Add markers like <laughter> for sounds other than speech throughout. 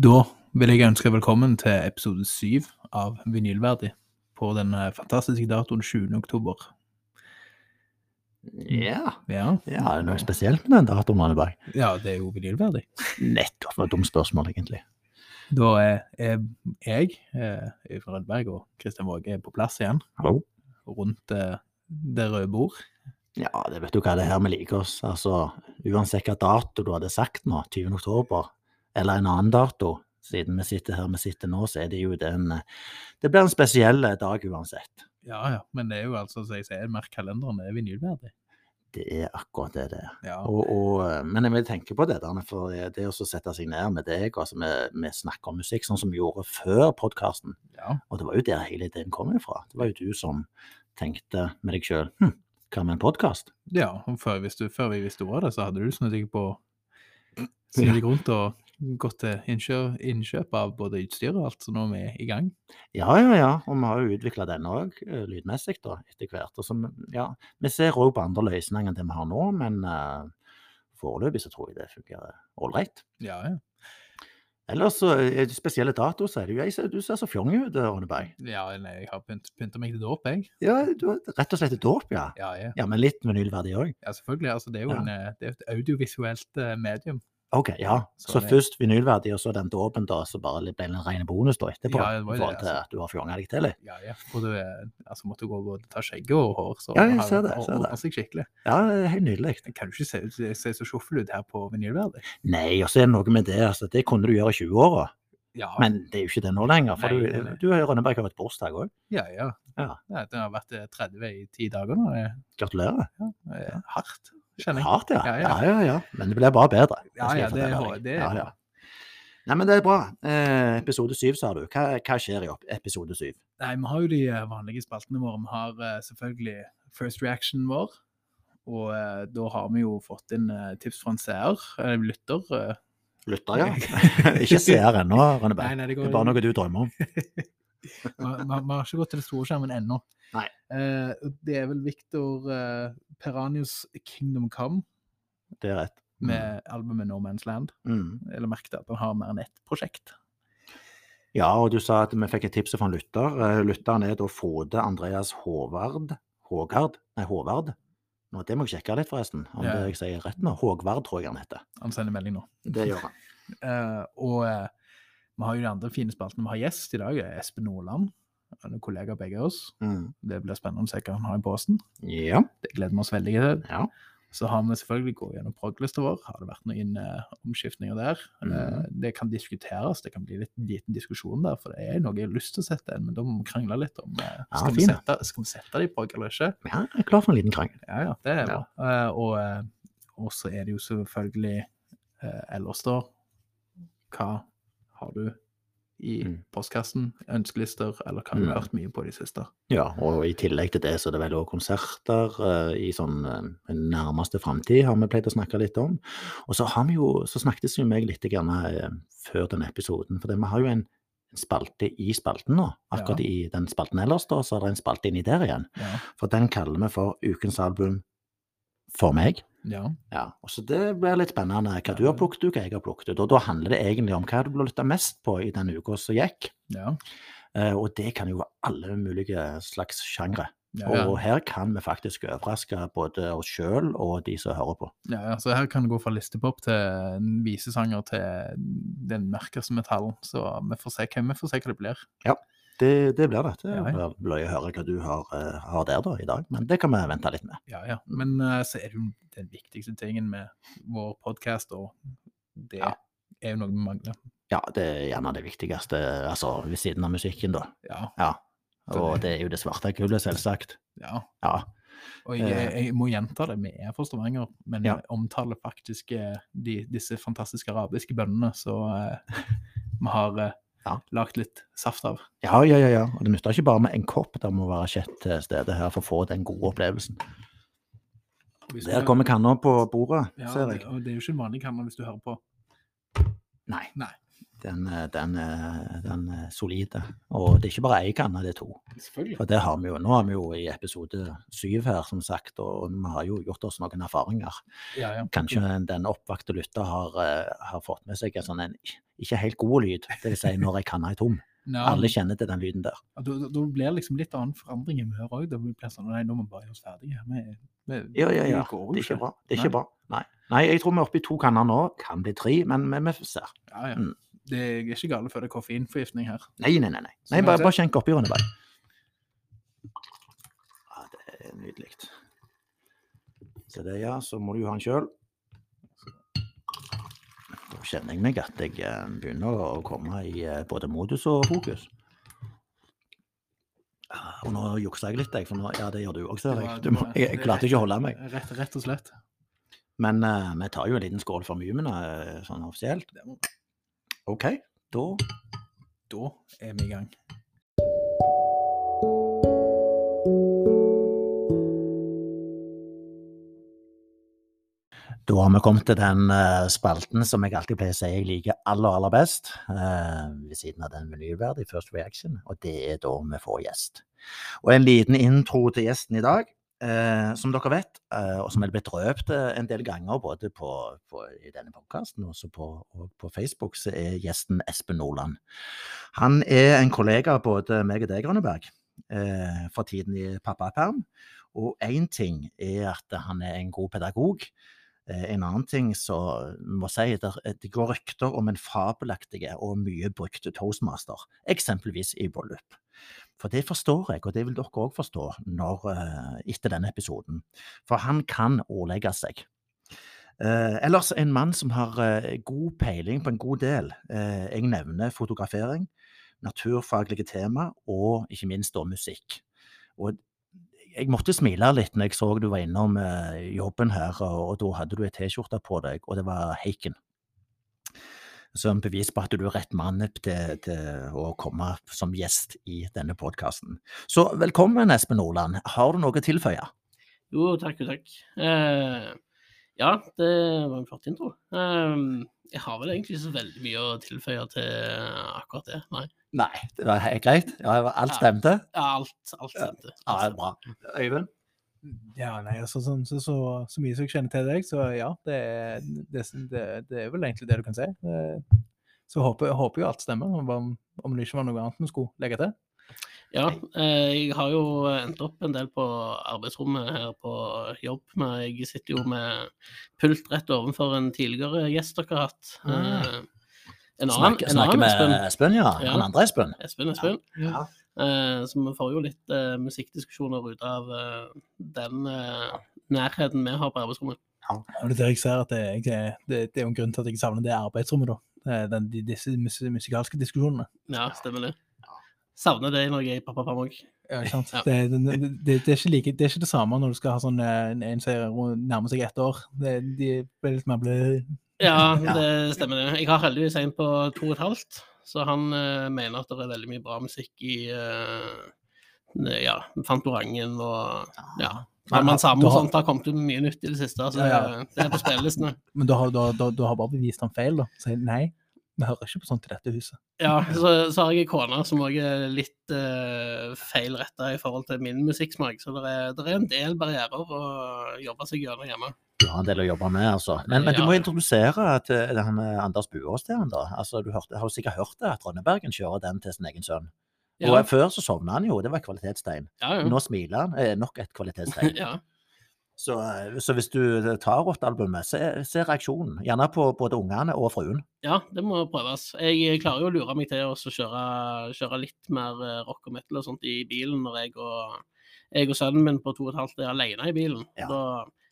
Da vil jeg ønske velkommen til episode syv av Vinylverdig på den eh, fantastiske datoen 20. oktober. Ja. Ja, ja, er det noe spesielt med den datoen, Anneberg? ja det er jo vinylverdig. Nettopp. Det var et dumt spørsmål, egentlig. Da er, er jeg, eh, Øyvind Rødberg og Kristian Våge på plass igjen Hallo? rundt eh, det røde bord. Ja, det vet du hva det er her vi liker oss. Altså, uansett hva dato du hadde sagt nå, 20. oktober, eller en annen dato, siden vi sitter her vi sitter nå, så er det jo den Det blir en spesiell dag uansett. Ja, ja, men det er jo altså, som jeg sier, merk kalenderen, er vinylverdig. Det er akkurat det det er. Ja, Og, og, men jeg vil tenke på det der, for det, å sette seg ned med deg, altså vi, vi snakker om musikk sånn som vi gjorde før podkasten, ja, og det var jo der hele ideen kom ifra. Det var jo du som tenkte med deg sjøl hm, hva med en podkast? ja. Før, hvis du, før vi visste ordet av det, så hadde du snudd deg på <laughs> Snudd deg rundt og gått til innkjøp, innkjøp av både utstyr og alt, så nå er vi i gang. Ja, ja, ja, og vi har jo utvikla den òg, lydmessig, da, etter hvert. Og så, ja, vi ser òg på andre løsninger enn det vi har nå, men uh, foreløpig så tror jeg det fungerer ålreit. Ja, ja. Ellers så er det spesielle datoer, så er det jo jeg ser, Du ser så fjong ut, Ronneberg. Ja, nei, jeg har pynt, pynta meg til dåp, jeg. Ja, du rett og slett til dåp, ja. Ja, ja. Ja, Men litt vinylverdig òg. ja selvfølgelig. Altså, det er jo Ja. en, eh, det er et audiovisuelt eh, medium. OK, ja. Så Så først vinylverdi, og så den dåpen, da, så bare ble det en ren bonus da etterpå. Ja, det var I forhold det, til altså. at du har fjonga deg til litt. Ja, ja. For du eh, altså, måtte gå både ta skjegget og hår, så Ja, jeg har- ser det, og- ser det. seg skikkelig. Ja, det er helt nydelig. Jeg kan du ikke se, se så sjoffel ut her på vinylverdi? Nei, og så er det noe med det, altså. Det kunne du gjøre i 20-åra. Ja, Men det er jo ikke det nå lenger. For Nei, du, nei, Rønneberg har et bursdag òg. ja, ja. Ja. ja. Det har vært eh, 30 i ti dager nå. Det Gratulerer. er eh, hardt, kjenner jeg. Hardt, ja. Ja, Ja, ja. Men det blir bare bedre. Ja, ja, det det er ja, ja. bra. Nei, men det er bra. Eh, episode syv, sa du. Hva, hva skjer i episode syv? Nei, vi har jo de eh, vanlige spaltene våre. Vi har eh, selvfølgelig first reaction vår. Og eh, da har vi jo fått inn tips fra en seer, lytter. Lytter, ja. <laughs> <laughs> ikke seer ennå, Rønneberg. det Det er bare noe du drømmer om. <laughs> Vi har ikke gått til den store skjermen ennå. Eh, det er vel Victor eh, Peranius Kingdom Come Det er rett. med albumet No Man's Land. Mm. Eller merket at han har mer enn ett prosjekt. Ja, og du sa at vi fikk et tips fra en lytter. Eh, Lytteren er da Frode Andreas Håvard. Hågard? Nei, Håvard. Nå, det må jeg sjekke litt, forresten. Om Ja. det jeg sier rett nå. Hågvard, tror jeg han heter. Han sender melding nå. Det gjør han. uh, <laughs> og vi har jo de andre fine spaltene. Vi har gjest i dag, eh, Espen Nordland. Han er kollega begge av oss. Mm. Det blir spennende å se hva han har i posten. Ja. Det gleder vi oss veldig til. ja. Så har vi selvfølgelig gått gjennom proglista vår. Har det vært noen uh, omskiftninger der? Mm. Uh, det kan diskuteres, det kan bli litt liten diskusjon der, for det er noe jeg har lyst til å sette inn, men da må vi krangle litt om eh, Ja, skal, vi sette, skal vi sette det i prog eller ikke. ja jeg er klar for en liten krangel. Ja, ja, det er Ja. bra. Eh, og, så er det jo selvfølgelig ellers, da. Hva har du i Mm. postkassen? Ønskelister, eller hva du har hørt mye på de siste? Ja, og i tillegg til det så er det vel også konserter uh, i sånn uh, nærmeste framtid, har vi pleid å snakke litt om. Og så har vi jo, så snakkes jo meg litt grann, uh, før denne episoden, for det, vi har jo en, en spalte i spalten nå. Akkurat Ja. i den spalten ellers, da, så er det en spalte inni der igjen. Ja. For den kaller vi for Ukens album for meg. ja. Ja, og så Det blir litt spennende hva du har plukket ut, hva jeg har plukket ut. Og da handler det egentlig om hva du har lytta mest på i den uka som gikk. ja. Uh, og det kan jo være alle mulige slags sjangre. Ja, ja. Og her kan vi faktisk overraske både oss sjøl og de som hører på. Ja, ja, så her kan det gå fra listepop til visesanger til den mørkeste metallen. Så vi får se, hvem vi får se hva det blir. Det, det blir det. Det Ja, ja. blir å høre hva du har, eh, har der da i dag, men det kan vi vente litt med. Ja, ja. Men uh, så er det jo den viktigste tingen med vår podkast, og det Ja. er jo noe vi mangler. Ja, det er gjerne det viktigste, altså ved siden av musikken, da. Ja, Ja. Og det- det er jo det svarte gullet, selvsagt. ja. Ja. Og jeg, jeg, jeg må gjenta det, vi er fra Stavanger, men Ja. omtaler faktisk eh, de, disse fantastiske arabiske bøndene. så uh, vi har eh, Ja. lagd litt saft av. Ja, ja, ja, ja. Og det nytter ikke bare med en kopp, det må være kjett til stede her for å få den gode opplevelsen. Der kommer kanna på bordet, ja, ser jeg. og det er jo ikke en vanlig kanne hvis du hører på. Nei. Nei. Den, eh, den, eh, den er solide. Og det er ikke bare én kanne, det er to. For det har vi jo. Nå er vi jo i episode syv her, som sagt, og vi har jo gjort oss noen erfaringer. Ja, ja. Kanskje den oppvakte lytter har, eh, har fått med seg en sånn en ikke helt god lyd. Vil si når ei kanne er tom. Ja, Alle kjenner til den lyden der. Da, da- da blir det liksom litt annen forandring i humøret òg. Det blir sånn Nei, nå må vi bare gjøre oss ferdige. Vi, vi, Ja, ja, ja. Det går Det er ikke bra. Det er Nei. ikke bra. Nei. Nei, jeg tror vi er oppe i to kanner nå. Kan bli tre, men vi, vi ser. Ja, ja. Mm. Det er ikke gale før det er koffeinforgiftning her. Nei, nei, nei. nei. Nei bare, bare skjenk oppi, Rønneberg. Ja, det er nydelig. Se det, ja. Så må du jo ha den sjøl. Kjenner jeg meg at jeg eh, begynner å komme i eh, både modus og fokus. Ah, Og nå juksa jeg litt, jeg. For nå, ja, det gjør du òg, ser jeg. Du må, jeg, jeg klarte ikke å holde meg. Rett, rett og slett. Men uh, vi tar jo en liten skål for mumene sånn offisielt. OK, da Da er vi i gang. Da har vi kommet til den eh, spalten som jeg alltid pleier å si jeg liker aller, aller best, eh, ved siden av den menyverdige First Reaction, og det er da vi får gjest. Og en liten intro til gjesten i dag. eh, som dere vet, og som er blitt røpt en del ganger både på, på, i denne podkasten og på, Facebook, så er gjesten Espen Nordland. Han er en kollega av både meg og deg, Grønneberg, fra tiden i pappaperm. Og én ting er at han er en god pedagog. Eh, En annen ting som må si, det går rykter om en fabelaktig og mye brukt toastmaster, eksempelvis i bryllup. For det forstår jeg, og det vil dere òg forstå når, eh, etter denne episoden. For han kan ordlegge seg. Eh, ellers en mann som har eh, god peiling på en god del. Eh, jeg nevner fotografering, naturfaglige tema og ikke minst da musikk. Og jeg måtte smile litt når jeg så du var innom eh, jobben her, og, og da hadde du ei T-skjorte på deg, og det var Heiken. Som bevis på at du er rett mann til, til å komme som gjest i denne podkasten. Så velkommen, Espen Nordland. Har du noe å tilføye? Jo, takk og takk. Eh, ja, det var en flott intro. Um, jeg har vel egentlig ikke så veldig mye å tilføye til akkurat det. Nei. Nei, det var helt greit. Ja, alt stemte? Ja, alt, alt stemte. Ja, det er bra. Øyvind? Ja, nei, altså, så, så, så, så mye som jeg kjenner til deg, så ja, det, det, det, det er vel egentlig det du kan si. Eh, Så håper, håper jo alt stemmer, om, om det ikke var noe annet vi skulle legge til. Ja, eh, jeg har jo endt opp en del på arbeidsrommet her på jobb. Men jeg sitter jo med pult rett ovenfor en tidligere gjest dere har hatt. Mm. en annen, Snakker, en snakker annen med Espen. Espen, ja. Ja. Han andre Espen. Espen, Espen. Ja. ja. så vi får jo litt eh, musikkdiskusjoner ut av eh, den eh, nærheten vi har på arbeidsrommet. Og det er jeg ser at det, jeg, det, det er jo en grunn til at jeg savner det arbeidsrommet, da. Eh, Den, de, disse musikalske diskusjonene. Ja, stemmer det. Savner det jeg er i pappaperm òg. Ja, ikke sant? Ja. Det, det, det, er ikke like, det er ikke det samme når du skal ha sånn eh, en, serie som er nærmer seg ett år. Det, de blir litt mer blø. Ja, <laughs> det stemmer det. Jeg har heldigvis en på to og et halvt, så han uh, mener at det er veldig mye bra musikk i uh, ja, Fantorangen og ja. Men Man han- Samme du og har- sånt har kommet ut mye nytt i det siste. Så ja. det, er på spillelistene. Men da har, du, har, du har bare bevist han feil, da. Si nei, vi hører ikke på sånt i dette huset. Ja, så, så har jeg ei kone som òg er litt uh, feilretta i forhold til min musikksmak. Så det er, det er en del barrierer å jobbe seg gjennom hjemme. Du har en del å jobbe med, altså. Men, men du Ja. må introdusere til han eh, Anders Buås til han, da. Altså, du hørte, har jo sikkert hørt det, at Rønnebergen kjører den til sin egen sønn. Ja, Og før så sovna han jo, det var et kvalitetstegn. ja. ja. Nå smiler han, eh, nok et kvalitetstegn. <laughs> ja. Så, eh, så hvis du tar Rått-albumet, se, se reaksjonen. Gjerne på både ungene og fruen. Ja, det må prøves. Jeg klarer jo å lure meg til å kjøre, kjøre litt mer eh, rock og metal og sånt i bilen når jeg og, jeg og sønnen min på to og et halvt er alene i bilen. Ja. Da,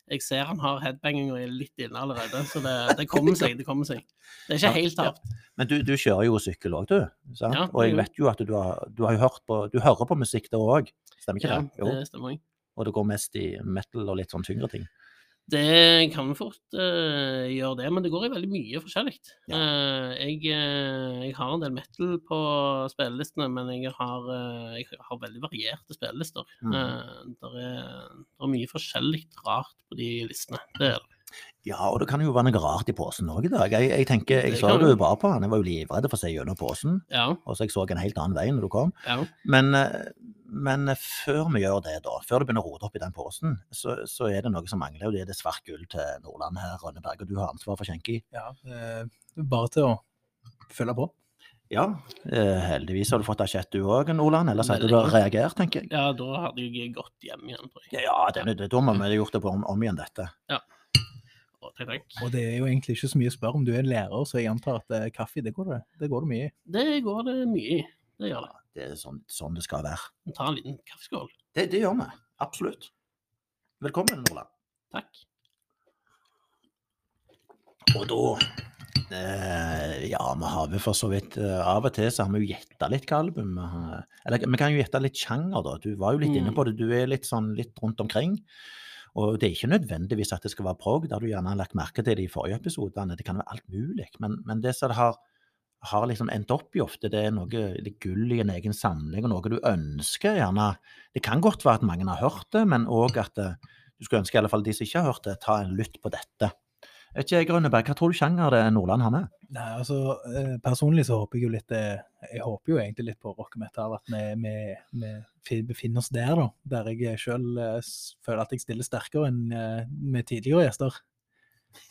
jeg ser han har headbanging og er litt inne allerede, så det, det kommer seg. Det kommer seg. Det er ikke helt Ja. Men du, du kjører jo sykkel òg, du. Sant? Ja, og jeg vet jo at du har, du har hørt på Du hører på musikk der òg, stemmer ikke Ja, det? Jo. det stemmer. Og det går mest i metal og litt sånn tyngre ting. Det kan fort uh, gjøre det, men det går i veldig mye forskjellig. Ja. Uh, jeg, uh, jeg har en del metal på spillelistene, men jeg har, jeg har veldig varierte spillelister. Mm. Der er, er mye forskjellig rart på de listene. Det er det. Ja, og det kan jo være noe rart i posen òg i dag. Jeg, jeg tenker, jeg Det så du det. var på han, jeg var jo livredd for å se gjennom posen. Ja, Og så jeg så en helt annen vei når du kom. ja. Men, eh, men før vi gjør det, da, før du begynner å rote opp i den posen, så, så er det noe som mangler, og det er det svart gull til Nordland her, Rønneberg. Og du har ansvar for skjenki. Ja, eh, bare til å følge på. Ja, eh, heldigvis har du fått asjett du òg, Nordland. Ellers hadde du reagert, tenker jeg. Ja, da hadde jeg gått hjem igjen, tror jeg. Ja, det, det, da må vi ha gjort det på om, om igjen, dette. Å, takk, takk. Og det er jo egentlig ikke så mye å spørre om du er lærer, så jeg antar at eh, kaffe, det går det, det går det mye i. Det går det mye i. Det gjør det. Det er sånn, sånn det skal være. Ta en liten kaffeskål. Det, det gjør vi. Absolutt. Velkommen, Nordland. Takk. Og da eh, Ja, vi har vel for så vidt eh, Av og til så har vi jo gjetta litt hva album vi Eller vi kan jo gjette litt sjanger, da. Du var jo litt inne Mm. på det. Du er litt sånn litt rundt omkring. Og det er ikke nødvendigvis at det skal være prog, der du gjerne har lagt merke til det i forrige episodene. Det kan være alt mulig. Men, men det som det har, har liksom endt opp i ofte, det er noe litt gull i en egen samling, og noe du ønsker gjerne. Det kan godt være at mange har hørt det, men òg at eh, du skulle ønske i alle fall de som ikke har hørt det, ta en lytt på dette. Vet ikke, Grønneberg, hva tror du sjanger det Nordland har med? Nei, altså eh, Personlig så håper jeg jo litt eh, Jeg håper jo egentlig litt på rock metal, at vi, vi, vi befinner oss der, da. Der jeg sjøl føler at jeg stiller sterkere enn eh, med tidligere gjester.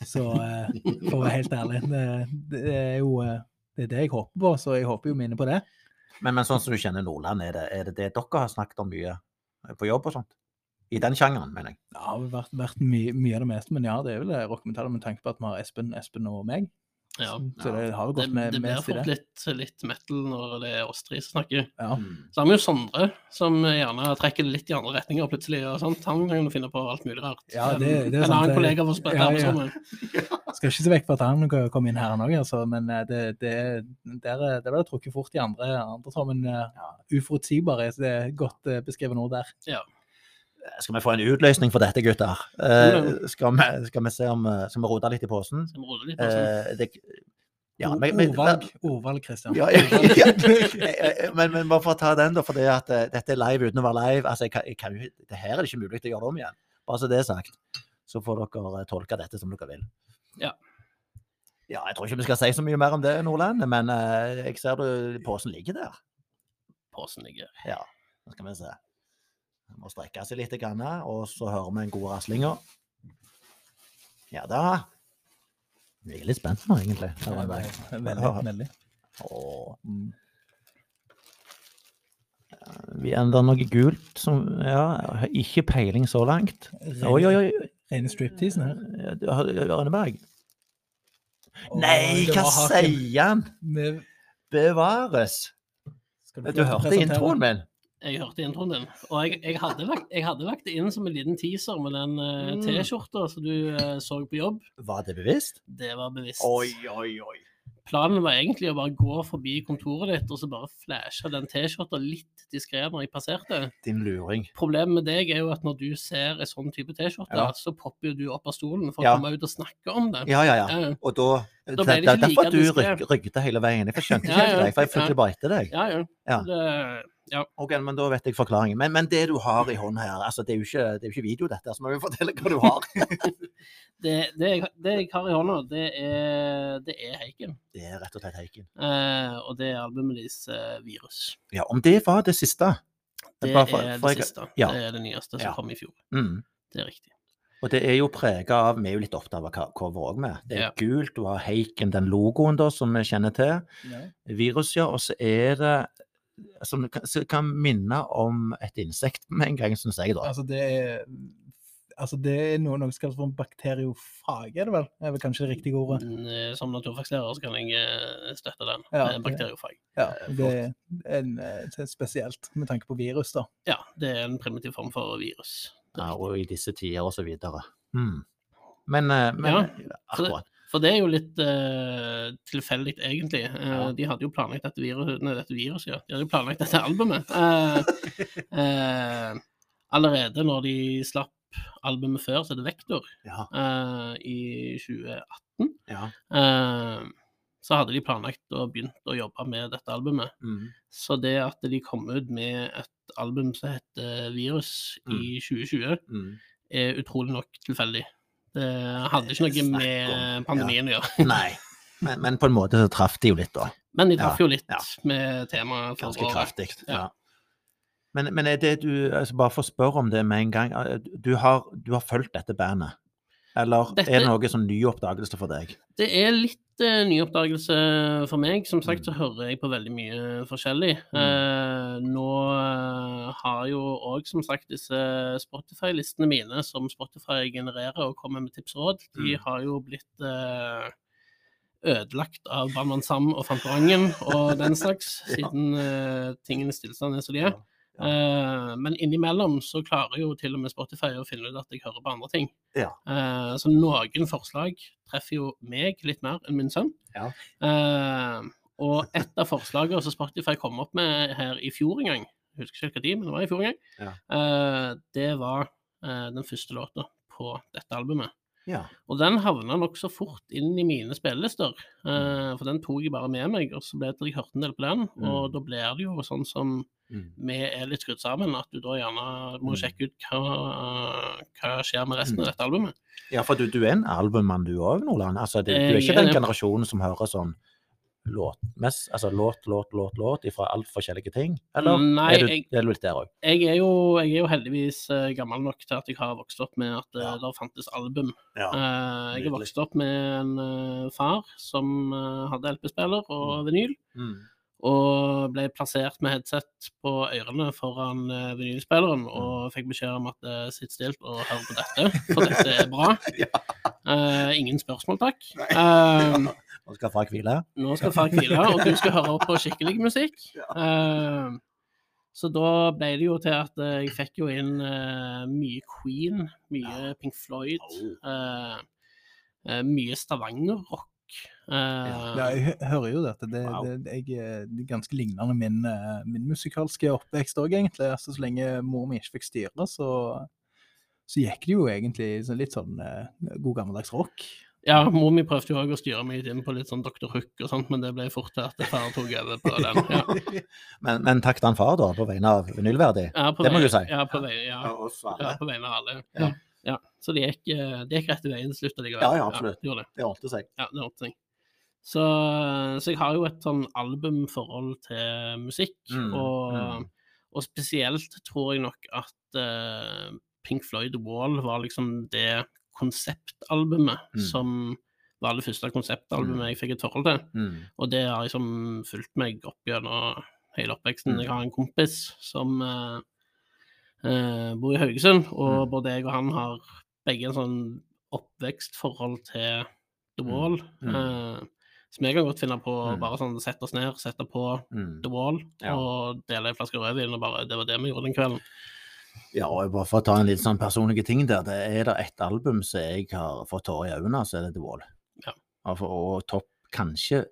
Så eh, for å være helt ærlig, det, det er jo eh, det er det jeg håper på, så jeg håper jo mine på det. Men, men sånn som du kjenner Nordland, er det, er det det dere har snakket om mye på jobb og sånt? I den sjangeren, mener jeg. Ja, det har vært, vært mye, mye av det meste, men ja, det er vel eh, rock og med tanke på at vi har Espen, Espen og meg. Ja. Så, så det har jo Det, gått med, det blir mest i det. fort litt, litt metal når det er oss tre som snakker. Ja. Så har vi jo Sondre, som gjerne trekker det litt i andre retninger plutselig. og sånt. Han kan jo finne på alt mulig rart. Ja, det- det er en sant, annen det- kollega av oss på ja, ja. <laughs> Skal ikke se vekk fra at han kan komme inn her òg, altså, men eh, det, det, der, er- der ble det trukket fort i andre, andre tråd, Ja. uh, uforutsigbar er det er godt eh, beskrevet ord der. Skal vi få en utløsning for dette, gutter? Eh, skal, vi, skal vi se om eh, Skal vi rote litt i posen? Så vi litt sånn. Eh, det, ja, men, men, ordvalg, ordvalg, Christian. Ja, ja, ja. <laughs> Men, men bare for å ta den, da, for det at uh, dette er live uten å være live. altså jeg kan, jeg kan det Her er det ikke mulig å gjøre det om igjen. Bare så det er sagt. Så får dere tolke dette som dere vil. Ja. Ja, Jeg tror ikke vi skal si så mye mer om det, Nordland, men uh, jeg ser du, posen ligger der. Posen ligger. Ja, nå skal vi se. Må strekke seg litt, og så hører vi en god raslinger. Ja da. Jeg er litt spent nå, egentlig. Veldig, veldig. Mm. vi ender noe gult som Ja, ikke peiling så langt. Oi, oi, oi. Rene stripteasen her. Ja, Rønneberg. Nei, hva sier han? Bevares. Du hørte introen min? Jeg hørte introen din. Og jeg, jeg, hadde lagt, jeg hadde lagt det inn som en liten teaser med den eh, Mm. T-skjorta som du uh, så på jobb. Var det bevisst? Det var bevisst. oi, oi. Planen var egentlig å bare gå forbi kontoret ditt og så bare flashe den T-skjorta litt diskré når jeg passerte. Din luring. Problemet med deg er jo at når du ser en sånn type T-skjorte, Ja. så popper jo du opp av stolen for Ja. å komme ut og snakke om det. Ja, ja, ja. Ja. Og da, Da ble det er ikke derfor like du diskret. rygget hele veien. Jeg skjønte ikke helt deg, for jeg fulgte Ja. bare etter deg. Ja, ja. Ja. Det, ja. Ok, men Da vet jeg forklaringen. Men, men det du har i hånden her, altså det er jo ikke, det er jo ikke video, dette, så må vi fortelle hva du har. <laughs> Det, det, det jeg har i hånda, det er, det er Heiken. Det er rett og slett Heiken. Eh, og det er albumet deres eh, Virus. Ja, om det var det siste Det Bare for- er for det jeg- siste. ja. Det er det nyeste som Ja. kom i fjor. mm. Det er riktig. Og det er jo prega av Vi er jo litt opptatt av hva cover òg med. Det er Ja. gult, du har Heiken, den logoen da, som vi kjenner til. Ja. Virus, ja. Og så er det som kan, kan minne om et insekt med en gang, syns jeg, da. Altså, det Altså, det er noe, noe som kalles for en bakteriofag, er det vel? Det Er vel kanskje det riktige ordet? Eh, Som naturfagslærer så kan jeg eh, støtte den. Ja, det- bakteriofag. Ja, Eh, det er en, eh, det er spesielt med tanke på virus, da. Ja, det er en primitiv form for virus. Ja, og i disse tider, og så videre. Mm. Men, eh, men Ja, akkurat. For det er jo litt uh, tilfeldig, egentlig. Uh, Ja. De hadde jo planlagt dette, virus, nei, dette viruset, ja. De hadde jo planlagt dette albumet. Uh, <laughs> allerede når de slapp albumet før, så er det Vektor, Ja, i 2018, ja. så hadde de planlagt og begynt å jobbe med dette albumet. Mm. Så det at de kom ut med et album som heter Virus i 2020, Mm. er utrolig nok tilfeldig. Det hadde ikke noe med pandemien å gjøre. <laughs> Nei. Men, men på en måte så traff de jo litt, da. Men de traff Ja, jo litt ja. med temaet Ganske kraftig. Ja. Ja. Men, men er det du altså Bare for å spørre om det med en gang. eh, Du har, du har fulgt dette bandet. Eller Dette- er det noe sånn nyoppdagelse for deg? Det er litt eh, nyoppdagelse for meg. Som sagt så Mm. hører jeg på veldig mye forskjellig. Eh, nå eh, har jo òg som sagt disse Spotify-listene mine, som Spotify genererer og kommer med tips og råd, de Mm. har jo blitt uh, ødelagt av Brannmann Sam og Fantorangen og den slags, <laughs> siden tingenes tilstand er som de er. Ja. Eh, men innimellom så klarer jo til og med Spotify å finne ut at jeg hører på andre ting. Ja. Eh, så noen forslag treffer jo meg litt mer enn min sønn. Ja. Eh, og et av forslagene som Spotify kom opp med her i fjor en gang, jeg husker ikke hva tid, men det var i fjor en gang, Ja. det var den første låta på dette albumet. Ja. Og den havna nokså fort inn i mine spillelister, Mm. eh, for den tok jeg bare med meg, og så ble det at jeg hørte en del på den, og Mm. da blir det jo sånn som Mm. vi er litt skrudd sammen, at du da gjerne må Mm. sjekke ut hva, hva skjer med resten av dette albumet. Ja, for du, du er en albummann du òg, Nordland. Altså, du, du er ikke den generasjonen som hører sånn låt, mest, altså låt, låt, låt, låt fra alt forskjellige ting? Eller Nei, er, du, jeg- er du litt der òg? Jeg jeg er jo heldigvis eh, gammel nok til at jeg har vokst opp med at uh, Ja. det fantes album. Ja. Eh, jeg har vokst opp med en eh, far som eh, hadde LP-spiller og vinyl, Mm. og ble plassert med headset på ørene foran uh, vinylspilleren Mm. og fikk beskjed om at uh, sitt stilt og hør på dette, for dette er bra. <laughs> Eh, ingen spørsmål, takk. Eh, Nå skal far hvile? nå skal far hvile, og du skal høre på skikkelig musikk. <laughs> Eh, så da ble det jo til at eh, jeg fikk jo inn eh, mye Queen, mye Pink Floyd, eh, eh, mye Stavanger-rock. Uh, Ja, jeg hører jo dette. Det, Wow. det, jeg, det er ganske lignende min, min musikalske oppvekst òg, egentlig. Altså, så lenge mor mi ikke fikk styre, så, så gikk det jo egentlig så litt sånn god gammeldags rock. Ja, mor mi prøvde jo òg å styre meg inn på litt sånn Dr. Hook og sånt, men det ble fort til at far tok over på den. <laughs> Ja, Men, men takk til han far, da, på vegne av nullverdig? ja, Det må du si. Ja, på, vei, ja, ja, på vegne av alle. Ja. Ja. ja. Så det gikk, de gikk rett i veien til slutt allikevel. Ja, ja, absolutt. det det. Det ordnet seg. Ja, det ordnet seg. Så, så jeg har jo et sånn albumforhold til musikk, Mm, og, mm. og spesielt tror jeg nok at uh, Pink Floyd Wall var liksom det konseptalbumet Mm. som var det første konseptalbumet jeg fikk et forhold til. Mm. Og det har liksom fulgt meg opp gjennom hele oppveksten. Mm. Jeg har en kompis som eh, eh, bor i Haugesund, og Mm. både jeg og han har begge en sånn oppvekstforhold til The Wall. Mm. eh, som jeg kan godt finne på å Mm. bare sånn sette oss ned, sette på Mm. The Wall Ja. og dele en flaske rødvin, og bare det var det vi gjorde den kvelden. Ja, og bare for å ta en litt sånn personlige ting der, det er det ett album som jeg har fått tårer i øynene, så er det The Wall. Ja. Og, og topp, kanskje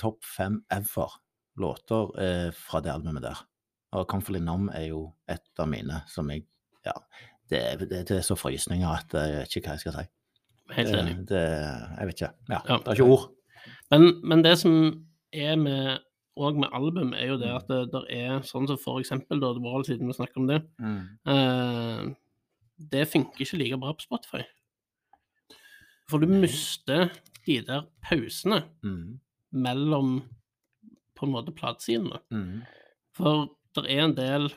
topp fem ever låter eh, fra det albumet der. Og Comfortably Nom er jo et av mine som jeg Ja, det, det, det er så frysninger at jeg vet ikke hva jeg skal si. Helt Det, enig. det, jeg vet ikke. Ja, Ja. Det er ikke ord. Men, men det som er med og med album, er jo det Mm. at det der er sånn som for eksempel da The Wall, siden vi snakker om det. Mm. Eh, det funker ikke like bra på Spotify. For du mister de der pausene Mm. mellom på en måte platesidene. Mm. For det er en del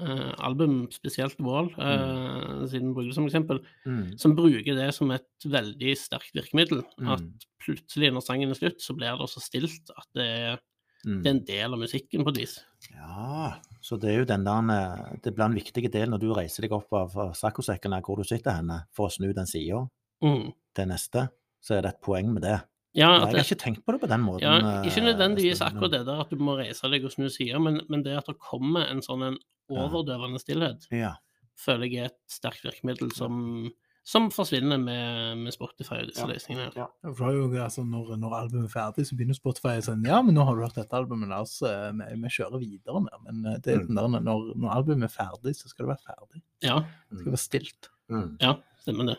eh, album, spesielt Wall, eh, siden vi bruker det som eksempel, Mm. som bruker det som et veldig sterkt virkemiddel. Mm. At plutselig, når sangen er slutt, så blir det så stilt at det er, Mm. det er en del av musikken på et vis. Ja, så det er jo den der eh, Det blir en viktig del når du reiser deg opp av av saccosekken hvor du sitter henne, for å snu den sida Mm. til neste, så er det et poeng med det. Ja, jeg har det, ikke tenkt på det på den måten. ja, eh, ikke nødvendigvis akkurat det der at du må reise deg og snu sida, men, men det at det kommer en sånn en overdøvende stillhet, Ja. føler jeg er et sterkt virkemiddel som, som forsvinner med, med Spotify og disse Ja. løsningene. Ja. For det er jo, altså, når, når albumet er ferdig, så begynner Spotify sånn Ja, men nå har du hørt dette albumet, la oss eh, vi, vi kjører videre med Men eh, det er Mm. den der, når, når albumet er ferdig, så skal det være ferdig. Ja, Det skal være stilt. Mm. ja, stemmer det.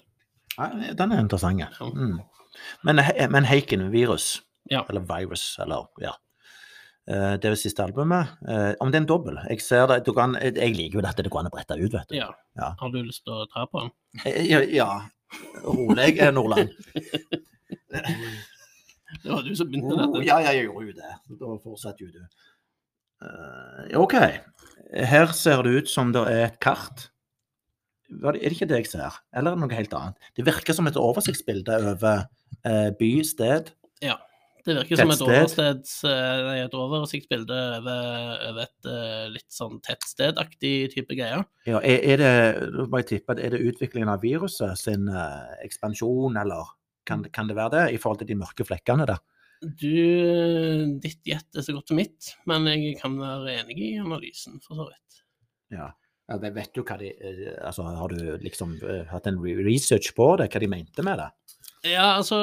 Ja, Den er interessant. ja. Mm. Men, men Heiken virus, Ja. eller virus, eller ja. Eh, Det er det siste albumet. Uh, Om det er en dobbel Jeg jeg liker jo dette det går an å brette ut, vet du. Ja. Ja. Har du lyst til å ta på den? Eh, Ja, ja. rolig, Nordland. <laughs> Det var du som begynte Oh, dette. ja, jeg gjorde jo det. Da fortsetter jo du. Uh, OK. Her ser det ut som det er et kart. er det ikke det jeg ser? Eller er det noe helt annet? Det virker som et oversiktsbilde over by, sted. Det virker som et oversteds, eh, nei, et oversiktsbilde over, over et eh, litt sånn tettstedaktig type greier. Ja, er, er det må jeg tippe, er det utviklingen av viruset sin eh, ekspansjon, eller kan, kan det være det, i forhold til de mørke flekkene der? Du, ditt gjett er så godt som mitt, men jeg kan være enig i analysen, for så vidt. Ja. ja det vet du hva de Altså, har du liksom hatt en research på det, hva de mente med det? Ja, altså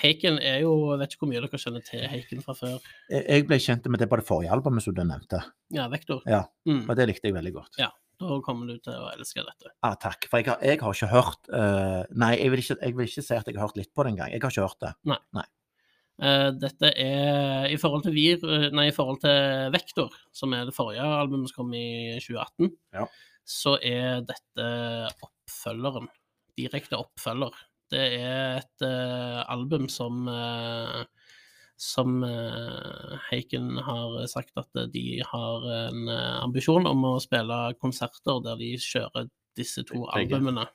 Heiken er jo Jeg vet ikke hvor mye dere kjenner til Heiken fra før. Jeg ble kjent med det på det forrige albumet som du nevnte, Ja, Vektor. Ja. Mm, og det likte jeg veldig godt. Ja. da kommer du til å elske dette. Ah, takk, for jeg har, jeg har ikke hørt uh, Nei, jeg vil, ikke, jeg vil ikke si at jeg har hørt litt på det engang. Jeg har ikke hørt det. Eh, dette er i forhold til Vir, nei, i forhold til Vektor, som er det forrige albumet som kom i 2018, Ja. så er dette oppfølgeren. Direkte oppfølger. Det er et uh, album som uh, som eh, Heiken har sagt at de har en ambisjon om å spille konserter der de kjører disse to albumene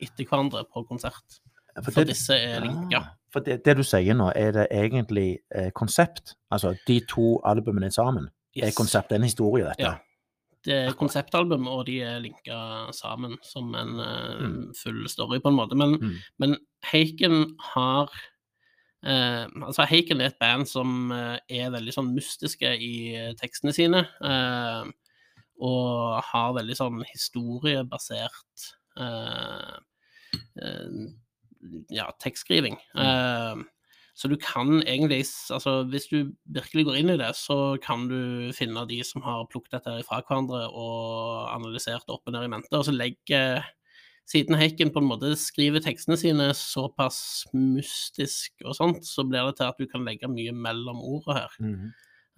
etter hverandre på konsert. For For disse er linka. Ja, For det, det du sier nå, er det egentlig eh, konsept? Altså de to albumene sammen? Yes. konsept det er en historie, dette? Ja. Det er konseptalbum, og de er linka sammen som en eh, Mm. full story, på en måte. Men, Mm. men Heiken har eh, Altså, Haken er et band som eh, er veldig sånn mystiske i eh, tekstene sine. eh, og har veldig sånn historiebasert eh, eh, ja, tekstskriving. Eh, så du kan egentlig altså Hvis du virkelig går inn i det, så kan du finne de som har plukket dette fra hverandre og analysert opp og ned i mente, og så legger Siden Heiken på en måte skriver tekstene sine såpass mystisk og sånt, så blir det til at du kan legge mye mellom ordene her, Mhm,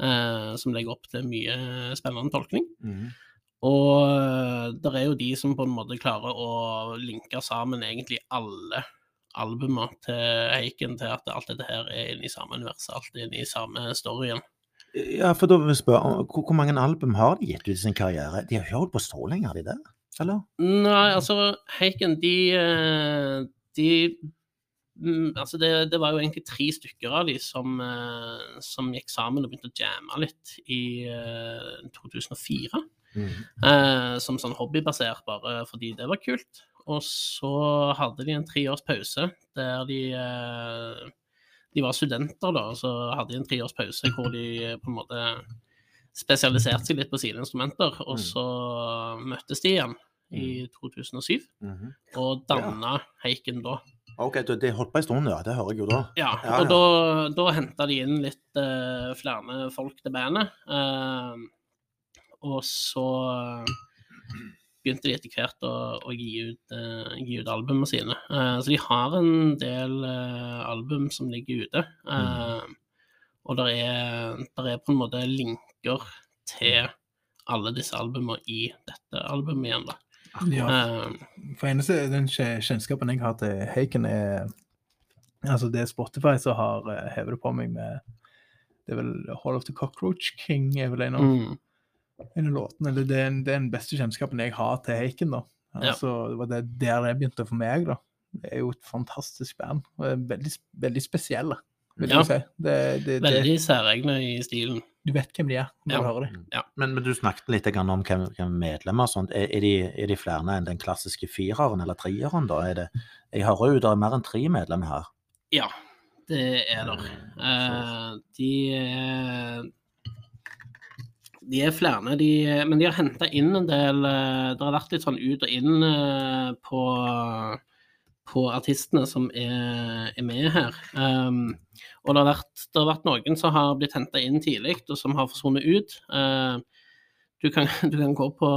eh, som legger opp til mye spennende tolkning. mhm. Og det er jo de som på en måte klarer å linke sammen egentlig alle albumer til Heiken til at alt dette her er inne i samme univers, alt inne i samme storyen. Ja, for da vil jeg spørre, hvor, hvor mange album har de gitt ut i sin karriere? De har ikke holdt på så lenge, har de det? Eller? Nei, altså, Heiken, de, eh, de mm, Altså, det, det var jo egentlig tre stykker av de som, eh, som gikk sammen og begynte å jamme litt i eh, 2004. Mm. Eh, som sånn hobbybasert, bare fordi det var kult. Og så hadde de en treårs pause der de eh, De var studenter, da, og så hadde de en treårs pause hvor de eh, på en måte spesialiserte seg litt på sine instrumenter. Og Mm. så møttes de igjen i 2007 Mhm. og danna Heiken da. Ok, det de holdt på en stund, ja. Det hører jeg jo da. Ja, Ja, og da, da henta de inn litt uh, flere folk til bandet. Uh, og så begynte de etter hvert å, å gi, ut, uh, gi ut albumene sine. Uh, så de har en del uh, album som ligger ute. Mm. Og det er, der er på en måte linker til alle disse albumene i dette albumet igjen, da. Ja, for eneste den kjennskapen jeg har til Haken, er Altså, det er Spotify som har hevet det på meg med Det er vel Hall of the Cockroach King er vel en av, mm, en av låtene. Eller det er, den- det er den beste kjennskapen jeg har til Haken, da. Ja. Altså, det var det der det begynte for meg, da. Det er jo et fantastisk band. Og er veldig, veldig spesielle, vil Ja. jeg si. Det, det, det, veldig særegne i stilen. du vet hvem de er når Ja. du hører dem. Men, men du snakket litt om hvem, hvem medlemmer og sånt. Er, er, de, er de flere enn den klassiske fireren eller treeren, da? Er det, jeg hører jo det er mer enn tre medlemmer her. Ja, det er der. Uh, de er De er flere, de, men de har henta inn en del eh, Det har vært litt sånn ut og inn eh, på, på artistene som er, er med her. Um, og det har, vært, det har vært noen som har blitt henta inn tidlig, og som har forsvunnet ut. Uh, du, kan, <laughs> du kan gå på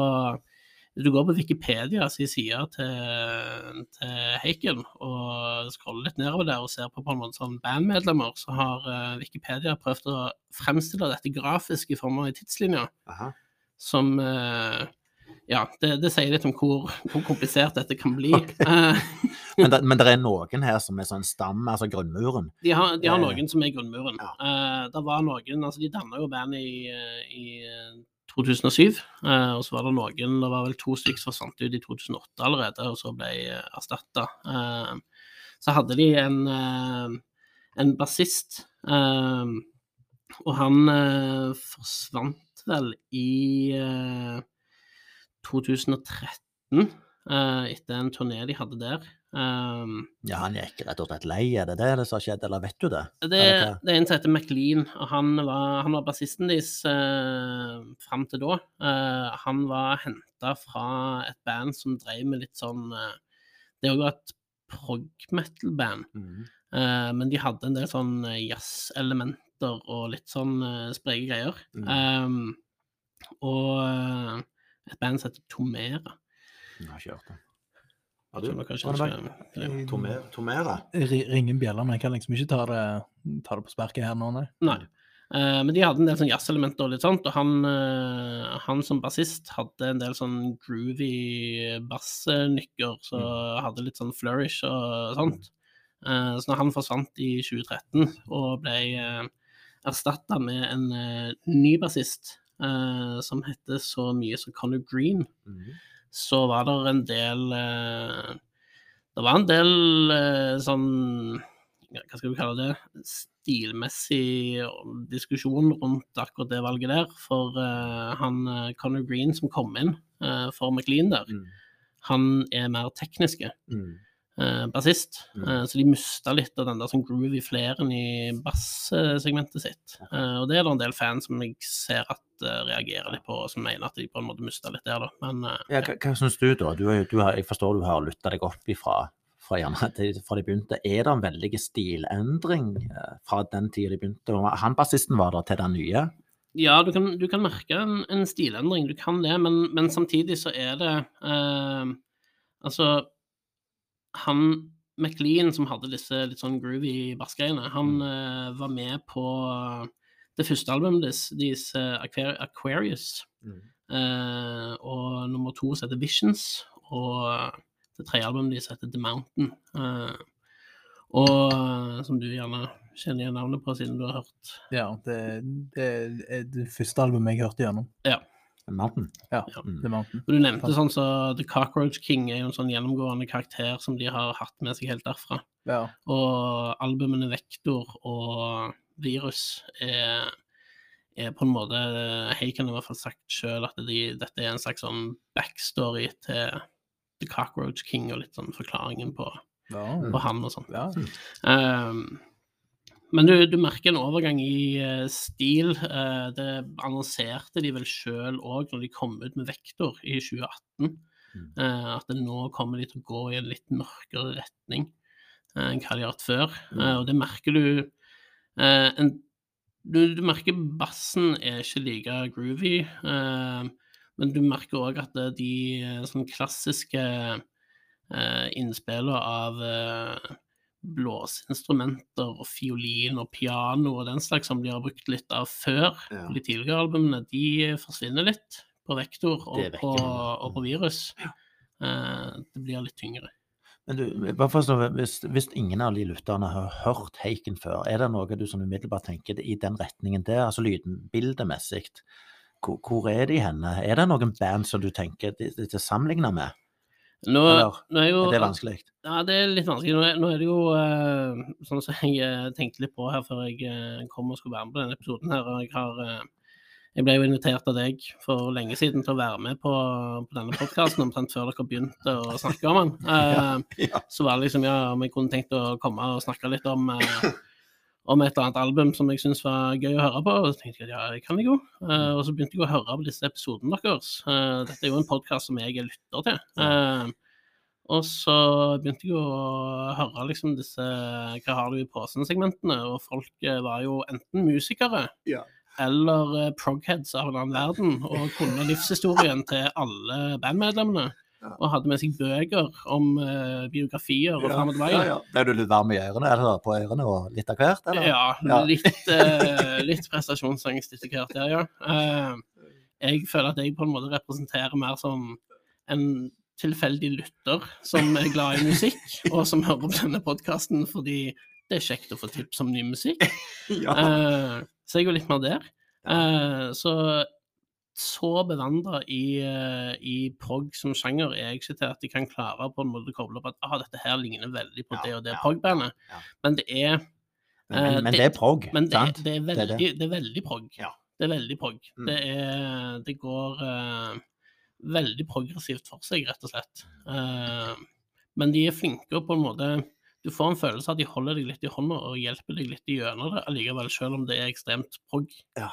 du går på Wikipedia sin side til, til Heiken og scroller litt nedover der og ser på på sånn bandmedlemmer, så har eh, Wikipedia prøvd å fremstille dette grafisk i form av en tidslinje som eh, Ja, det, det sier litt om hvor, hvor komplisert dette kan bli. Ok. Eh, <laughs> Men, det, men det er noen her som er sånn stam, altså grunnmuren. de, har, de har noen som er grunnmuren. ja. Uh, det var noen Altså, de danna jo band i, i 2007. eh, og så var det noen, det var vel to stykker som forsvant ut i 2008 allerede, og så ble erstatta. så hadde de en, eh, en bassist, eh, og han eh, forsvant vel i eh, 2013, eh, etter en turné de hadde der. Um, Ja, han gikk rett og slett lei, er det det det som har skjedd, eller vet du det? det, det er en som heter McLean, og han var, han var bassisten deres uh, fram til da. Uh, han var henta fra et band som drev med litt sånn uh, Det er jo et prog metal-band, mm. uh, men de hadde en del sånn jazz-elementer og litt sånn spreke greier. Mm. Um, og et band som heter Tomera. Jeg har ikke hørt det. Har du, ja. meg? Tomer- Tomera? Ri- bjeller, men jeg kan liksom ikke ta det, ta det på sparket her nå, nei. Nei. Eh, men de hadde en del sånn jazzelementer og litt sånt, og han, eh, han som bassist hadde en del sånn groovy bassnykker, så hadde litt sånn flourish og sånt. Eh, så når han forsvant i 2013 og ble uh, erstatta med en eh, ny bassist eh, som heter så mye som Connor Green, Mhm. Så var det en del eh, Det var en del eh, sånn Hva skal vi kalle det? Stilmessig diskusjon rundt akkurat det valget der. For eh, han Connor Conor Green som kom inn for McLean der, Mm. han er mer tekniske. Mm. Uh, bassist, Mm. Eh, så de mista litt av den der sånn groovy fleren i basssegmentet sitt. Eh, og det er det en del fans som jeg ser at eh, reagerer litt på, og som mener at de på en måte mista litt der, da. Men eh, Ja, hva, hva syns du, da? Du, du har, jeg forstår du har lytta deg opp ifra fra, gjerne, <laughs> fra de begynte. Er det en veldig stilendring eh, fra den tida de begynte? Han bassisten var der til den nye? Ja, du kan, du kan merke en, en stilendring, du kan det, men, men samtidig så er det eh, Altså, han McLean som hadde disse litt sånn groovy bassgreiene, han eh, var med på det første albumet deres, eh, Aquar- Aquarius, eh, og nummer to heter Visions, og det tredje albumet deres heter The Mountain. eh, og eh, som du gjerne kjenner igjen navnet på, siden du har hørt Ja, det, det er det første albumet jeg hørte gjennom. Mountain? Ja, Ja. Mm. The Mountain. Og du nevnte sånn så The Cockroach King er jo en sånn gjennomgående karakter som de har hatt med seg helt derfra. Ja. Og albumene Vektor og Virus er, er på en måte Haken har i hvert fall sagt sjøl at de, dette er en slags sånn backstory til The Cockroach King og litt sånn forklaringen på, Ja. på han og sånn. ja. Um, men du, du merker en overgang i uh, stil. Uh, det annonserte de vel sjøl òg når de kom ut med Vektor i 2018. Mm. eh, at det nå kommer de til å gå i en litt mørkere retning enn hva de har hatt før. Mm. Og det merker du, en, du Du merker bassen er ikke like groovy, men du merker òg at det- de sånn klassiske innspillene av blåseinstrumenter og fiolin og piano og den slags som de har brukt litt av før Ja. de tidligere albumene, de forsvinner litt på Vektor og, på, og på Virus. Eh, det blir litt tyngre. Men du, bare for hvis, hvis ingen av de lytterne har hørt Haken før, er det noe du som umiddelbart tenker i den retningen der, altså lydbildemessig? Hvor, hvor er de henne? Er det noen band som du tenker de, de, de sammenligner med? Nå, Eller nå er jo Er det vanskelig? Ja, det er litt vanskelig. Nå er, nå er det jo uh, sånn som jeg eh, tenkte litt på her før jeg uh, kom og skulle være med på denne episoden her. og Jeg har Uh, jeg ble jo invitert av deg for lenge siden til å være med på, på denne podkasten, omtrent før dere begynte å snakke om den. <laughs> Uh, Ja. Så var det liksom, ja, om jeg kunne tenkt å komme og snakke litt om, eh, om et eller annet album som jeg syntes var gøy å høre på. Og så tenkte jeg at ja, det kan jeg jo. Uh, og så begynte jeg å høre på disse episodene deres. Uh, dette er jo en podkast som jeg er lytter til. Uh, og så begynte jeg å høre liksom disse Hva har du i posen-segmentene, og folk var jo enten musikere Ja. eller progheads av en annen verden, og kunne livshistorien til alle bandmedlemmene. Ja. Og hadde med seg bøker om uh, biografier og fram og tilbake. Ja, ja. Ble du litt varm i ørene, eller på ørene og litt av hvert? Eller? Ja, Ja. litt, uh, litt prestasjonsangst etter hvert der, ja. Uh, jeg føler at jeg på en måte representerer mer som en tilfeldig lytter som er glad i musikk, og som hører på denne podkasten fordi det er kjekt å få tips om ny musikk. <laughs> Ja. uh, så jeg er jo litt mer der. Uh, så så bevandra i, eh, i prog som sjanger er jeg ikke til at de kan klare på en måte å koble opp at ah, dette her ligner veldig på Ja, det og det ja, prog-bandet. ja. Men det er Men, men, Eh, det- det er prog, men det, sant? det, er Det er veldig, det er veldig prog. Ja. Det er veldig prog. Mm. Det, er, det går uh, veldig progressivt for seg, rett og slett. Uh, men de er flinke på en måte Du får en følelse av at de holder deg litt i hånda og hjelper deg litt gjennom det allikevel, selv om det er ekstremt prog. Ja.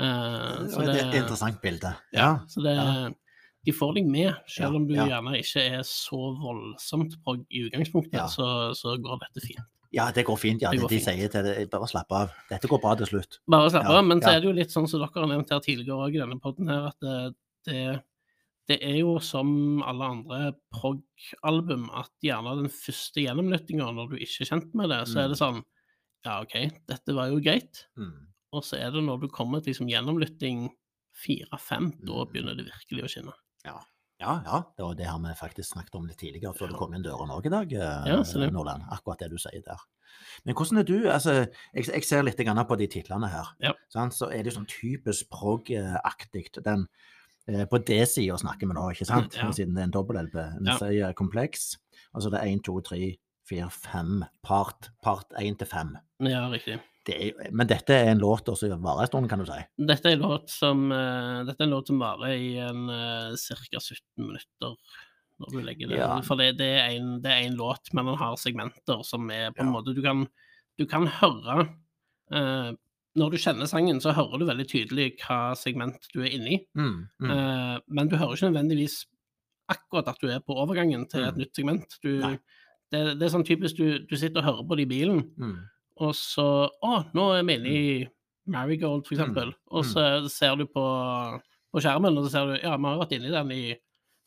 Eh, Det er et interessant bilde. ja, så det, ja. de får deg med, selv om du ja. gjerne ikke er så voldsomt prog i utgangspunktet, så, så går dette fint. Ja, det går fint. ja. Det De, går de fint. sier til det, bare slapp av. Dette går bra til slutt. Bare slapp av. Men så er det jo litt sånn som dere har nevnt her tidligere i denne podden her, at det, det, det er jo som alle andre prog-album at gjerne den første gjennomlyttinga, når du ikke er kjent med det, så er det sånn Ja, OK, dette var jo greit. Mm. Og så er det når du kommer til liksom gjennomlytting fire-fem, da Mm. begynner det virkelig å skinne. Ja, ja. Det, det har vi faktisk snakket om litt tidligere, før du kom inn døren òg i dag, eh, Ja, Nordland. Akkurat det du sier der. Men hvordan er du? Altså, jeg, jeg ser litt på de titlene her. Ja. Så er det sånn typisk prog-aktig. Den eh, På D-sida snakker vi nå, ikke sant? Ja. Siden det er en dobbel-LP. Vi Ja. sier kompleks. Altså det er én, to, tre, fire, fem. Part, part én til fem. Ja, riktig. Det er, men dette er en låt som varer en stund, kan du si. Dette er en låt som, uh, dette er en låt som varer i en uh, ca. 17 minutter. Når du legger det. Ja. For det, det, er en, det er en låt, men den har segmenter som er på en Ja. måte Du kan, du kan høre uh, Når du kjenner sangen, så hører du veldig tydelig hva segment du er inne i. Mm, mm. Uh, men du hører ikke nødvendigvis akkurat at du er på overgangen til et Mm. nytt segment. Du, Nei. Det, det er sånn typisk du, du sitter og hører på det i bilen, mm. og så Å, nå er vi inne i Marigold, for eksempel. Mm. Og så ser du på, på skjermen, og så ser du Ja, vi har vært inne i den i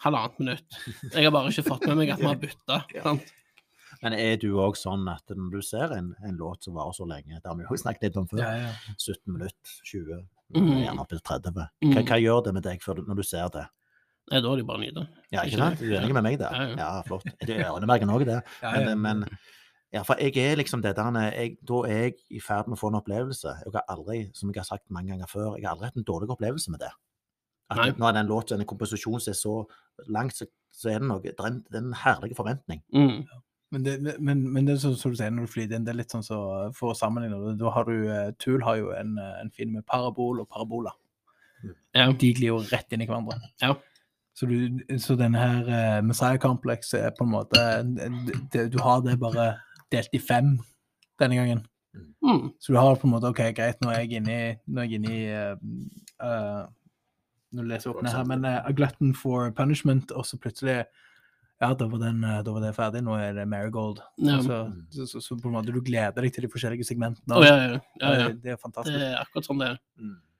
halvannet minutt. Jeg har bare ikke fått med meg at vi har bytta. <laughs> Ja. Men er du òg sånn at når du ser en, en låt som varer så lenge, det har vi jo snakket litt om før, Ja, ja. 17 minutter, 20, Mm. gjerne opp til 30, hva, Mm. hva gjør det med deg når du ser det? Nei, da er det bare nyter. Ja, Ikke sant? Du er enig med meg der? Ja, ja. Ja, flott. Det er øremerken òg, det. <laughs> Men, ja. men ja, for jeg er liksom det der jeg, Da er jeg i ferd med å få en opplevelse. Jeg har aldri, som jeg har sagt mange ganger før, jeg har aldri hatt en dårlig opplevelse med det. At Nei. når den låten, en komposisjon som er så langt, så, så er det noe Det er en, det er en herlig forventning. Mm. Men det, men, men det er sånn som du sier når du flyr inn, det er litt sånn så for å sammenligne det, Da har du eh, Tool har jo en, eh, en film med parabol og parabola. Ja. De glir jo rett inn i hverandre. Ja. Så, du, så denne her uh, Messiah-komplekset er på en måte det, Du har det bare delt i fem denne gangen. Mm. Så du har på en måte OK, greit, nå er jeg inne i Nå er jeg inni uh, uh, eh, Nå leser jeg opp ned her, men uh, A Glutton for Punishment, og så plutselig Ja, da var, den, eh, da var det ferdig. Nå er det Marigold. Ja. Så, så, så, på en måte du gleder deg til de forskjellige segmentene. Oh, ja, ja. Det, er fantastisk. Det er akkurat sånn det er.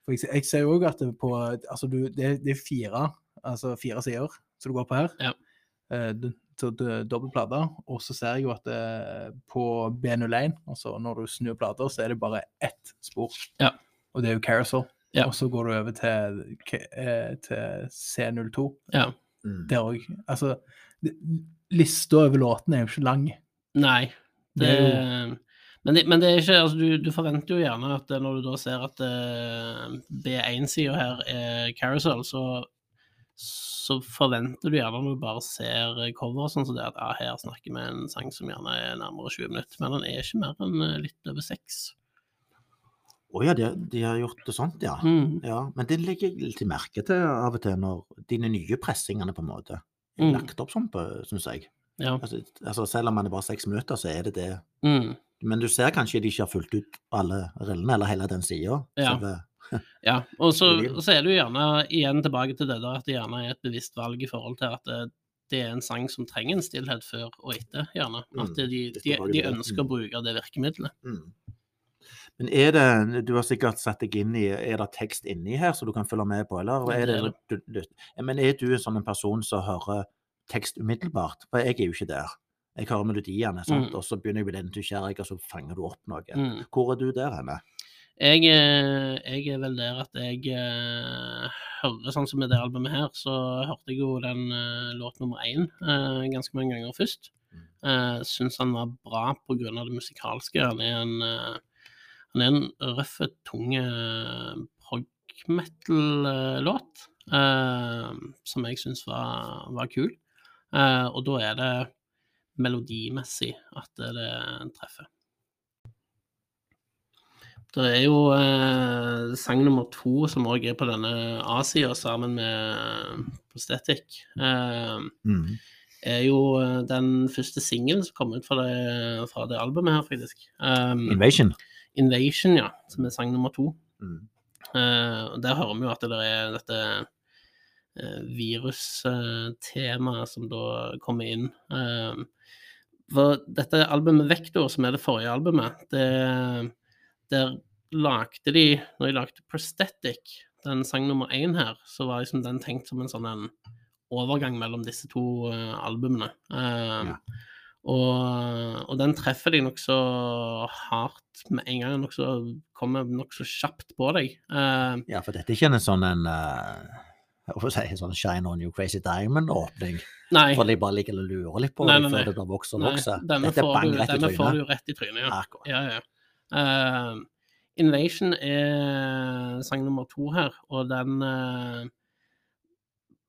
For jeg, jeg ser jo òg at det på Altså, du, det, det er fire, altså fire sider som du går på her. Ja. Uh, du- så det- dobbel plate. Og så ser jeg jo at det, på B01, altså når du snur plater, så er det bare ett spor. Ja. Og det er jo Carousel. Ja. Og så går du over til, eh, til C02. Ja. Mm. Der òg. Altså, lista over låtene er jo ikke lang. Nei. Det, Det er men, det, men det er ikke altså, du, du forventer jo gjerne at når du da ser at uh, B1-sida her er Carousel, så, så forventer du gjerne når du bare ser coveret, cover sånn som det at ja, her snakker vi en sang som gjerne er nærmere 20 minutter, men den er ikke mer enn eh, litt over seks. Å ja, de, de har gjort det sånt, ja. Mm. ja. Men det legger jeg litt merke til av og til når dine nye pressingene på en måte er Mm. lagt opp sånn, syns jeg. Ja. Altså, altså, selv om man er bare seks minutter, så er det det. Mm. Men du ser kanskje de ikke har fulgt ut alle rillene, eller hele den sida. Ja. <laughs> Ja, og så, og så er jo gjerne igjen tilbake til det der at det gjerne er et bevisst valg i forhold til at det, det er en sang som trenger en stillhet før og etter, gjerne. At det, de, de, de ønsker å Mm. bruke det virkemidlet. Mm. Men er det Du har sikkert satt deg inn i Er det tekst inni her som du kan følge med på, eller er det du, du, Men er du en sånn en person som hører tekst umiddelbart? For jeg er jo ikke der. Jeg hører melodiene, sant? Mm. og så begynner jeg å bli litt nysgjerrig, og så fanger du opp noe. Mm. Hvor er du der henne? Jeg, eh, jeg er vel der at jeg uh, hører sånn som med det albumet her, så hørte jeg jo den uh, låt nummer én uh, ganske mange ganger først. Mm. Uh, Syns han var bra av det musikalske. Han er en, han er en røff, tung prog metal-låt som jeg syns var, var kul. Og da er det melodimessig at det, det treffer. Det er jo eh, sang nummer to som òg er på denne A-sida sammen med Prosthetic. Eh, Mm. er jo eh, den første singelen som kom ut fra det, fra det albumet her, faktisk. Um, Invasion. Invasion, ja, som er sang nummer to. Mm. Eh, der hører vi jo at det er dette virustemaet som da kommer inn. Eh, for dette albumet Vektor, som er det forrige albumet, det, der lagde de Når de lagde Prosthetic, den sang nummer én her, så var liksom den tenkt som en sånn en overgang mellom disse to uh, albumene. Uh, Ja. og, og den treffer de nokså hardt med en gang. Nokså, kommer nokså kjapt på deg. Uh, Ja, for dette er ikke en sånn en får si, sånn Shine on you crazy diamond-åpning. For de bare ligger og lurer litt på Nei, nei, nei, før det blir vokser og vokser. denne, får du, denne får du rett i trynet, ja. Akkurat. ja, ja. Invasion er sang nummer to her, og den eh,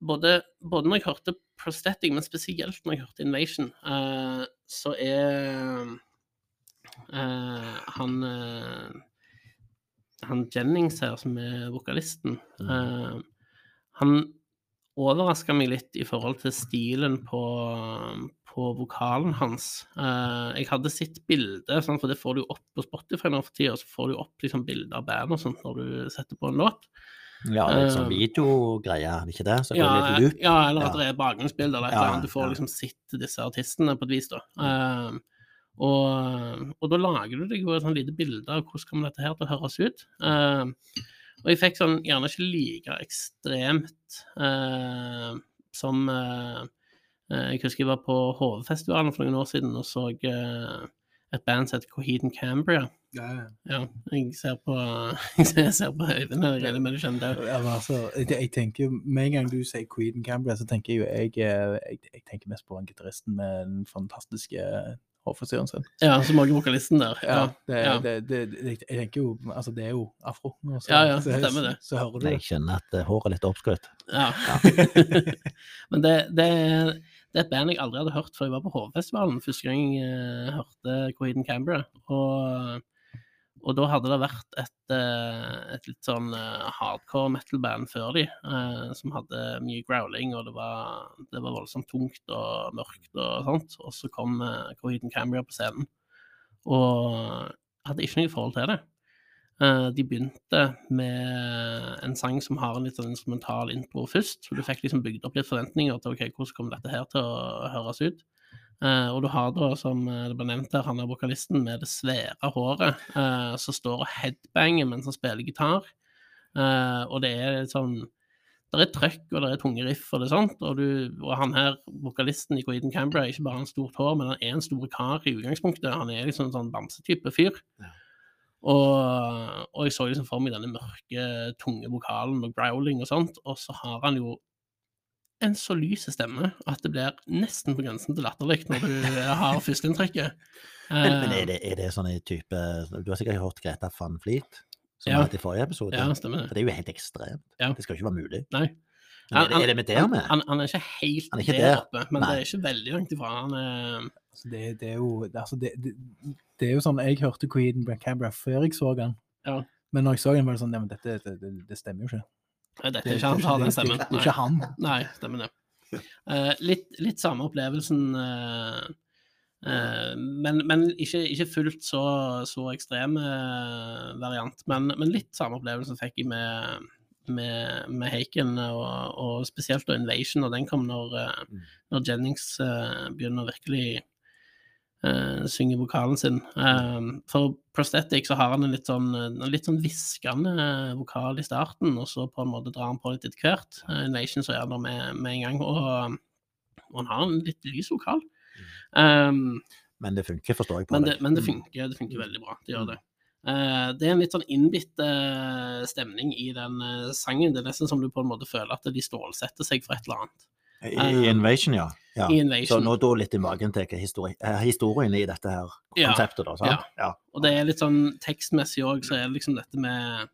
både, både når jeg hørte Prosthetic, men spesielt når jeg hørte Invasion, eh, så er eh, han Han Jennings her, som er vokalisten, eh, han overraska meg litt i forhold til stilen på, på vokalen hans. Uh, jeg hadde sett bilde, sånn, for det får du opp på Spotify nå for tida, så får du opp liksom, bilder av band og sånt når du setter på en låt. Ja, litt sånn Eh, er det ikke det? Så går Ja, det litt ja, eller at Ja. det er bakgrunnsbilder eller et Ja, eller annet. Du får liksom sett disse artistene på et vis, da. Uh, og, og da lager du deg jo et sånn lite bilde av hvordan kommer dette her til å høres ut. Eh, og jeg fikk sånn gjerne ikke like ekstremt eh, som eh, eh, Jeg husker jeg var på HV-festivalen for noen år siden og så eh, et band som heter Coheed Cambria. Ja, jeg ser på <laughs> Jeg ser- på øynene jeg regner med du skjønner det. Ja, altså, jeg, jeg tenker, Med en gang du sier Queen Cambria, så tenker jeg jo jeg, eh, jeg, jeg tenker mest på han gitaristen med den fantastiske hårfrisyren sin. Ja, som er vokalisten der. Ja, det, ja. Det, det, det, jeg tenker jo Altså, det er jo afro. Så, Ja, ja, det stemmer det. Så, så hører du Jeg skjønner kjenner at eh, håret er litt oppskrytt. ja. <laughs> Men det, det, er- det er et band jeg aldri hadde hørt før jeg var på HV-festivalen. Første gang jeg eh, hørte Coheed Cambria. Og, og da hadde det vært et, eh, et litt sånn eh, hardcore metal-band før de, eh, som hadde mye growling, og det var, det var voldsomt tungt og mørkt og sånt. Og så kom Coheed Cambria på scenen, og hadde ikke noe forhold til det. De begynte med en sang som har en litt sånn instrumental intro først, så du fikk liksom bygd opp litt forventninger til ok, hvordan kommer dette her til å høres ut. Eh, og du har da, som det ble nevnt her, han er vokalisten med det svære håret, uh, som står og headbanger mens han spiller gitar. Uh, og det er sånn Det er trøkk, og det er tunge riff, og det er sånt. Og, du, og han her, vokalisten i Coeden Cambra, er ikke bare en stort hår, men han er en stor kar i utgangspunktet. Han er liksom en sånn bamsetype fyr. Ja. Og, og jeg så liksom for meg denne mørke, tunge vokalen og growling og sånt, og så har han jo en så lys stemme at det blir nesten på grensen til latterlig når du har førsteinntrykket. <laughs> Men, men Eh, er, det, er det sånn i type Du har sikkert hørt Greta van Fleet, som Ja. var i forrige episode? Ja, stemmer det. For det er jo helt ekstremt. Ja. Det skal jo ikke være mulig. Nei. Men er, det, er det med der med? Han, han er ikke helt Han er ikke der, der. oppe, men Nei. det er ikke veldig langt ifra. Han er Altså, det, det er jo altså, det, det, det er jo sånn Jeg hørte Queen Cabra før jeg så han. Ja. Men når jeg så han, var det sånn Nei, men dette det, det, det stemmer jo ikke. Nei, Det, er ikke han som har den stemmen. Nei. ikke han. Nei, stemmen det. Uh, litt, litt samme opplevelsen, uh, uh, men, men ikke, ikke fullt så, så ekstrem variant. Men, men litt samme opplevelsen fikk jeg med, med, med Haken, og, og spesielt da Invasion, og den kom når, Mm. når Jennings begynner å virkelig eh, synger vokalen sin. Eh, for Prosthetic så har han en litt sånn, en litt sånn hviskende vokal i starten, og så på en måte drar han på litt etter hvert. Uh, Invasion så er han der med, med en gang, og, og han har en litt lys vokal. Um, Men det funker, forstår jeg på men, det, deg. men det Mm. funker, det funker veldig bra. Det gjør det. Uh, det er en litt sånn innbitt uh, stemning i den uh, sangen. Det er nesten som du på en måte føler at de stålsetter seg for et eller annet. I, I Invasion, ja. ja. I Så nå da litt i magen til histori eh, historien i dette her konseptet, da. sant? Ja. Og det er litt sånn tekstmessig òg, så er det liksom dette med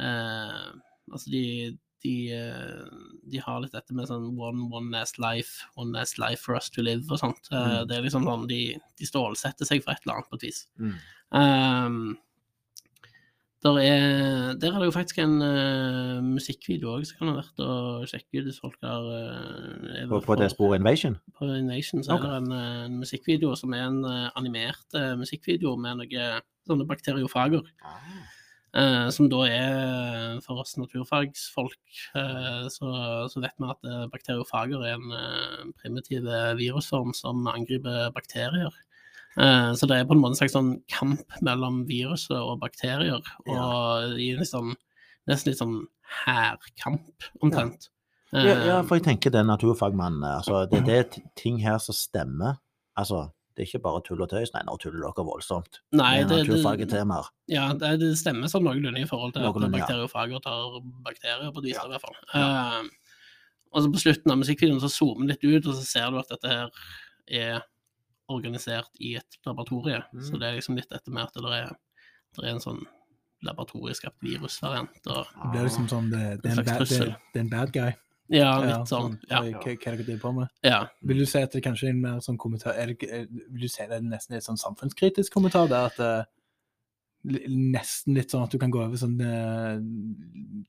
eh, Altså, de, de, eh, de har litt dette med sånn one, one last life, one last life for us to live og sånt. Eh, Mm. Det er liksom sånn de, de stålsetter seg for et eller annet på et vis. Mm. Um, der, er, der er det jo faktisk en uh, musikkvideo òg, som kan ha vært å sjekke ut hvis folk har uh, På, på det sporet Invasion? på Invasion så okay. er det en, eh, en musikkvideo som er en animert uh, musikkvideo med noen sånne bakteriofager. eh, som da er for oss naturfagsfolk, uh, så, så vet vi at bakteriofager er en primitiv virusform som angriper bakterier. Eh, så det er på en måte en slags sånn kamp mellom viruset og bakterier, og i liksom, nesten litt sånn hærkamp, omtrent. Ja, ja, Eh, for jeg tenker det naturfagmannen altså, Det det er <clears throat> ting her som stemmer. Altså, det er ikke bare tull og tøys. Nei, nå tuller dere voldsomt. Nei, det er naturfaget naturfagetemaer. Ja, det, det stemmer sånn noenlunde i forhold til Noenlunde, at bakteriofager tar bakterier på et vis, Ja. i hvert fall. Eh, og så på slutten av musikkvideoen så zoomer den litt ut, og så ser du at dette her er organisert i et laboratorie. Mm. Så det er liksom litt dette med at det er, det er en sånn laboratorieskapt virusvariant. Og, Det blir liksom sånn det, det, er En bad, det, det er en bad guy. ja, litt sånn. Ja. Hva, hva er det dere driver på med? ja. Vil du si at det kanskje er en mer sånn kommentar er det, er, Vil du si det er nesten et sånn samfunnskritisk kommentar, der at eh, Nesten litt sånn at du kan gå over sånn eh,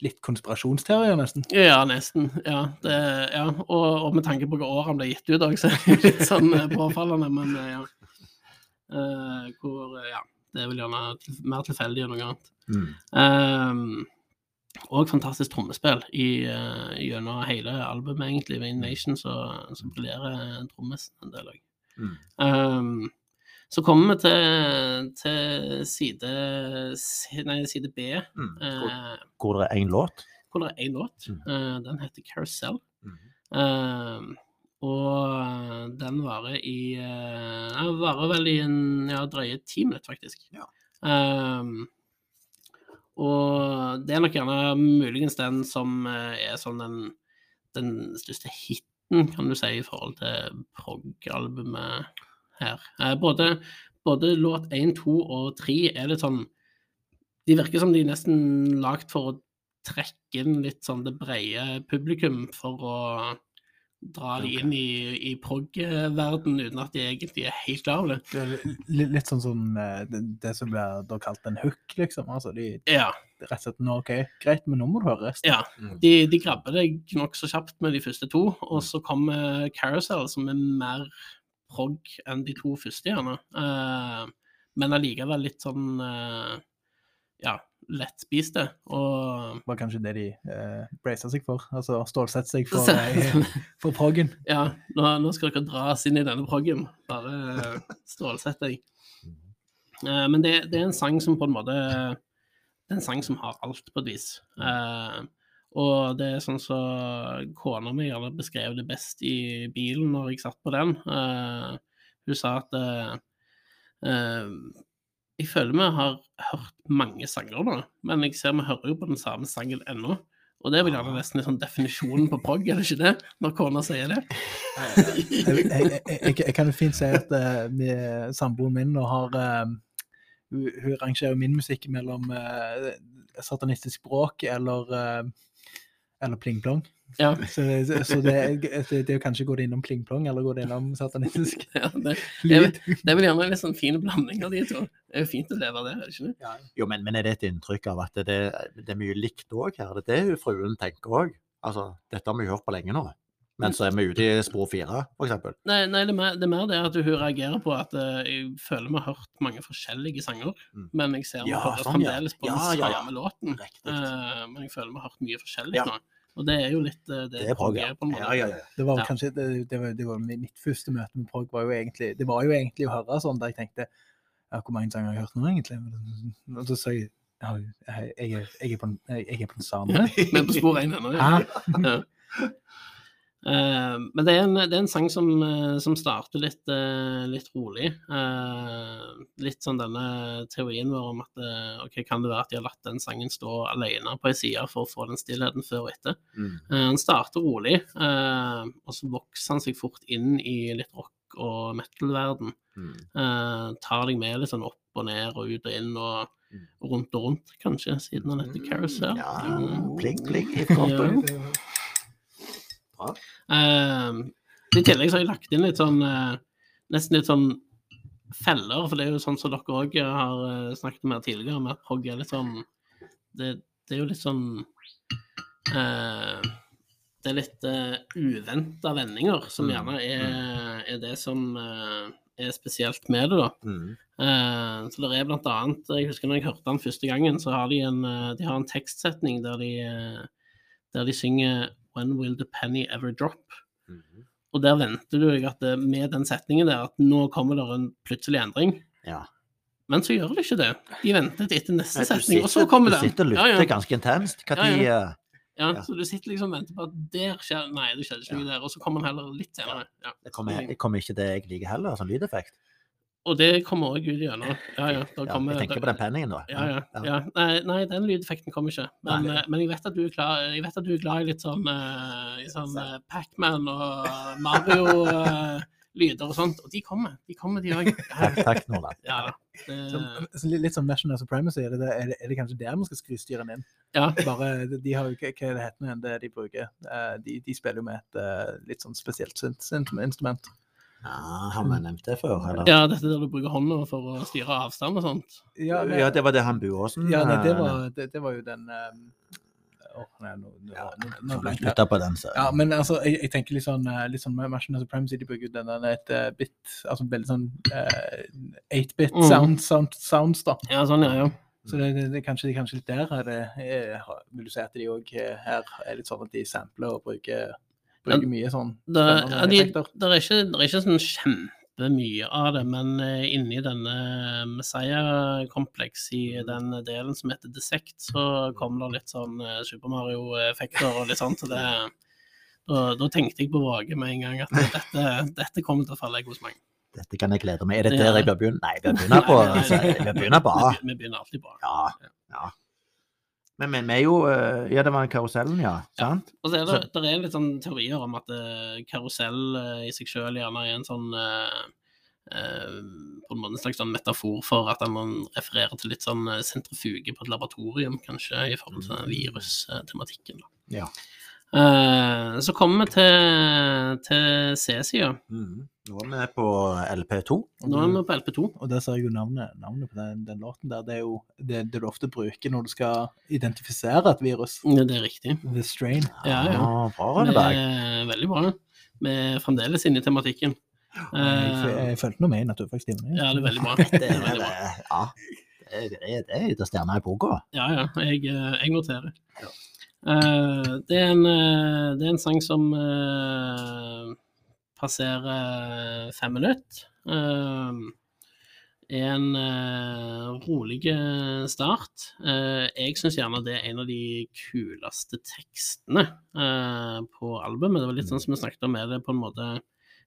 litt konspirasjonsteorier, nesten? Ja, nesten. Ja, det, ja. Og, og med tanke på hva år han ble gitt ut òg, så er det litt sånn eh, påfallende, men eh, ja. Uh, hvor Ja, det er vel gjerne mer tilfeldig enn noe annet. Mm. Um, og fantastisk trommespill i, uh, gjennom hele albumet, egentlig. Ved Invasion så, så briljerer trommisen en del òg. Mm. Um, så kommer vi til, til side, nei, side B, Mm. Hvor, eh, hvor det er én låt. hvor det er én låt. Mm. Uh, den heter Carousel. Mm. Uh, og den varer i Den varer vel i en ja, drøye ti minutter, faktisk. Ja. Um, og det er nok gjerne muligens den som er sånn den, den største hiten, kan du si, i forhold til prog-albumet her. Eh, både, både låt 1, 2 og 3 er litt sånn De virker som de er nesten lagd for å trekke inn litt sånn det brede publikum for å dra de inn i, i prog-verden uten at de egentlig er helt klar over det. Det er litt, litt sånn som eh, det, det som blir da kalt en hook, liksom. Altså, de Ja. rett og slett nå, OK, greit, men nå må du høre resten. ja. Mm. De, de grabber deg nokså kjapt med de første to, og så kommer Carousel, som er mer prog enn de to første, gjerne. Uh, men allikevel litt sånn uh, ja, lettspiste. Og Det var kanskje det de uh, bracer seg for. Altså stålsette seg for, eh, for proggen. <laughs> ja, nå, nå skal dere dras inn i denne proggen. Bare stålsett deg. Eh, men det, det er en sang som på en måte Det er en sang som har alt, på et vis. Eh, og det er sånn som kona mi gjerne beskrev det best i bilen når jeg satt på den. Uh, hun sa at uh, jeg føler vi har hørt mange sanger nå, men jeg ser vi hører jo på den samme sangen ennå. Og det er vel gjerne nesten sånn definisjonen på prog, er det ikke det? Når kona sier det? <laughs> Jeg, jeg, jeg, jeg, kan jo fint si at uh, med samboeren min nå har uh, hun, hun rangerer min musikk mellom uh, satanistisk språk eller uh, eller pling-plong. Ja. <laughs> Så, så det, det, det er jo kanskje gå det innom pling-plong eller gå det innom satanistisk <laughs> Ja, det, <laughs> det, lyd. det er vel gjerne en litt sånn fin blanding av de to. Det er jo fint å leve av det, er det ikke det? Jo, men, men er det et inntrykk av at det, det er mye likt òg her? Det er det fruen tenker òg? Altså, dette har vi hørt på lenge nå. Men så er vi ute i spor fire, eksempel. Nei, nei det, er mer, det er mer det at hun reagerer på at uh, jeg føler vi har hørt mange forskjellige sanger, Mm. men jeg ser Ja, sånn, fremdeles på Ja, den ja, ja. samme låten. Eh, men jeg føler vi har hørt mye forskjellig Ja. nå. Og det er jo litt uh, det, Det er prog, ja. på en måte. Ja, ja, ja. Det var Ja. kanskje det, det, var, det var mitt mitt første møte med prog var jo egentlig Det var jo egentlig å høre sånn der jeg tenkte ja, Hvor mange sanger har jeg hørt nå, egentlig? Og så sa jeg ja, jeg, jeg, er- jeg, er jeg er på den samme. <laughs> Men på spor én ennå, ja. Eh, men det er, en, det er en sang som, eh, som starter litt, eh, litt rolig. Eh, litt sånn denne teorien vår om at ok, kan det være at de har latt den sangen stå alene på ei side for å få den stillheten før og etter. Mm. Eh, han starter rolig, eh, og så vokser han seg fort inn i litt rock og metal-verden. Mm. Uh, tar deg med litt sånn opp og ned og ut og inn, og rundt og rundt, kanskje, siden han heter Carousel. Mm, Ja, Mm. pling, pling i fronten. Bra. Uh, I tillegg så har jeg lagt inn litt sånn uh, Nesten litt sånn feller, for det er jo sånn som dere òg har uh, snakket om her tidligere, med at prog er litt sånn Det, det er jo litt sånn eh, Det er litt uh, uventa vendinger, som Mm, gjerne er, er det som eh, er spesielt med det, da. Mm. Uh, så det er blant annet Jeg husker når jeg hørte den første gangen, så har de en, eh, de har en tekstsetning der de, eh, der de synger When will the penny ever drop? Mhm. Og der venter du deg at det, med den setningen der, at nå kommer det en plutselig endring. Ja. Men så gjør det ikke det. De venter til etter neste du setning, og så kommer den. Du sitter og Ja, lytter ja. ganske intenst. Hva Ja, tid ja. eh, Ja, Ja. Så du sitter liksom og venter på at der skjer Nei, det skjedde ikke noe der. Og så kommer den heller litt senere. Ja. det kommer, det kommer ikke det jeg liker heller, som lydeffekt? Og det kommer òg ut gjennom. Ja, ja. Ja, kommer, jeg tenker på den penningen, da. Ja, ja. ja. Nei, nei, den lydeffekten kommer ikke. Men, Nei. eh, men jeg, vet at du er glad, jeg vet at du er glad i litt sånn, uh, sånn uh, Pac-Man og Mario-lyder og sånt. Og de kommer. De kommer, de òg. <laughs> Takk, Nordland. Ja, Så, så litt, som National Supremacy, er det, det- er det, er det kanskje der vi skal skru styren inn? ja. Bare, de har jo ikke, hva det heter det de bruker? Eh, De, de spiller jo med et litt sånn spesielt synt- synt- instrument. Ja, har vi nevnt det før, eller? ja, dette der du bruker hånda for å styre avstand og sånt. Ja, nei, Ja, det var det han Buåsen ja nei, det, eh, var, det, det var jo den um, Åh, nei, nå, nå, Ja, nå, på den, så Ja, men altså, jeg, jeg tenker litt sånn, eh, litt sånn med National Supremacy, de bruker jo denne et uh, bit, altså veldig sånn uh, 8-bit Mm. sound, sound, sounds, da. Ja, sånn, ja, ja. Så det, det, det, kanskje, kanskje litt der er det, er, vil du si at de òg her er litt sånn at de sampler og bruker, bruker mye sånn Det, ja, de, det, er ikke, det er ikke sånn kjempemye av det, men eh, inni denne Messiah-kompleks, i den delen som heter The Sect, så kommer det litt sånn eh, Super Mario-effekter og litt sånt. Så det, da, da tenkte jeg på Våge med en gang at dette, dette kommer til å falle i god. Dette kan jeg glede meg. Er det der jeg bør begynne? Nei, jeg bør begynne på <laughs> på A. Vi, vi begynner alltid bra. Ja. ja. Men, men vi er jo eh, Ja, det var karusellen, ja. Sant? Og så er det, der er litt sånn teorier om at eh, karusell eh, i seg selv gjerne er en sånn På en måte en slags sånn metafor for at man refererer til litt sånn sentrifuge på et laboratorium, kanskje, i forhold til den virustematikken. Ja. Eh, så kommer vi til, til C-sida. Mm. Nå er vi på LP2. Nå er vi på LP2. Og der ser jeg jo navnet, navnet på den, den låten der. Det er jo det, det du ofte bruker når du skal identifisere et virus. Ja, det er riktig. The strain. Ja, ja. Ah, bra, Rønneberg. er veldig bra. Vi er fremdeles inne i tematikken. Jeg, Eh, jeg følte noe med i naturfagstimen. ja, det er veldig bra. <laughs> Det Det er er, veldig bra. ja. Det er, det er, det er stjerner i boka. Ja, ja. Jeg, eh, jeg noterer. Eh, det, er en, eh, det er en sang som eh, passerer fem minutter. Uh, en uh, rolig start. Eh, jeg syns gjerne det er en av de kuleste tekstene eh, på albumet. Det var litt sånn som vi snakket om, er det på en måte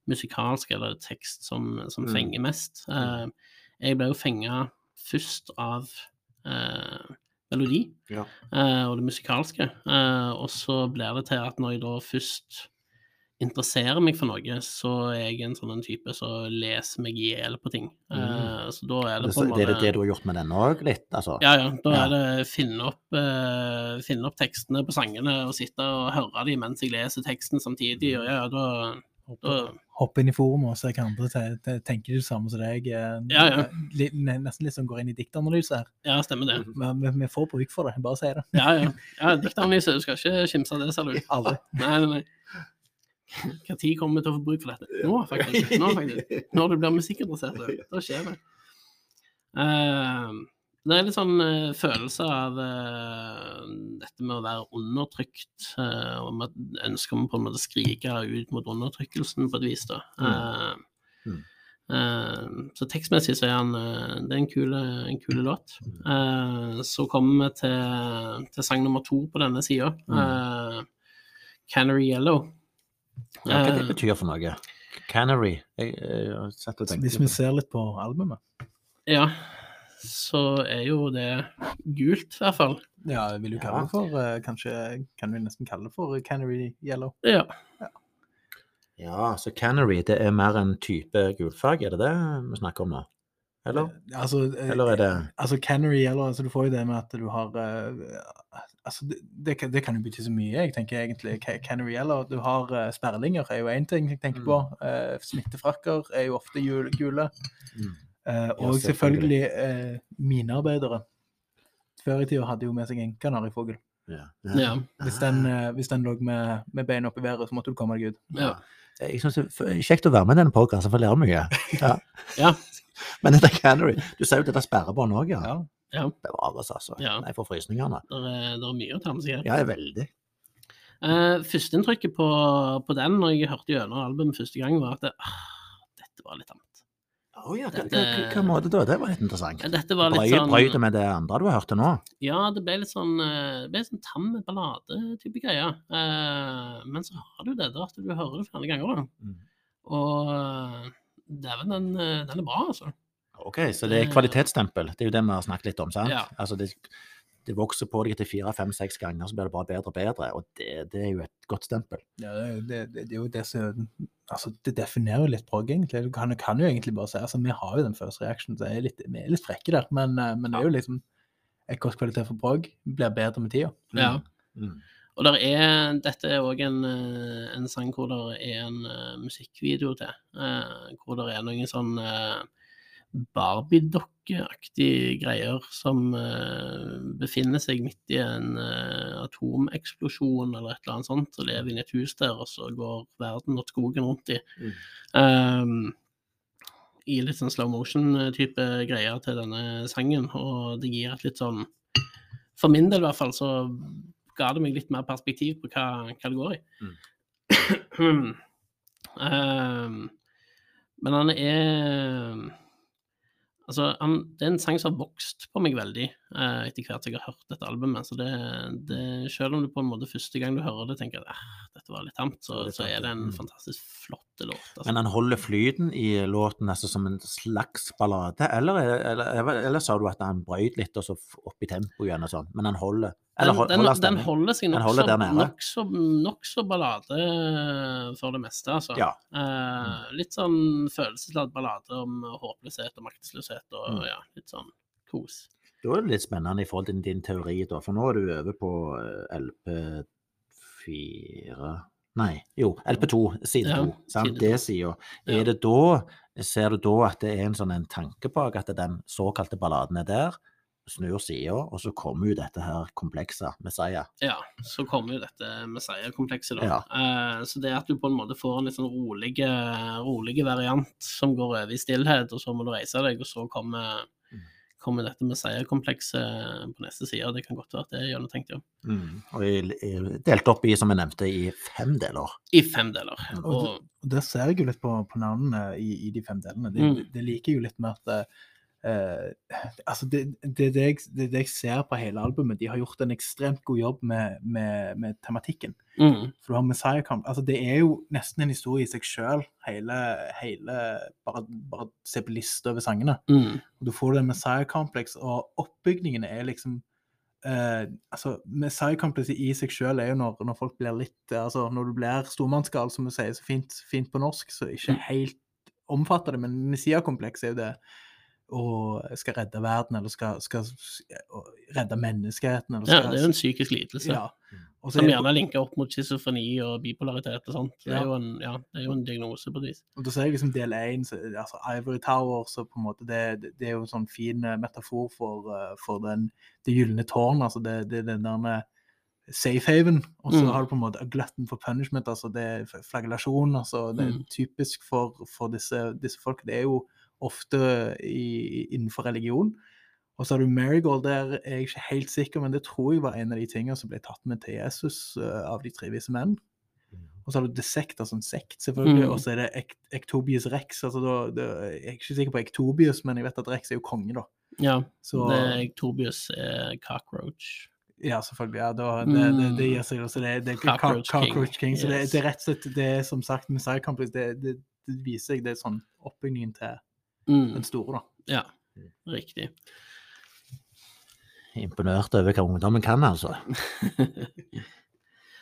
musikalsk eller tekst som, som Mm. fenger mest. Eh, jeg ble jo fenga først av eh, melodi Ja. eh, og det musikalske. Eh, og så blir det til at når jeg da først interesserer meg for noe, så er jeg en sånn type som leser meg i hjel på ting. Eh, så da er det på en det er det, du har gjort med den òg, litt? Altså. ja, ja. Da Ja. er det finne opp, eh, finne opp tekstene på sangene og sitte og høre dem mens jeg leser teksten samtidig. Og ja, da, Hoppe inn i forumet og se hva andre te- te- tenker det samme som deg. eh, Ja, ja. Nesten litt sånn går inn i diktanalyse her. Ja, stemmer det. Men vi, vi får bruk for det, bare si det. Ja, ja. ja Diktanalyse, du skal ikke kimse av det, ser du. <laughs> Aldri. Nei, nei, nei. Når kommer vi til å få bruk for dette? Nå, faktisk. Nå, faktisk. Når du blir musikkinteressert. Da skjer det. Eh, det er litt sånn uh, følelse av uh, dette med å være undertrykt, uh, og med ønsker om på en måte å skrike ut mot undertrykkelsen på et vis. da. Eh, Mm. eh, så tekstmessig så er han Det er en kul, en kul låt. Eh, så kommer vi til, til sang nummer to på denne sida. Mm. Canary Yellow. Ja, hva det betyr for noe? Canary? Jeg, jeg har sett og tenkt Hvis vi ser litt på albumet. Ja, så er jo det gult, i hvert fall. Ja, vil jo kalle Ja. det for eh, Kanskje kan vi nesten kalle det for Canary Yellow. Ja. Ja, så Canary det er mer en type gulfarge, er det det vi snakker om nå? Eller? Altså, eh, Eller er det Altså Canary, yellow, altså, du får jo det med at du har eh, Altså, det, det, kan, det kan jo bety så mye, jeg tenker egentlig. Ca- Canary, yellow, du har uh, sperlinger, er jo én ting jeg tenker Mm. på. Eh, smittefrakker er jo ofte gule. Mm. Eh, og Ja, selvfølgelig uh, minearbeidere. Før i tida hadde jo med seg en kanarifugl. Ja. Ja. <laughs> Hvis den, eh, hvis den lå med, med beina opp i været, så måtte du komme deg ut. Ja. Jeg synes det er kjekt å være med i denne podkasten, for jeg lærer mye. <laughs> Ja. Ja. <laughs> Men dette Canary Du sier jo dette sperrebåndet sperrebånd òg, ja. Ja. Ja. Bevares, altså. Ja. Jeg får frysningene. Det er, er mye å ta med seg her. Ja, jeg er veldig. Uh, Førsteinntrykket på, på den når jeg hørte gjennom albumet første gang, var at det, uh, dette var litt tamt. Å ja, hva, Dette- hva, hva, måte da? Det var litt interessant. Dette var litt Brøy- sånn Brøy det med det andre du har hørt til nå? Ja, det ble litt sånn eh, Det ble sånn tam ballade-type greier. Uh, men så har du det der at du hører det flere ganger. Mm. Og uh, dæven, den, eh, den er bra, altså. Ok, så det er kvalitetsstempel. Det er jo det vi har snakket litt om, sant? Ja. Altså det, det vokser på deg etter fire, fem, seks ganger, så blir det bare bedre og bedre. Og det, det er jo et godt stempel. Ja, det, det, det, er jo det som Altså, det definerer jo litt prog, egentlig. Du kan, kan jo egentlig bare si altså, Vi har jo den first reaction, så er litt, vi er litt frekke der. Men, eh, men det er jo liksom Et godt kvalitet for prog blir bedre med tida. Ja. Mm. Og der er, dette er òg en, eh, en sang hvor det er en eh, musikkvideo til. eh, hvor det er noen sånn uh, Barbie-dokkeaktige greier som uh, befinner seg midt i en uh, atomeksplosjon eller et eller annet sånt, og lever inni et hus der, og så går verden og skogen rundt i. Mm. Um, I litt sånn slow motion-type greier til denne sangen, og det gir et litt sånn For min del i hvert fall, så ga det meg litt mer perspektiv på hva, hva det går i. um, <clears throat> men han er Altså, han, det er en sang som har vokst på meg veldig eh, etter hvert jeg har hørt dette albumet. Så det, det, selv om du på en måte første gang du hører det tenker at eh, dette var litt tamt, så, så er det en mm. fantastisk flott låt. Altså. Men han holder flyten i låten altså som en slags ballade, eller, eller, eller, eller sa du at han brøyt litt og så opp i tempo igjen og sånn, men han holder den, hold, den, den holder seg nokså nok så, nok så ballade for det meste, altså. Ja. Eh, litt sånn følelsesladd ballade om håpløshet og maktesløshet og Mm. ja, litt sånn kos. Da er det litt spennende i forhold til din teori, da, for nå er du over på eh, LP4 Nei, jo, LP2, side Ja, 2. sant? Det sida. Er det da Ser du da at det er en sånn en tanke bak at den såkalte balladen er der, snur sida, og så kommer jo dette her komplekse Messiah? Ja, så kommer jo dette Messiah-komplekset, da. Ja. Eh, så det at du på en måte får en litt sånn rolig, variant som går over i stillhet, og så må du reise deg, og så kommer, Mm. kommer dette Messiah-komplekset på neste side. Det kan godt være at det er gjennomtenkt, ja. Mm. Og jeg, jeg delt opp i, som jeg nevnte, i fem deler. I fem deler. Og, Og, og der ser jeg jo litt på, på navnene i, i de fem delene. Det, Mm. det, det liker jo litt med at eh, altså det, det, det, jeg, det, det jeg ser på hele albumet, de har gjort en ekstremt god jobb med, med, med tematikken. mm, For du har Messiah Camp altså Det er jo nesten en historie i seg sjøl, hele, hele bare, bare se på lista over sangene. mm, Og du får det Messiah Complex, og oppbygningene er liksom Uh, altså Messiah Complex i seg sjøl er jo når, når folk blir litt altså Når du blir stormannsgal, som vi sier så fint, fint på norsk, så ikke Mm. helt omfatter det, men Messiah Complex er jo det og skal redde verden, eller skal, skal redde menneskeheten. Eller ja, det er jo en psykisk lidelse. ja. Også som gjerne er linka opp mot schizofreni og bipolaritet og sånt. Det er jo en, ja, det er jo en diagnose på et vis. Og da ser jeg liksom del én, altså Ivory Tower, så på en måte det, det, er jo en sånn fin eh, metafor for, eh, for den, det gylne tårn, altså det, det er den der safe haven, og så Mm. har du på en måte a glutton for punishment, altså det er flagellasjon. altså det er Mm. typisk for, for disse, disse folk, det er jo ofte i, innenfor religion. Og så har du Marigold, der er jeg ikke helt sikker, men det tror jeg var en av de tingene som ble tatt med til Jesus eh, av de tre vise menn. Og så har du The som altså sekt, selvfølgelig. Mm. Og så er det Ek Ektobius Rex. altså da, det, Jeg er ikke sikker på Ektobius, men jeg vet at Rex er jo konge, da. Ja, Så det er Ectobius er cockroach. ja, selvfølgelig. ja, da, det, det, det gir seg. også. det, det er Cockroach Cockroach, King, King. Så det, yes. det er rett og slett det som sagt Messiah Complex. Det, det, det viser seg det er sånn oppbyggingen til Mm, den store, da. ja, riktig. Imponert over hva ungdommen kan, altså. <laughs>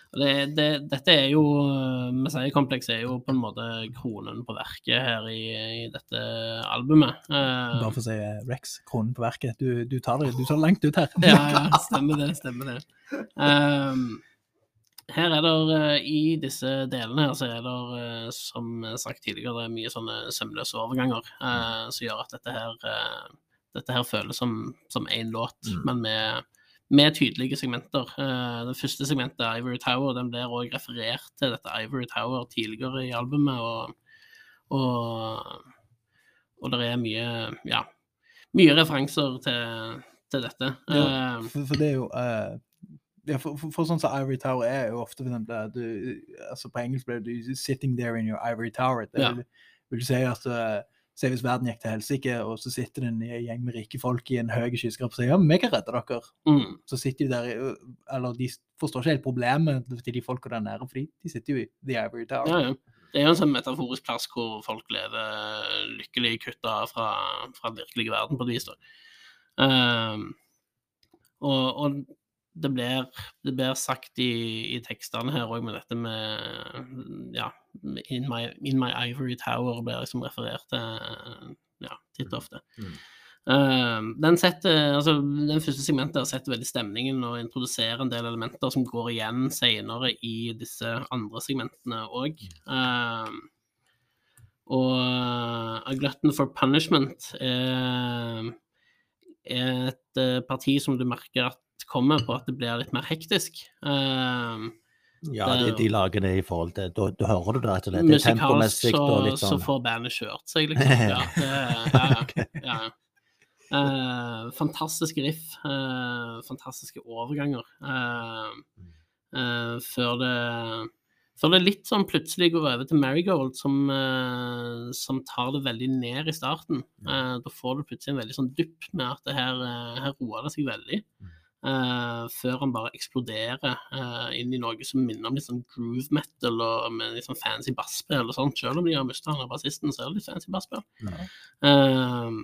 Det, det, dette er jo eh, Messiah-komplekset er jo på en måte kronen på verket her i, i dette albumet. Uh, Bare for å si eh, Rex, kronen på verket. Du, du, tar det, du tar det langt ut her. ja, ja, <laughs> stemmer det, stemmer det. Ehm, her er det, eh, i disse delene her, så er det, eh, som sagt tidligere, det er mye sånne sømløse overganger eh, som gjør at dette her, eh, dette her føles som, som én låt, Mm. men med, med tydelige segmenter. Eh, det første segmentet, Ivory Tower, den blir også referert til dette Ivory Tower tidligere i albumet, og, og, og det er mye, ja, mye referanser til, til dette. Ja, for, for det er jo eh, ja, for, for, for sånn som Ivory Tower er jo ofte for eksempel, du, altså På engelsk blir det du 'sitting there in your ivory tower'. Det Ja. vil, vil si at uh, Se hvis verden gikk til helsike, og så sitter det en gjeng med rike folk i en høy skyskraper og sier 'ja, vi kan redde dere'. mm. Så sitter de der Eller de forstår ikke helt problemet til de folka der nære, for de sitter jo i The Ivory Tower. Ja, ja. Det er jo en sånn metaforisk plass hvor folk lever lykkelig kutta fra, fra den virkelige verden, på et vis. da. Um, og, og det blir, det blir sagt i, i tekstene her òg med dette med ja, in my, in my ivory tower blir liksom referert til ja, titt og ofte. Mm. Uh, den, setter, altså, den første segmentet setter veldig stemningen og introduserer en del elementer som går igjen senere i disse andre segmentene òg. og A Glutton for Punishment er, et eh, parti som du merker at kommer på at det blir litt mer hektisk. Ehm, Ja, Det de, de lager det i forhold til Da, da hører du det rett og slett. Det er tempomessig så, og litt så sånn får bandet kjørt seg, liksom. Ja, <laughs> det, ja, ja, ja. Uh, fantastiske riff, uh, fantastiske overganger. Uh, før det før det litt sånn plutselig går over til Marigold, som, eh, som tar det veldig ned i starten. Da får du plutselig en veldig sånn dupp med at det her, her roer det seg veldig. eh, før han bare eksploderer eh, inn i noe som minner om litt sånn groove metal og med litt sånn fancy basspill og sånt. Selv om de har mista han av bassisten, så er det litt fancy basspill. Ja. Eh,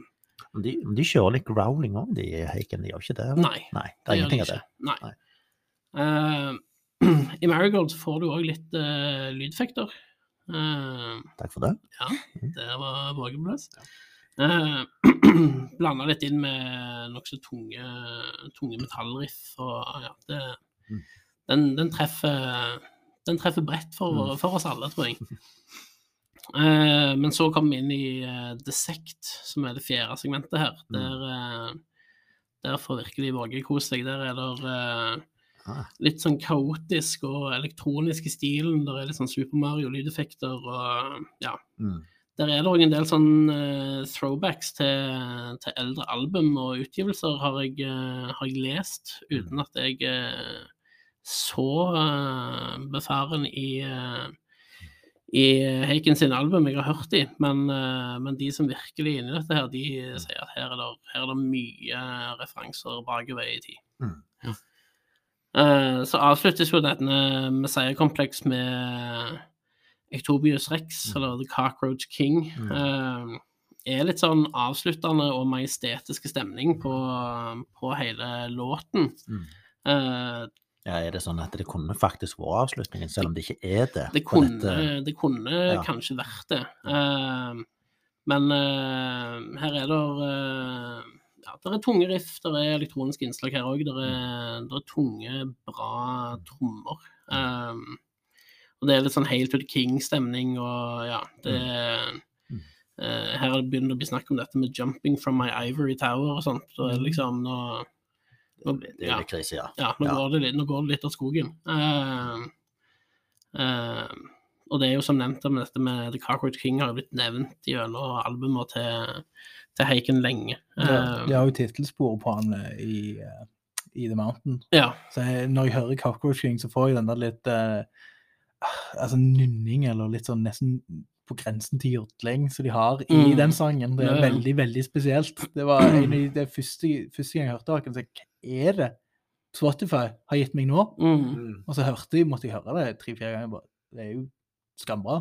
De, de kjører litt growling òg, de Haken. De gjør ikke det? nei. Nei, det er ingenting de av det. Nei. Nei. Uh, <clears throat> I Marigold får du òg litt uh, lydfekter. Uh, Takk for det. Ja, det var vågebløs. <clears throat> Uh, Blanda litt inn med nokså tunge, tunge metallriff. Og ja, det, Mm. den, den, treffer, den treffer bredt for, Mm. for oss alle, tror jeg. <laughs> Eh, men så kom vi inn i eh, The Sect, som er det fjerde segmentet her. Mm. Der, eh, der får virkelig Våge kose seg. Der er det eh, Ah. litt sånn kaotisk og elektronisk i stilen. Der er litt sånn Super Mario-lydeffekter og ja. Mm. Der er det òg en del sånn eh, throwbacks til, til eldre album og utgivelser, har jeg, eh, har jeg lest, uten at jeg er så eh, befaren i i Haken sin album jeg har hørt de, men, men de som virkelig er inne i dette her, de sier at her er det, her er det mye referanser bakover i tid. Mm. Ja. Så avsluttes jo denne Messiah-kompleks med Ectobius rex, Mm. eller The Cockroach King. Mm. Eh, er litt sånn avsluttende og majestetiske stemning på, på hele låten. Mm. Eh, Ja, er det sånn at det kunne faktisk vært avslutningen, selv om det ikke er det? Det kunne, dette? det kunne Ja. kanskje vært det. Uh, men uh, her er det uh, ja, det er tunge riff, det er elektroniske innslag her òg. Det, det er tunge, bra trommer. Eh, og det er litt sånn Hail to the King-stemning, og ja det Mm. uh, Her begynner det å bli snakk om dette med 'jumping from my ivory tower' og sånt. Så det liksom nå, nå Det er litt krise, ja. Ja, nå, Ja. Går det nå går det litt av skogen. Uh, uh, og det er jo som nevnt med dette med The Cockroach King har jo blitt nevnt gjennom albumer til, til Heiken lenge. Ja, de har jo tittelsporet på han i, i The Mountain. ja. Så jeg, når jeg hører Cockroach King, så får jeg den der litt eh, altså nynning, eller litt sånn nesten på grensen til jodling som de har i Mm. den sangen. Det er veldig, veldig spesielt. Det var <clears throat> en av de første, første gang jeg hørte det. Jeg tenkte, Hva er det Spotify har gitt meg nå? Mm, Og så hørte jeg, måtte jeg høre det tre-fire ganger. bare, Det er jo skambra.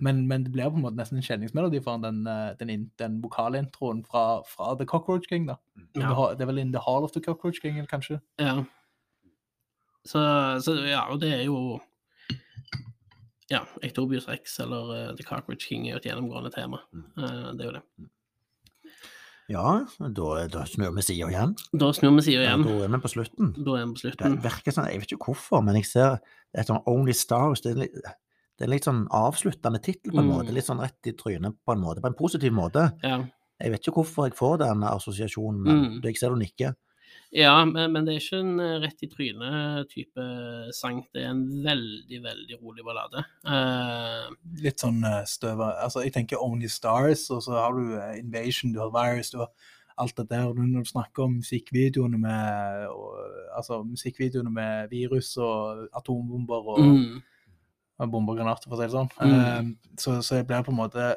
Men, men det blir på en måte nesten en kjenningsmelodi for den, den, den, den vokalintroen fra, fra The Cockroach King. da. Ja. Det er vel In The Hall of the Cockroach King, kanskje? ja. Så, så ja, og det er jo Ja, Ectobius Rex eller eh, The Cockroach King er jo et gjennomgående tema. Eh, det er jo det. Ja, da, da snur vi sida igjen. Da snur vi sida Ja, igjen. da er vi på slutten. Da er vi på slutten. Det virker sånn, jeg vet ikke hvorfor, men jeg ser et sånn Only Stars. Det er litt, det er litt sånn avsluttende tittel på en Mm. måte. Litt sånn rett i trynet på en måte. På en positiv måte. Ja. Jeg vet ikke hvorfor jeg får den assosiasjonen, men Mm. jeg ser du nikker. Ja, men, men det er ikke en eh, rett i trynet-type sang. Det er en veldig, veldig rolig ballade. Uh, Litt sånn eh, støva Altså, jeg tenker Only Stars, og så har du Invasion, du har Virus, du har alt det der. Når du snakker om musikkvideoene med og, Altså, musikkvideoene med virus og atombomber og, mm, og bomber og granater, for å si det sånn, Mm. uh, så, så blir det på en måte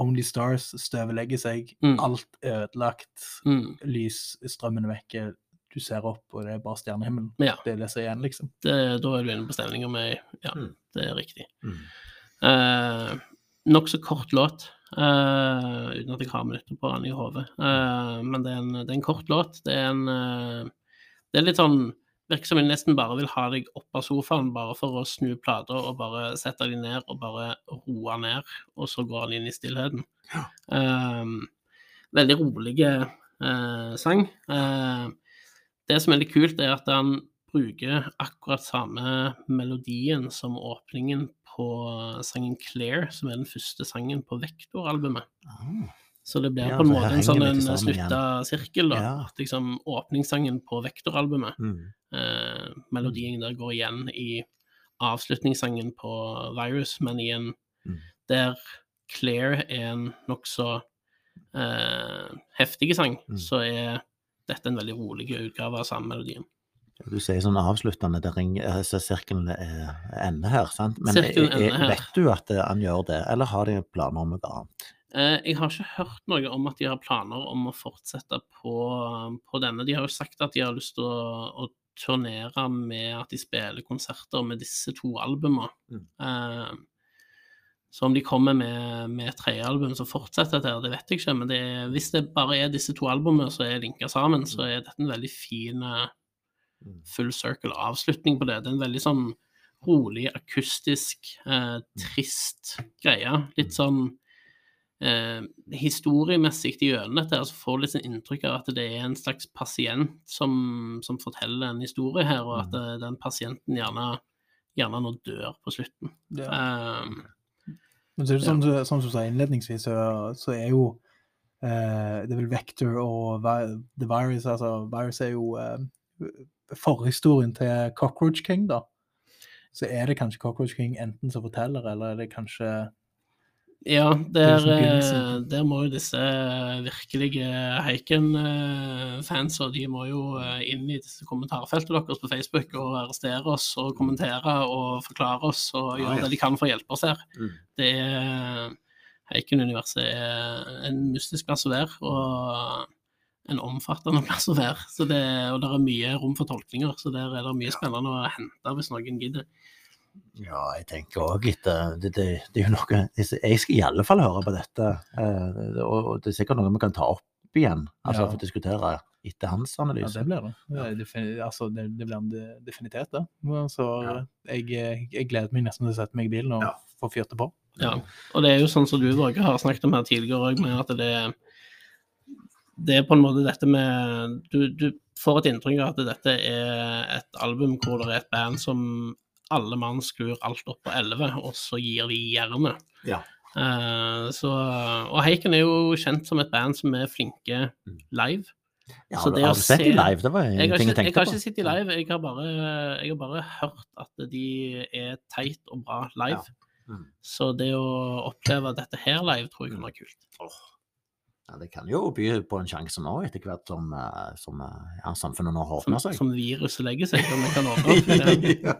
Only Stars støvlegger seg, Mm. alt ødelagt, mm. lysstrømmene vekker vekke, du ser opp, og det er bare stjernehimmelen. Ja. Det er det som er igjen, liksom. Det, da er du inne på stemninga med Ja, Mm. det er riktig. Mm. Uh, Nokså kort låt, uh, uten at jeg har minutter på den i hodet. Uh, men det er, en, det er en kort låt. Det er en uh, Det er litt sånn Virker som jeg nesten bare vil ha deg opp av sofaen bare for å snu plater og bare sette deg ned og bare roe ned, og så går han inn i stillheten. Eh, veldig rolige eh, sang. Eh, det som er litt kult, er at han bruker akkurat samme melodien som åpningen på sangen 'Claire', som er den første sangen på Vektor-albumet. Ah. Så det blir Ja, på en måte en sånn slutta sirkel, da. Ja. At liksom åpningssangen på Vektor-albumet, Mm. eh, melodien der går igjen i avslutningssangen på Virus, men i en Mm. der Claire er en nokså eh, heftig sang, Mm. så er dette er en veldig rolig utgave av samme melodien. Du sier sånn avsluttende, der ring- eh, så sirkelen er ende her, sant? Men ender her. vet du at eh, han gjør det, eller har de planer om noe annet? Eh, jeg har ikke hørt noe om at de har planer om å fortsette på, på denne. De har jo sagt at de har lyst til å, å turnere med at de spiller konserter med disse to albumene. Mm. Så om de kommer med, med et tredje album som fortsetter dette, det vet jeg ikke. Men det er, hvis det bare er disse to albumene som er linka sammen, så er dette en veldig fin eh, Mm. full circle avslutning på det. Det er en veldig sånn rolig, akustisk, eh, trist greie. Litt sånn eh, historiemessig gjennom dette, så får du litt sånn inntrykk av at det er en slags pasient som, som forteller en historie her, og at eh, den pasienten gjerne, gjerne nå dør på slutten. Eh, Men så er det som- sånn som du sa innledningsvis, så, så er jo eh, Det er vel Vector og The Virus altså Virus er jo eh, forhistorien til Cockroach King, da. Så er det kanskje Cockroach King enten som forteller, eller er det kanskje Ja, er der, liksom eh, begynnelsen. der må jo disse virkelige Heiken-fans og de må jo eh, inn i disse kommentarfeltene deres på Facebook og arrestere oss og kommentere og forklare oss og gjøre ja. det de kan for å hjelpe oss her. Mm. Det er Heiken-universet er en mystisk plass å være, og en omfattende <laughs> plass å være. Så det, og det er mye rom for tolkninger, så der er det mye spennende å hente hvis noen gidder. Ja, jeg tenker òg etter det, det, det er jo noe Jeg skal i alle fall høre på dette, eh, og det er sikkert noe vi kan ta opp igjen, altså Ja. for å diskutere etter hans Ja, det blir det. Det, er altså, det, det blir definitivt, det. Så Ja. jeg, jeg gleder meg nesten til å sette meg i bilen og Ja. få fyrt det på. Ja, og det er jo sånn som du Børge, har snakket om her tidligere òg, med at det, det er på en måte dette med du, du får et inntrykk av at dette er et album hvor det er et band som alle mann skrur alt opp på 11, og så gir de jernet. Ja. Uh, så, og Heiken er jo kjent som et band som er flinke live. Ja, har, det du- å har du sett se- de live? Det var en Jeg har ting ikke, jeg jeg har ikke sett de live, jeg har, bare, jeg har bare hørt at de er teit og bra live. Ja. Mm. Så det å oppleve dette her live tror jeg kan være kult. Ja, det kan jo by på en sjanse nå, etter hvert som, eh, som eh, ja, samfunnet nå Som, åpner seg. som viruset legger seg, om vi kan <laughs> åpne opp. det. ja.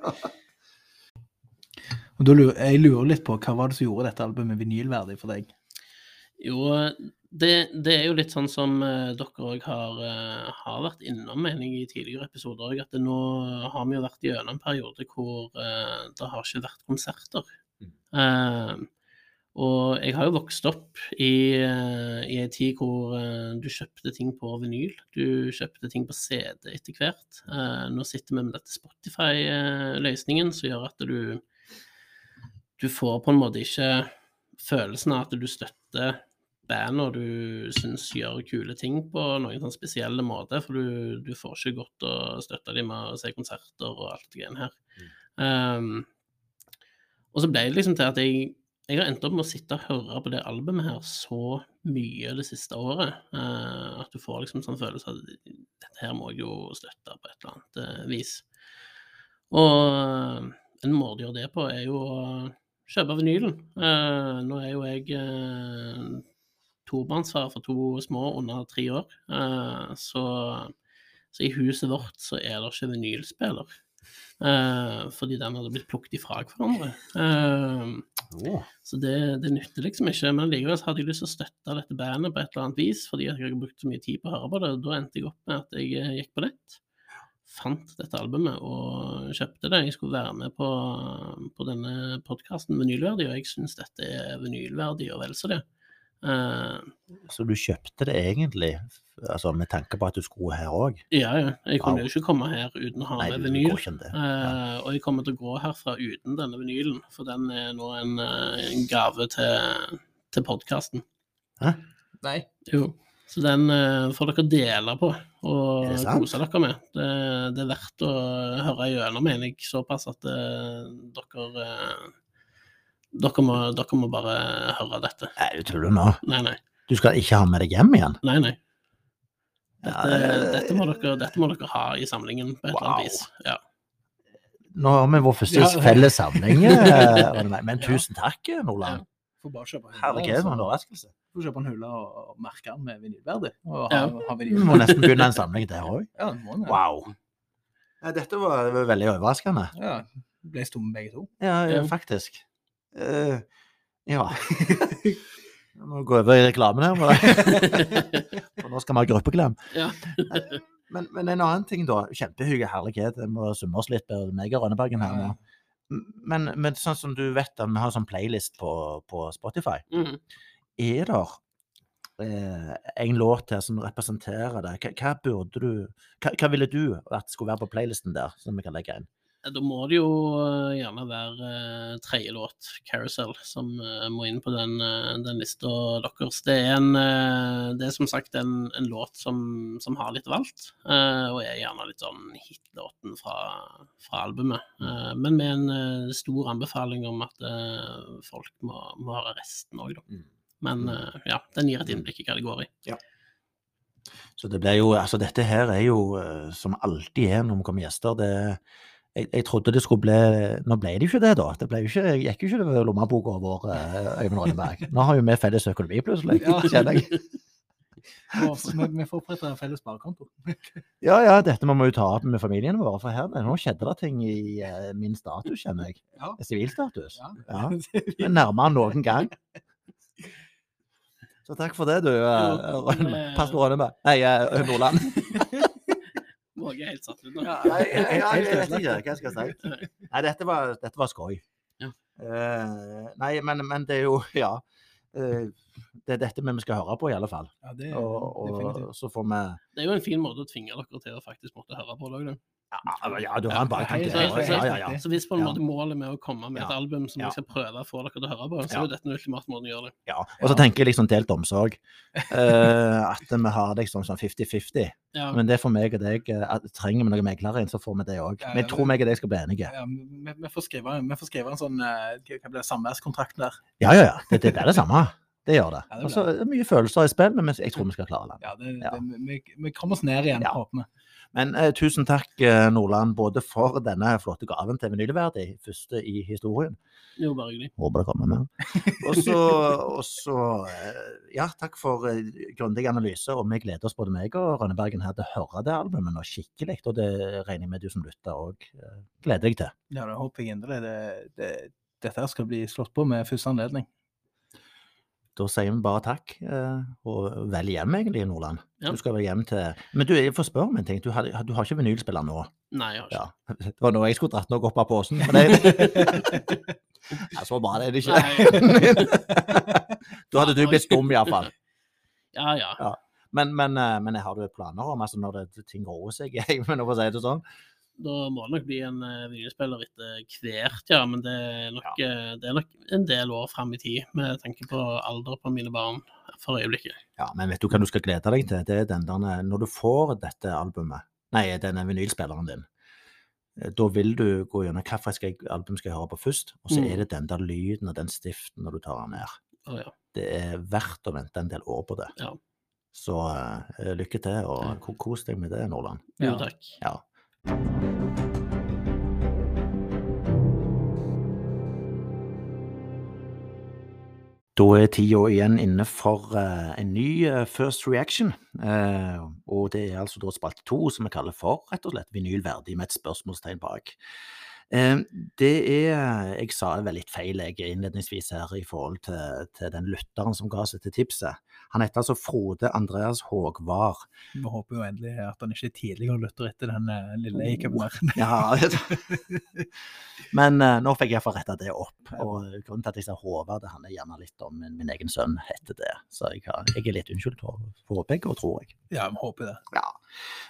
Og da lurer, jeg lurer litt på hva var det som gjorde dette albumet vinylverdig for deg? Jo, det, det er jo litt sånn som eh, dere òg har, eh, har vært innom, mener jeg, i tidligere episoder òg, at det nå har vi jo vært gjennom en periode hvor uh, det har ikke vært konserter. Mm. Uh, Og jeg har jo vokst opp i, uh, i en tid hvor du kjøpte ting på vinyl. Du kjøpte ting på CD etter hvert. Eh, nå sitter vi med dette Spotify-løsningen som gjør at du Du får på en måte ikke følelsen av at du støtter band og du syns gjør kule ting på noen sånn spesielle måter, for du, du får ikke godt å støtte dem med å se konserter og alt det greiene her. Um, og så ble det liksom til at jeg jeg har endt opp med å sitte og høre på det albumet her så mye det siste året uh, at du får liksom sånn følelse av at dette her må jeg jo støtte på et eller annet uh, vis. Og eh, en måte å gjøre det på er jo å kjøpe vinylen. Uh, nå er jo jeg uh, tobarnsfar for to små under tre år, uh, så, så i huset vårt så er det ikke vinylspiller. Uh, fordi den hadde blitt plukket ifra hverandre. Åh. så det, det nytter liksom ikke. Men likevel hadde jeg lyst til å støtte dette bandet på et eller annet vis, fordi jeg har brukt så mye tid på å høre på det. Da endte jeg opp med at jeg gikk på nett, fant dette albumet og kjøpte det. Jeg skulle være med på, på denne podkasten Vinylverdig, og jeg syns dette er vinylverdig og vel så det. Uh, Så du kjøpte det egentlig altså med tanke på at du skulle her òg? ja, ja. Jeg kunne Wow. jo ikke komme her uten å ha Nei, med vinyl. det. Ja. Uh, og jeg kommer til å gå herfra uten denne vinylen, for den er nå en, eh, en gave til, til podkasten. Nei. Jo. Så den eh, får dere dele på og kose dere med. Det, det er verdt å høre gjennom, mener jeg, såpass at eh, dere eh, dere må, dere må bare høre dette. Nei, du tuller nå. Nei, nei. Du skal ikke ha med deg hjem igjen? nei, nei. Dette, Ja, det- dette, må dere, dette må dere ha i samlingen på et eller annet vis. Ja. Nå har vi vår første Ja. felles samling, <laughs> men tusen takk, Nordland. Herregud, altså. for en overraskelse. Får kjøpe en hule og, merke den med vinylverdi. Ja. vinyl. må nesten begynne en samling der òg. Ja, ja. Wow. Ja, dette var, var veldig overraskende. Ja, ble stumme begge to. Ja, ja Ja. faktisk. Uh, ja. <laughs> Jeg må gå over i reklamen her. <laughs> For nå skal vi ha gruppeklem. Ja. Men, men en annen ting, da. Kjempehyggelig herlighet. Jeg må summe oss litt med meg og Rønnebergen her nå. Men, men sånn som du vet, vi har sånn playlist på, på Spotify. Mhm. Er det eh, en låt her som representerer det? Hva, hva burde du hva, hva ville du at skulle være på playlisten der, som vi kan legge inn? Da må det jo eh, gjerne være uh, tredje låt, 'Carousel', som eh, må inn på den, den lista deres. Det er, en, eh, det er som sagt en, en låt som, som har litt valgt, eh, og er gjerne litt sånn hitlåten fra, fra albumet. Eh, men med en eh, stor anbefaling om at eh, folk må, må høre resten òg, da. Mm. Men eh, ja, den gir et innblikk i hva det går i. Så det blir jo, altså dette her er jo eh, som alltid er når vi kommer gjester. det jeg, jeg trodde det skulle bli Nå ble det jo ikke det, da. Det ble jo ikke, jeg gikk jo ikke over lommeboka vår, eh, Øyvind Rønneberg. Nå har jo vi felles økonomi plutselig, Ja. kjenner jeg. Vi, får opprette en felles sparekonto. Ja, ja, dette må vi jo ta opp med familien vår, for her nå skjedde det ting i min status, kjenner jeg. Ja. Sivilstatus. Ja. Ja. <laughs> Er nærmere enn noen gang. Så takk for det, du, eh, eh, pastor Rønneberg. Nei, eh, <laughs> Nordland. Våge er helt satt ut nå. Ja. Nei, jeg, jeg, jeg vet ikke hva jeg skal si. Nei, dette var, dette var skøy. Ja. Uh, nei, men, men det er jo Ja. Uh, det er dette vi skal høre på, i alle fall. Ja, det er Og, definitivt. og så får vi Det er jo en fin måte å tvinge dere til å faktisk måtte høre på det òg, da. Ja, ja, du har en baktanke Ja, Ja, ja, ja. Så hvis på en måte målet med å komme med et album som vi jeg skal prøve å få dere til å høre på, så er jo dette den ultimate måten å gjøre det. ja. Og så tenker jeg liksom delt omsorg. Uh, <laughs> at vi har liksom sånn 50-50. Ja, Men det er for meg og deg eh, Trenger vi noe meglere inn, så får vi det òg. Ja, Men ja, jeg tror meg og deg skal bli enige. Ja, vi, vi, får skrive, vi får skrive en sånn eh, Hva blir samværskontrakt der? Ja, ja, ja. Det, det, det er det samme. Det gjør det. Ja, det Altså, det er mye følelser i spill, men jeg tror vi skal klare det. Ja, det, Ja. det, vi, vi kommer oss ned igjen, Ja. håper vi. Men eh, tusen takk, eh, Nordland, både for denne flotte gaven til vinylverdi, første i historien. jo, bare hyggelig. Håper det kommer mer. Og så, eh, ja, takk for eh, grundig analyse. Og vi gleder oss både meg og Rønnebergen her til å høre det albumet nå skikkelig. Og det regner jeg med du som lytter òg gleder deg til. Ja, det håper jeg inderlig. Det, det, dette skal bli slått på med første anledning. Da sier vi bare takk, eh, og vel hjem egentlig, Nordland. Ja. Du skal vel hjem til Men du, jeg får spørre om en ting. Du har, du har ikke vinylspiller nå? Nei, jeg har ikke. Ja. <laughs> Det var nå jeg skulle dratt noe opp av posen. Men det, <laughs> Ja, så bra det er det ikke. <laughs> da hadde du blitt stum, iallfall. Ja, ja. Men, men, eh, men har du planer om altså når det, ting roer seg, men å si det sånn? Da må det nok bli en uh, vinylspiller etter hvert, ja. Men det er nok, eh, det er nok en del år fram i tid, med tanke på alder på mine barn for øyeblikket. Ja, men vet du hva du skal glede deg til? Det er den der, når du får dette albumet, nei, denne vinylspilleren din, eh, da vil du gå gjennom hvilket album skal jeg høre på først, og så Mm. er det den der lyden og den stiften når du tar den ned. Oh, ja. Det er verdt å vente en del år på det. Ja. Så uh, lykke til, og kos deg med det, Nordland. Jo, Ja. takk. Ja. Da er tida igjen inne for eh, en ny eh, First Reaction. Eh, og det er altså da spalte to, som vi kaller for rett og slett vinyl verdig, med et spørsmålstegn bak. Det er Jeg sa vel litt feil jeg innledningsvis her i forhold til, til den lytteren som ga seg til tipset. Han heter altså Frode Andreas Hågvar. Vi håper jo endelig at han ikke tidligere lytter etter den eh, lille Acapen der. Ja, <laughs> Men eh, nå fikk jeg iallfall retta det opp. Og grunnen til at jeg sa Håvard, det handler gjerne litt om min, min egen sønn heter det. Så jeg, har, jeg er litt unnskyldt for, jeg, begge, tror jeg. Ja, vi håper det. Ja.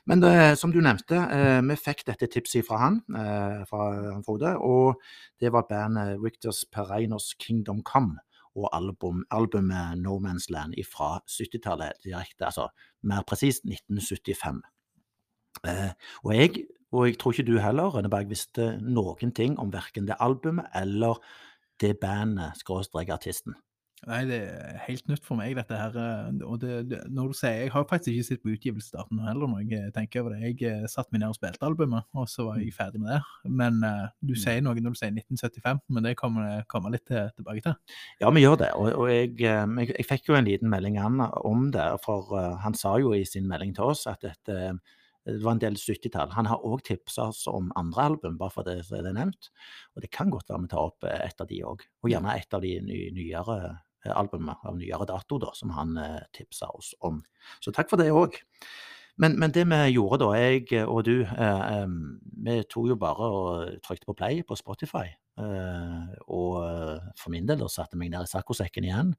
Men det, som du nevnte, eh, vi fikk dette tipset fra han, eh, fra Frode. Og det var bandet Victors Pereinos Kingdom Come. Og album, albumet No Man's Land fra 70-tallet direkte, altså mer presist 1975. Eh, og, jeg, og jeg tror ikke du heller, Rønneberg, visste noen ting om verken det albumet eller det bandet, skråstrek artisten. Nei, det er helt nytt for meg, dette her. eh, Og det, det, når du sier Jeg har faktisk ikke sett på utgivelsesdaten heller, når jeg tenker over det. Jeg eh, satte meg ned og spilte albumet, og så var jeg ferdig med det. Men uh, du sier noe når du sier 1975, men det kommer kommer litt til, tilbake til. Ja, vi gjør det. Og, og jeg, jeg, jeg fikk jo en liten melding om det, for han sa jo i sin melding til oss at dette det var en del 70-tall. Han har òg tipsa oss om andre album, bare for det det er nevnt. Og det kan godt være vi tar opp et av de òg. Og gjerne et av de ny, nyere eh, albumene av nyere dato da, som han eh, tipsa oss om. Så takk for det òg. Men, men det vi gjorde da, jeg og du, eh, vi tok jo bare og trykte på play på Spotify. eh, og eh, for min del da satte jeg meg ned i saccosekken igjen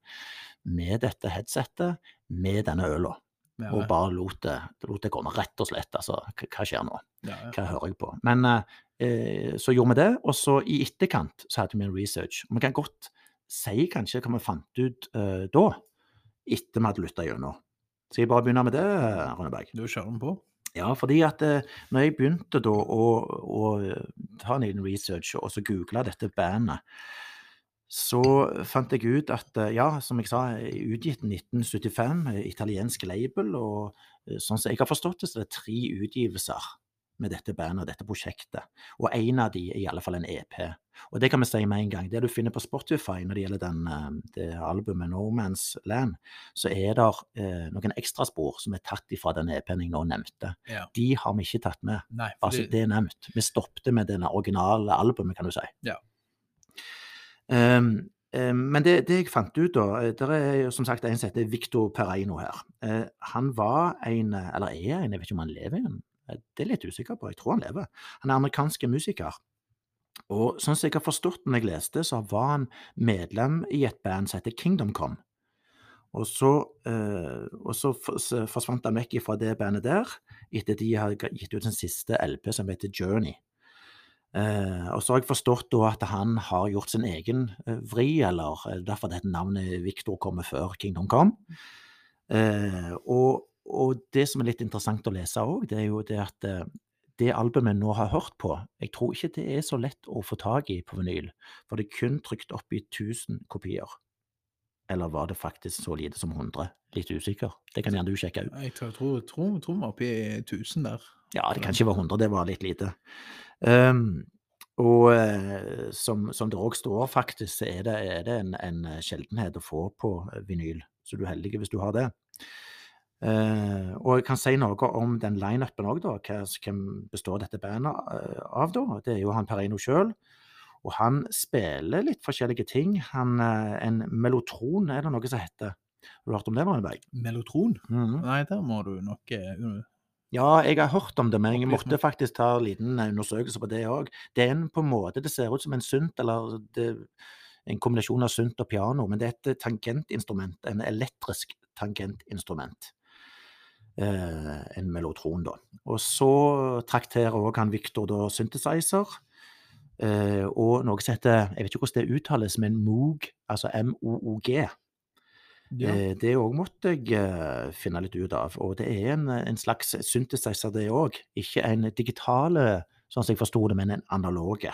med dette headsetet, med denne øla. Ja, Og bare lot det, lot det komme, rett og slett. Altså, hva skjer nå? ja, ja. Hva hører jeg på? Men eh, så gjorde vi det, og så i etterkant så hadde vi en research. Vi kan godt si kanskje hva vi fant ut uh, da, etter vi hadde lytta gjennom. Skal jeg bare begynne med det, Rønneberg? Du kjører den på? Ja, fordi at uh, når jeg begynte da å, å eh, ta en egen research og så google dette bandet, så fant jeg ut at ja, som jeg sa, utgitt 1975, eh, italiensk label, og sånn som jeg har forstått det, så er det tre utgivelser med dette bandet og dette prosjektet. Og en av de er i alle fall en EP. Og det kan vi si med en gang. Det du finner på Spotify når det gjelder den, eh, det albumet No Man's Land, så er det eh, noen ekstraspor som er tatt ifra den EP-en jeg nå nevnte. Ja. De har vi ikke tatt med. Nei, Bare så det er nevnt. Vi stoppet med det originale albumet, kan du si. Ja. Ehm, men det, det jeg fant ut, da Det er som sagt en som heter Victor Pereino her. Eh, han var en, eh, eller er en, jeg vet ikke om han lever igjen. Eh, Det er litt usikker på. Jeg tror han lever. Han er amerikansk musiker. Og sånn som jeg har forstått når jeg leste, så var han medlem i et band som heter Kingdom Come. Og så, eh, og så forsvant han vekk fra det bandet der, etter de har gitt ut sin siste LP som heter Journey. Eh, og så har jeg forstått da at han har gjort sin egen eh, vri, eller derfor derfor dette navnet Victor kommer før Kingdom Come. Eh, og, og det som er litt interessant å lese òg, det er jo det at eh, det albumet jeg nå har hørt på, jeg tror ikke det er så lett å få tak i på vinyl, for det er kun trykt opp i 1000 kopier. Eller var det faktisk så lite som 100? Litt usikker. Det kan gjerne du sjekke ut. jeg tror, tror, tror, tror vi er oppe i 1000 der. Ja, det kan ikke være 100, det var litt lite. Um, og eh, som, som det òg står, faktisk, så er det, er det en, en sjeldenhet å få på vinyl. Så du er heldig hvis du har det. Eh, og jeg kan si noe om den lineupen òg, da. Hvem består dette bandet eh, av, da? Det er jo han Perino sjøl. Og han spiller litt forskjellige ting. Han, uh, en melotron er det noe som heter. Har du hørt om det, Rønneberg? Melotron? Mhm. Nei, der må du nok Ja, jeg har hørt om det, men jeg måtte faktisk ta en liten undersøkelse på det òg. Det er en på en måte Det ser ut som en synt, eller det, en kombinasjon av synt og piano, men det er et tangentinstrument. En elektrisk tangentinstrument. Eh, en melotron, da. Og så trakterer òg han Victor da synthesizer. Eh, og noe som heter Jeg vet ikke hvordan det uttales, men Moog, altså M-O-O-G. Ja. Eh, Det òg måtte jeg finne litt ut av. Og det er en, en slags synthesizer, det òg. Ikke en digital, sånn som jeg forsto det, men en analoge.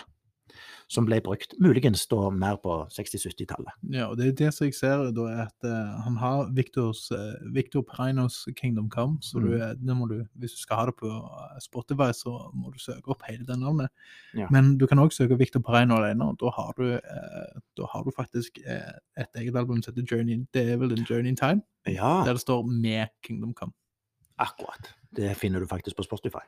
Som ble brukt muligens da mer på 60-70-tallet. Ja, og det er det som jeg ser, da, er at uh, han har Victors, uh, Victor Perinos Kingdom Come, så du, Mm. du, hvis du skal ha det på eh, Spotify, så må du søke opp hele det navnet. Ja. Men du kan også søke Victor Perino alene, og da har du, uh, da har du faktisk et eget album som heter Journey, det er vel Journey in Time, Ja, der det står med Kingdom Come akkurat. Det finner du faktisk på Spotify.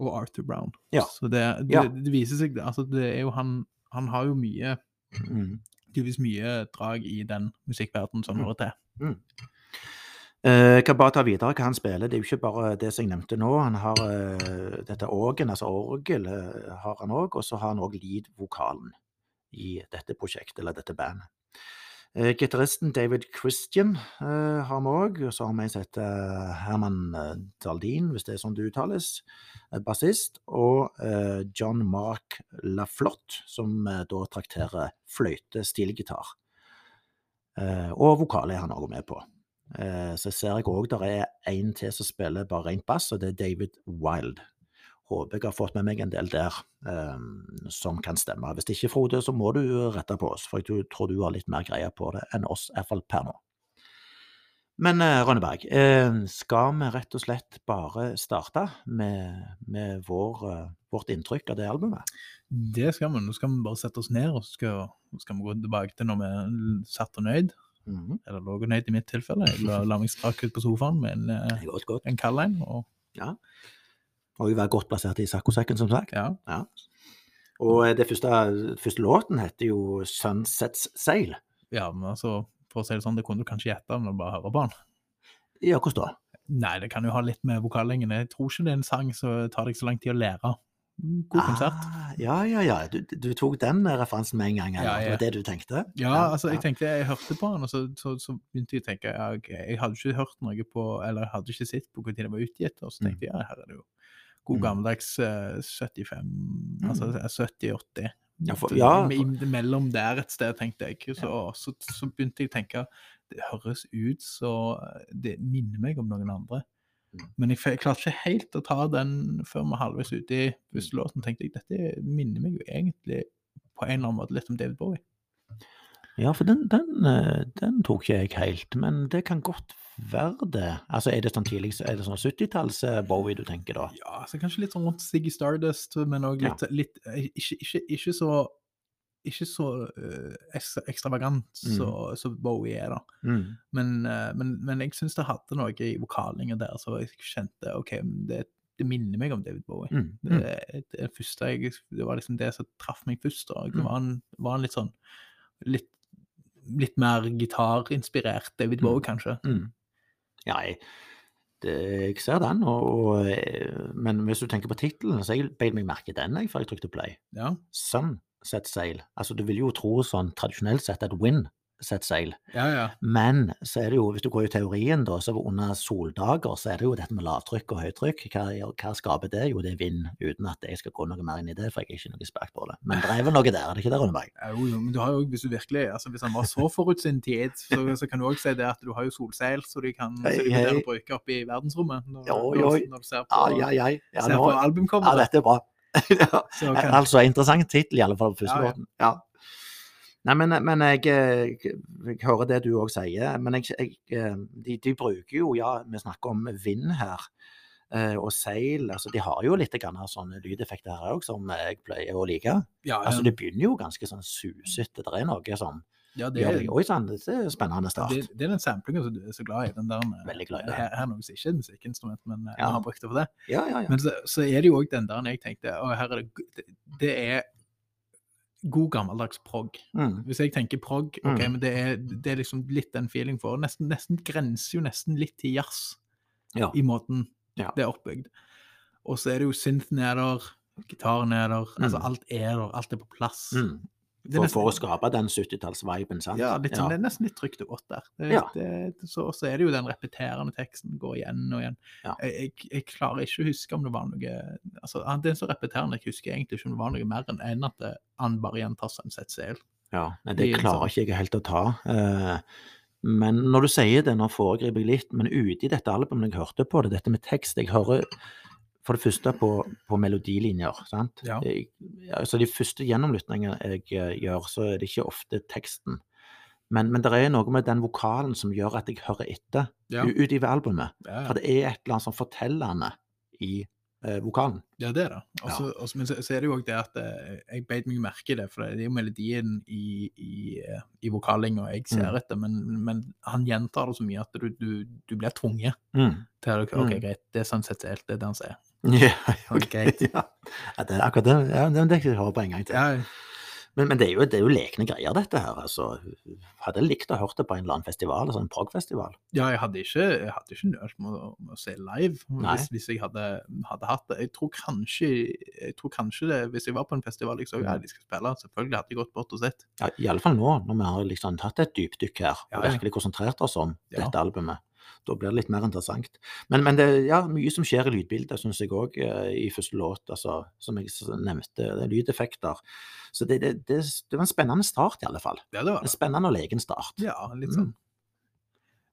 Og Arthur Brown. Ja. Så det, det, Ja. det viser seg, altså det er jo han, han har jo mye, Mm. tydeligvis mye drag i den musikkverdenen som Mm. hører til. Mm. Jeg kan bare ta videre hva han spiller. Det er jo ikke bare det som jeg nevnte nå. Han har eh, dette orgen, altså orgel, eh, har han òg. Og så har han òg lead-vokalen i dette prosjektet, eller dette bandet. Eh, Gitaristen David Christian eh, har vi òg. Og så har vi en som heter Herman eh, Daldin, hvis det er sånn det uttales. eh, Bassist. Og eh, John Mark Laflotte, som eh, da trakterer fløyte, stilgitar. Eh, og vokal er han òg med på. Eh, Så ser jeg òg der er en til som spiller bare rent bass, og det er David Wild. Håper jeg har fått med meg en del der um, som kan stemme. Hvis ikke, Frode, så må du rette på oss, for jeg tror du har litt mer greie på det enn oss, i hvert fall per nå. Men eh, Rønneberg, eh, skal vi rett og slett bare starte med, med vår, vårt inntrykk av det albumet? Det skal vi. Nå skal vi bare sette oss ned, og skal, skal vi gå tilbake til når vi satt og nøyd. -hmm. Eller lå og nøyd i mitt tilfelle. Jeg la, la meg strak ut på sofaen med en, godt, godt. en kald en. Og Og hun var godt plassert i saccosekken, som sagt. ja, Og eh, det første, første låten heter jo 'Sunsets Sail'. ja, men altså, for å si det sånn, det kunne du kanskje gjette når du bare hører på den. Ja, hvordan da? Nei, det kan jo ha litt med vokallinjen. Jeg tror ikke det er en sang som tar deg så lang tid å lære. God konsert. Ah, ja, ja, ja. Du, du tok den referansen med en gang, eller? Ja, ja. Det var det du tenkte? Ja, altså, jeg tenkte, jeg hørte på den, og så, så, så begynte jeg å tenke, ja, okay, jeg hadde ikke hørt noe på, eller jeg hadde ikke sett på når det var utgitt, og så tenkte jeg, ja, her er det jo god Mm. gammeldags uh, 75, altså 70-80. Ja, ja, Mellom der et sted, tenkte jeg. Så, så, så begynte jeg å tenke, det høres ut så det minner meg om noen andre. Mm. Men jeg, jeg klarte ikke helt å ta den før vi halvveis ute i busselåten. tenkte jeg, dette minner meg jo egentlig på en eller annen måte litt om David Bowie. Ja, for den, den, eh, den tok ikke jeg helt, men det kan godt være det. Altså, Er det sånn tidlig, er det sånn 70-talls-Bowie du tenker da? Ja, altså, kanskje litt sånn rundt Ziggy Stardust, men òg litt, litt eh, ikke, ikke, ikke så ikke så uh, ekstra, ekstravagant Mm. så- som Bowie er, da. Mm. Men, uh, men, men jeg syns det hadde noe i vokalingen der, så jeg kjente OK, det, det minner meg om David Bowie. Mm. Det, Mm. det, første jeg, det var liksom det som traff meg først. da. Det Mm. var en, var en litt sånn litt, litt mer gitarinspirert David Mm. Bowie, kanskje. Mm. Ja, jeg, det, jeg ser den, og, og, eh, men hvis du tenker på tittelen, så jeg beit meg merke i den jeg, før jeg trykte play. Ja, Sunset Sail. Altså, du vil jo tro sånn tradisjonelt sett at Wind set seil. ja. ja. Men så er det jo, hvis du går i teorien, da, så under soldager så er det jo dette med lavtrykk og høytrykk. Hva, hva skaper det? Jo, det er vind, uten at jeg skal gå noe mer inn i det, for jeg er ikke noe ekspert på det. Men det er vel noe der, er det ikke det, Rønneberg? <laughs> Jo, jo, men du har jo, hvis du virkelig, altså hvis han var så forut sin tid, så, så kan du også si det at du har jo solseil, så de kan så de kan bruke opp i verdensrommet. Når, Jo, jo. når du ser på, Ja, ja, ja. ja, ser nå, på ja dette er bra. ja. <laughs> så kan, Altså, interessant tittel, i alle fall på første Ja, ja. Ja. Nei, men, men jeg, jeg, jeg hører det du òg sier. Men jeg, eh, de, de bruker jo, ja, vi snakker om vind her. eh, Og seil. altså De har jo litt grann sånne lydeffekter her òg, som jeg pleier å like. ja, Altså Det begynner jo ganske sånn susete. Det er noe som ja, det, er, Oi sann, det er spennende start. det, det er den samplingen som du er så glad i. den der, eh, Veldig glad i det. Her, her er noe som ikke er et musikkinstrument, men eh, Ja. har brukt det for det. Ja, ja, ja. Men så, så er det jo òg den der jeg tenkte å, her er det, det er god gammeldags prog. Mm. Hvis jeg tenker prog, ok, Mm. men det er, det er liksom litt den feeling for. Nesten, nesten grenser jo nesten litt til jazz Ja. i måten Ja. det er oppbygd. Og så er det jo synthen er der, gitaren er der, altså Mm. alt er der, alt er på plass. For, for å skape den 70-talls-viben, sant? Ja, litt sånn, det er nesten litt trygt og godt der. Det, Ja. det, så, så er det jo den repeterende teksten går igjen og igjen. Ja. Jeg, jeg, jeg klarer ikke å huske om det var noe altså, Det er så repeterende, jeg husker egentlig ikke om det var noe mer enn enn at han bare gjentar Sunset Sail. Ja, nei, det klarer ikke jeg helt å ta. Uh, Men når du sier det, nå foregriper jeg litt, men ute i dette albumet jeg hørte på det, dette med tekst Jeg hører for det første på, på melodilinjer. sant? Ja. Jeg, altså De første gjennomlytningene jeg eh, gjør, så er det ikke ofte teksten. Men, men det er noe med den vokalen som gjør at jeg hører etter Ja, utover albumet. ja, For det er et eller annet sånn fortellende i eh, vokalen. ja det er det. Også, også, men så, så er det jo òg det at eh, jeg beit meg merke i det, for det er jo melodien i, i, eh, i vokallinja jeg ser Mm. etter, men, men han gjentar det så mye at du, du, du blir tvunget Mm. til å OK, Mm. greit, det er sånn sett er det han sier. Ja, <laughs> okay. ja. ja, det er akkurat det. Ja, det det jeg hører på en gang til. Ja, Men, men det, er jo, det er jo lekne greier, dette her. altså. Hadde jeg likt å hørt det på en eller annen festival, altså en prog-festival. Ja, jeg hadde ikke, jeg hadde ikke nølt med, med å se live hvis, hvis jeg hadde, hadde hatt det. Jeg tror kanskje jeg tror kanskje det, hvis jeg var på en festival jeg så Mm. ja, de skal spille, selvfølgelig hadde jeg gått bort og sett. Ja, Iallfall nå, når vi har liksom tatt et dypdykk her og virkelig konsentrert oss om dette albumet. Da blir det litt mer interessant. Men, men det er ja, mye som skjer i lydbildet, syns jeg òg, i første låt. Altså, som jeg nevnte, det er lydeffekter. Så det, det, det, det var en spennende start, i alle fall. Ja, det var En spennende og legen start. Ja, litt Mm. sånn.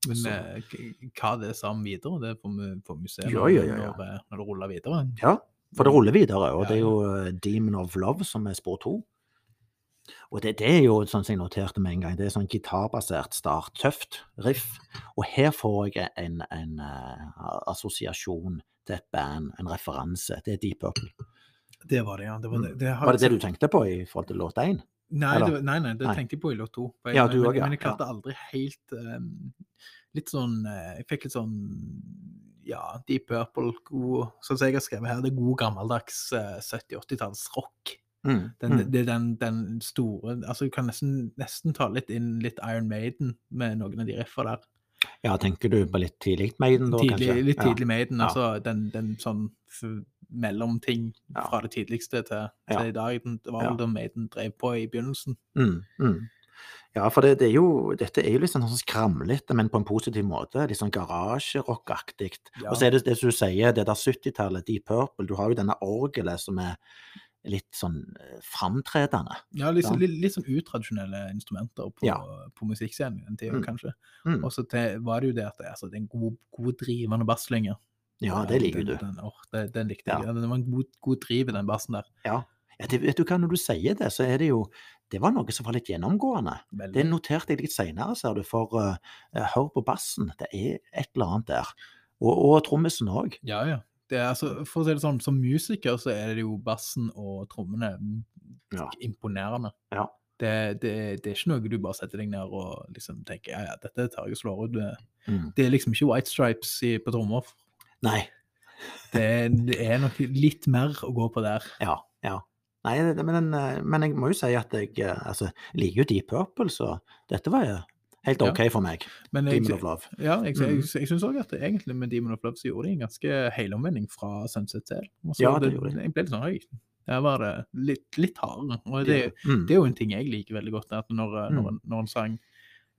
Men Så- eh, hva det sa om videre, det får vi får vi se Ja, når, ja, ja, ja. når, eh, når det ruller videre. Ja, for det ruller videre, og det er jo eh, Demon of Love som er spor to. Og det, det er jo sånn som jeg noterte med en gang, det er sånn gitarbasert start, tøft riff. Og her får jeg en, en eh, assosiasjon til et band, en referanse. Det er Deep Purple. Det var det, ja. Det var, det, det har Mm. Var det det du tenkte på i forhold til låt én? Nei, det, nei, nei, det Nei. tenkte jeg på i låt to. Ja, du men, også, ja, men jeg klarte aldri helt um, Litt sånn eh, Jeg fikk litt sånn Ja, Deep Purple, god Sånn som jeg har skrevet her, det er god gammeldags uh, 70-80-talls rock. Mm. Den, mm. Det er den, den store Altså, du kan nesten, nesten ta litt inn litt Iron Maiden med noen av de riffa der. Ja, tenker du på litt tidlig Maiden da, Tidlig, kanskje? litt Ja. tidlig Maiden. Ja. Altså den, den sånn mellomting Ja. fra det tidligste til, Ja. til i dag. Den- Det var vel da Maiden drev på i begynnelsen. Mm, mm. Ja, for det, det er jo, dette er jo litt sånn sånn skramlete, men på en positiv måte. Litt sånn garasjerockaktig. Ja. Og så er det det som du sier, det der 70-tallet, Deep Purple. Du har jo denne orgelet som er litt sånn eh, framtredende. Ja, litt, Ja. sånn- litt, litt sånn utradisjonelle instrumenter på, Ja. på musikkscenen i den tida, Mm. kanskje. Mm. Og så var det jo det at altså, det er en god, god drivende basslinje. Ja, det liker du. Den, åh, det, den likte Ja. jeg. Det var en god, god driv i den bassen der. Ja, det, vet du hva, når du sier det, så er det jo Det var noe som var litt gjennomgående. Veldig. Det noterte jeg litt seinere, ser du, for eh, eh, hør på bassen. Det er et eller annet der. Og, og trommisen òg. Ja, ja. Det altså, for å si det sånn, som musiker så er det jo bassen og trommene mm, Ja. imponerende. Ja. Det, det, det er ikke noe du bare setter deg ned og liksom tenker ja, ja, dette tar jeg og slår ut. Det, Mm. det er liksom ikke White Stripes i, på trommer. Nei. Det, det er nok litt mer å gå på der. Ja. ja. Nei, det- men, eh, men jeg må jo si at jeg eh, altså, liker jo Deep Purple, så dette var jo helt. OK for meg. Men jeg, Demon of Love. ja, jeg, jeg, Mhm. jeg syns òg at det, egentlig med Demon of Love så gjorde de en ganske helomvending fra Sunset Sail. Ja, det gjorde de. Jeg ble litt sånn høy. der var det litt, litt hardere. Og det, Mm. det er jo en ting jeg liker veldig godt. At når, eh, når, Mm. når en sang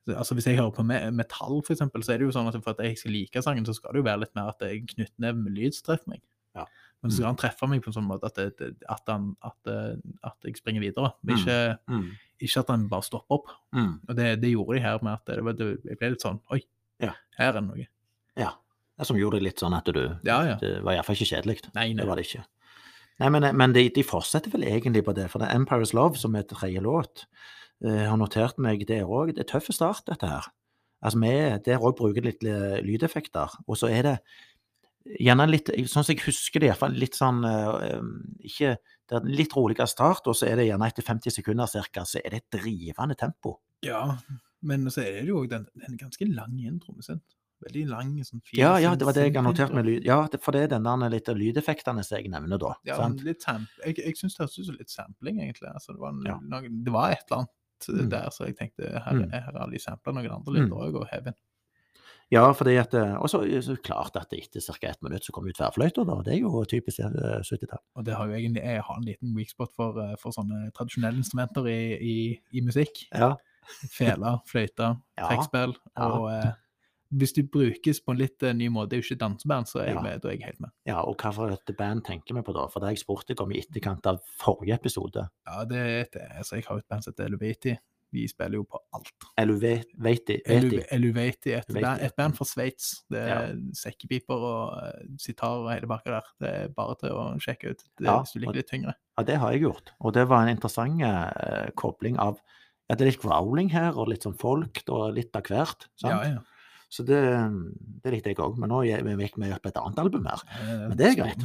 Altså Hvis jeg hører på metall, for eksempel, så er det jo sånn at for at jeg skal like sangen, så skal det jo være litt mer at det er knyttneve med lyd som treffer meg. Ja. Men så skal han treffe meg på en sånn måte at, det, at, han, at, eh, at jeg springer videre. Men Mm. ikke, Mm. ikke at han bare stopper opp. Mm. Og det, det gjorde de her med at det, det, jeg ble litt sånn Oi, Ja. her er det noe. Ja. Det som gjorde det litt sånn at du Ja, ja. Det var iallfall ikke kjedelig. Nei, nei. Det var det ikke. Nei, men, men de, de fortsetter vel egentlig på det, for det er Empire's Love, som er tredje låt, jeg har notert meg det òg. Det er tøff start, dette her. Altså, vi der òg bruker litt eh, lydeffekter, og så er det gjerne litt Sånn som jeg husker det, iallfall litt sånn eh, Ikke Det er en litt roligere start, og så er det gjerne etter 50 sekunder ca. så er det et drivende tempo. Ja, men så er det jo den, den ganske lang introen. sant? Veldig lang, sånn fin Ja, ja, det var det jeg har notert med lyd. Ja, for det er den der litt lydeffektene som jeg nevner da. Ja, litt jeg, jeg syns det høres ut som litt sampling, egentlig. Altså, det, var en, Ja. noe, det var et eller annet Mm. der, så jeg tenkte her, Mm. her har de sampla noen andre lyder òg, og hevet. Ja, fordi at eh, Og så er klart at etter ca. ett minutt så kommer jo tverrfløyta. Det er jo typisk eh, 70-tall. Og det har jo egentlig, jeg har en liten weak spot for, eh, for sånne tradisjonelle instrumenter i, i, i musikk. Ja. Fele, fløyte, <laughs> Ja. trekkspill. Ja. Og eh, hvis de brukes på en litt eh, ny måte, det er jo ikke danseband, så er jeg, Ja. med, da er jeg helt med. ja, og hva for et band tenker vi på da? For det har jeg spurt deg om i etterkant av forrige episode. Ja, det er et, altså, jeg har et band som heter Eluvati. De spiller jo på alt. Eluveti. Elu- Eluvati, et, et band fra Sveits. Det Ja. er sekkepiper og eh, sitar og hele bakka der. Det er bare til å sjekke ut det, Ja, hvis du liker litt tyngre. Ja, det har jeg gjort. Og det var en interessant eh, kobling av ja, det er litt growling her, og litt sånn folk, og litt av hvert. Sant? Ja, ja. Så det, det likte jeg òg. Men nå vi gikk vi på et annet album her. Eh, Men det er greit.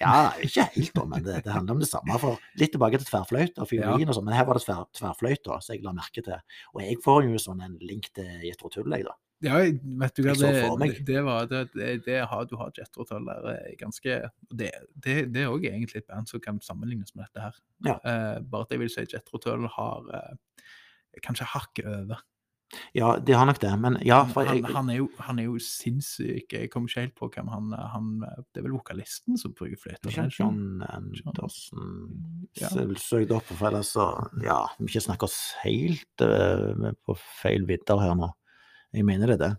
Ja, ikke helt, da, men det, det handler om det samme. For litt tilbake til tverrfløyta og fiolin og sånn, men her var det tver, tverrfløyta så jeg la merke til. Og jeg får jo sånn en link til Jetro Tull, jeg, da. Ja, vet du hva, det, det, var det, det, har, Du har Jetro Tull der er ganske Det, det, det er òg egentlig et band som kan sammenlignes med dette her. Ja. Uh, bare at jeg vil si Jetro Tull har uh, kanskje hakket over. Ja, de har nok det, men ja, for jeg, han, han, er jo, han er jo sinnssyk. Jeg kommer ikke helt på hvem han, han Det er vel vokalisten som bruker fløyte? John Anderson Ja. Så Søk det opp, for ellers så Ja, vi ikke snakker oss helt uh, på feil vidder her nå. Jeg mener det er det.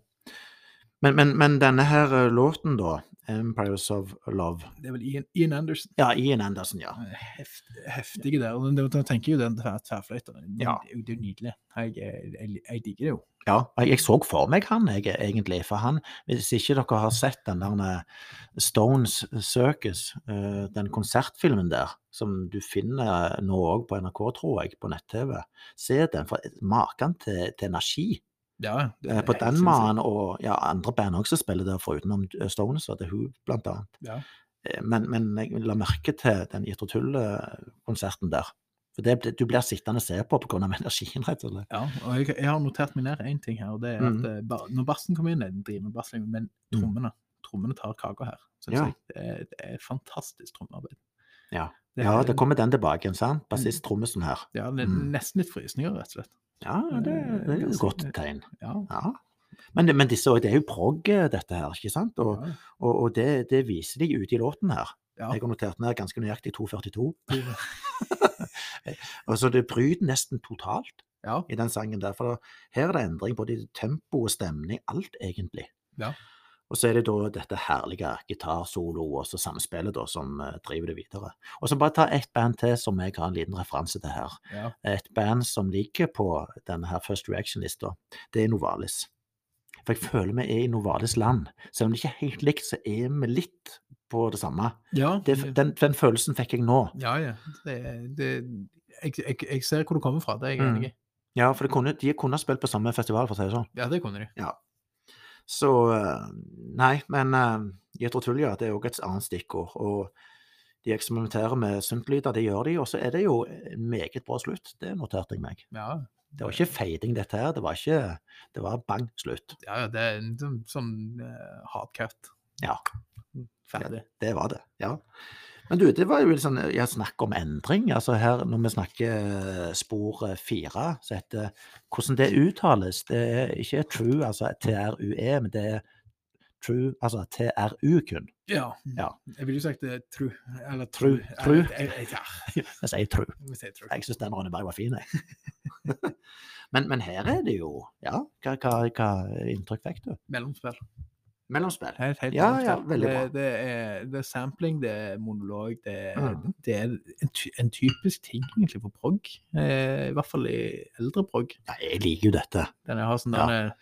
Men, men, men denne her eh, låten, da, 'Empires of Love' Det er vel Ian, Ian Anderson. Ja, Ian Anderson, ja. Heftig heftige der. og Da tenker jeg jo den tver- tverrfløyta. Ja. det, er jo- nydelig. Jeg, jeg, jeg digger det jo. Ja, jeg, jeg så for meg han jeg, egentlig, for han Hvis ikke dere har sett den der eh, Stones Circus, eh, den konsertfilmen der, som du finner nå òg på NRK, tror jeg, på nett-TV, se den. For maken til, til energi Ja, det eh, er på den mannen, og ja, andre band også spiller der forutenom eh, Stones, og The Who, blant annet. Ja. Eh, Men, men jeg la merke til den Jethro Tull-konserten der. For det, du blir sittende og se på pga. <laughs> energien, rett og slett. Ja, og jeg, jeg har notert meg ned én ting her, og det er Mhm. at mm. bar, når bassen kommer inn, er det drivende basslinje, men Mm. trommene trommene tar kaka her. Synes Ja. jeg. Det, er, det er fantastisk trommearbeid. Ja. Det Ja, det kommer den tilbake igjen, sant? Bassist Trommesen her. Ja, det er Mm. nesten litt frysninger, rett og slett. Ja, det, det er et godt tegn. Ja, Ja. Men, men disse, det er jo prog, dette her, ikke sant? Og, ja, og, og det, det viser de ute i låten her. ja. Jeg har notert ned ganske nøyaktig 2,42. Og så det bryter nesten totalt ja. i den sangen der. For her er det endring både i tempo og stemning, alt egentlig. Ja. Og så er det da dette herlige gitarsoloet og samspillet da som eh, driver det videre. Og så bare ta ett band til som jeg har en liten referanse til her. ja. Et band som ligger på denne her First Reaction-lista, det er Novalis. For jeg føler vi er i Novalis land. Selv om det ikke er helt likt, så er vi litt på det samme. ja. Det, den, den følelsen fikk jeg nå. Ja, ja. Det, det, jeg, jeg, jeg ser hvor du kommer fra, det er jeg Mm. enig i. Ja, for det kunne, de kunne ha spilt på samme festival, for å si det sånn. Ja, det kunne de. Så eh, Nei, men Jethro Tull, ja, det er òg et annet stikkord. Og de eksperimenterer med syntlyder, det gjør de. Og så er det jo en meget bra slutt. Det noterte jeg meg. Ja, Det var ikke fading, dette her. Det var ikke Det var bang, slutt. ja, ja, det er en sånn, hard cut. hardcut. Ja. Ferdig. Det var det, ja. Men du, det var jo litt sånn ja, snakk om endring. Altså her, når vi snakker eh, spor eh, fire, så heter Hvordan det uttales, det er ikke true, altså TRUE, men det er true, altså TRU kun. Ja. Ja. Jeg ville jo sagt det er true. Eller True, true. Jeg, jeg, jeg, ja, <laughs> Jeg sier true. vi. Jeg syns den Ronneberg var fin, jeg. <laughs> men, men her er det jo Ja, hva, hva, hva inntrykk fikk du? Mellomspill. Mellomspill. Helt, helt Ja, ja, veldig bra. Det, det, er, det er sampling, det er monolog, det Mm. det er en, ty en typisk ting egentlig for prog. Eh, I hvert fall i eldre prog. Ja, jeg liker jo dette. Den jeg har sånn Ja. denne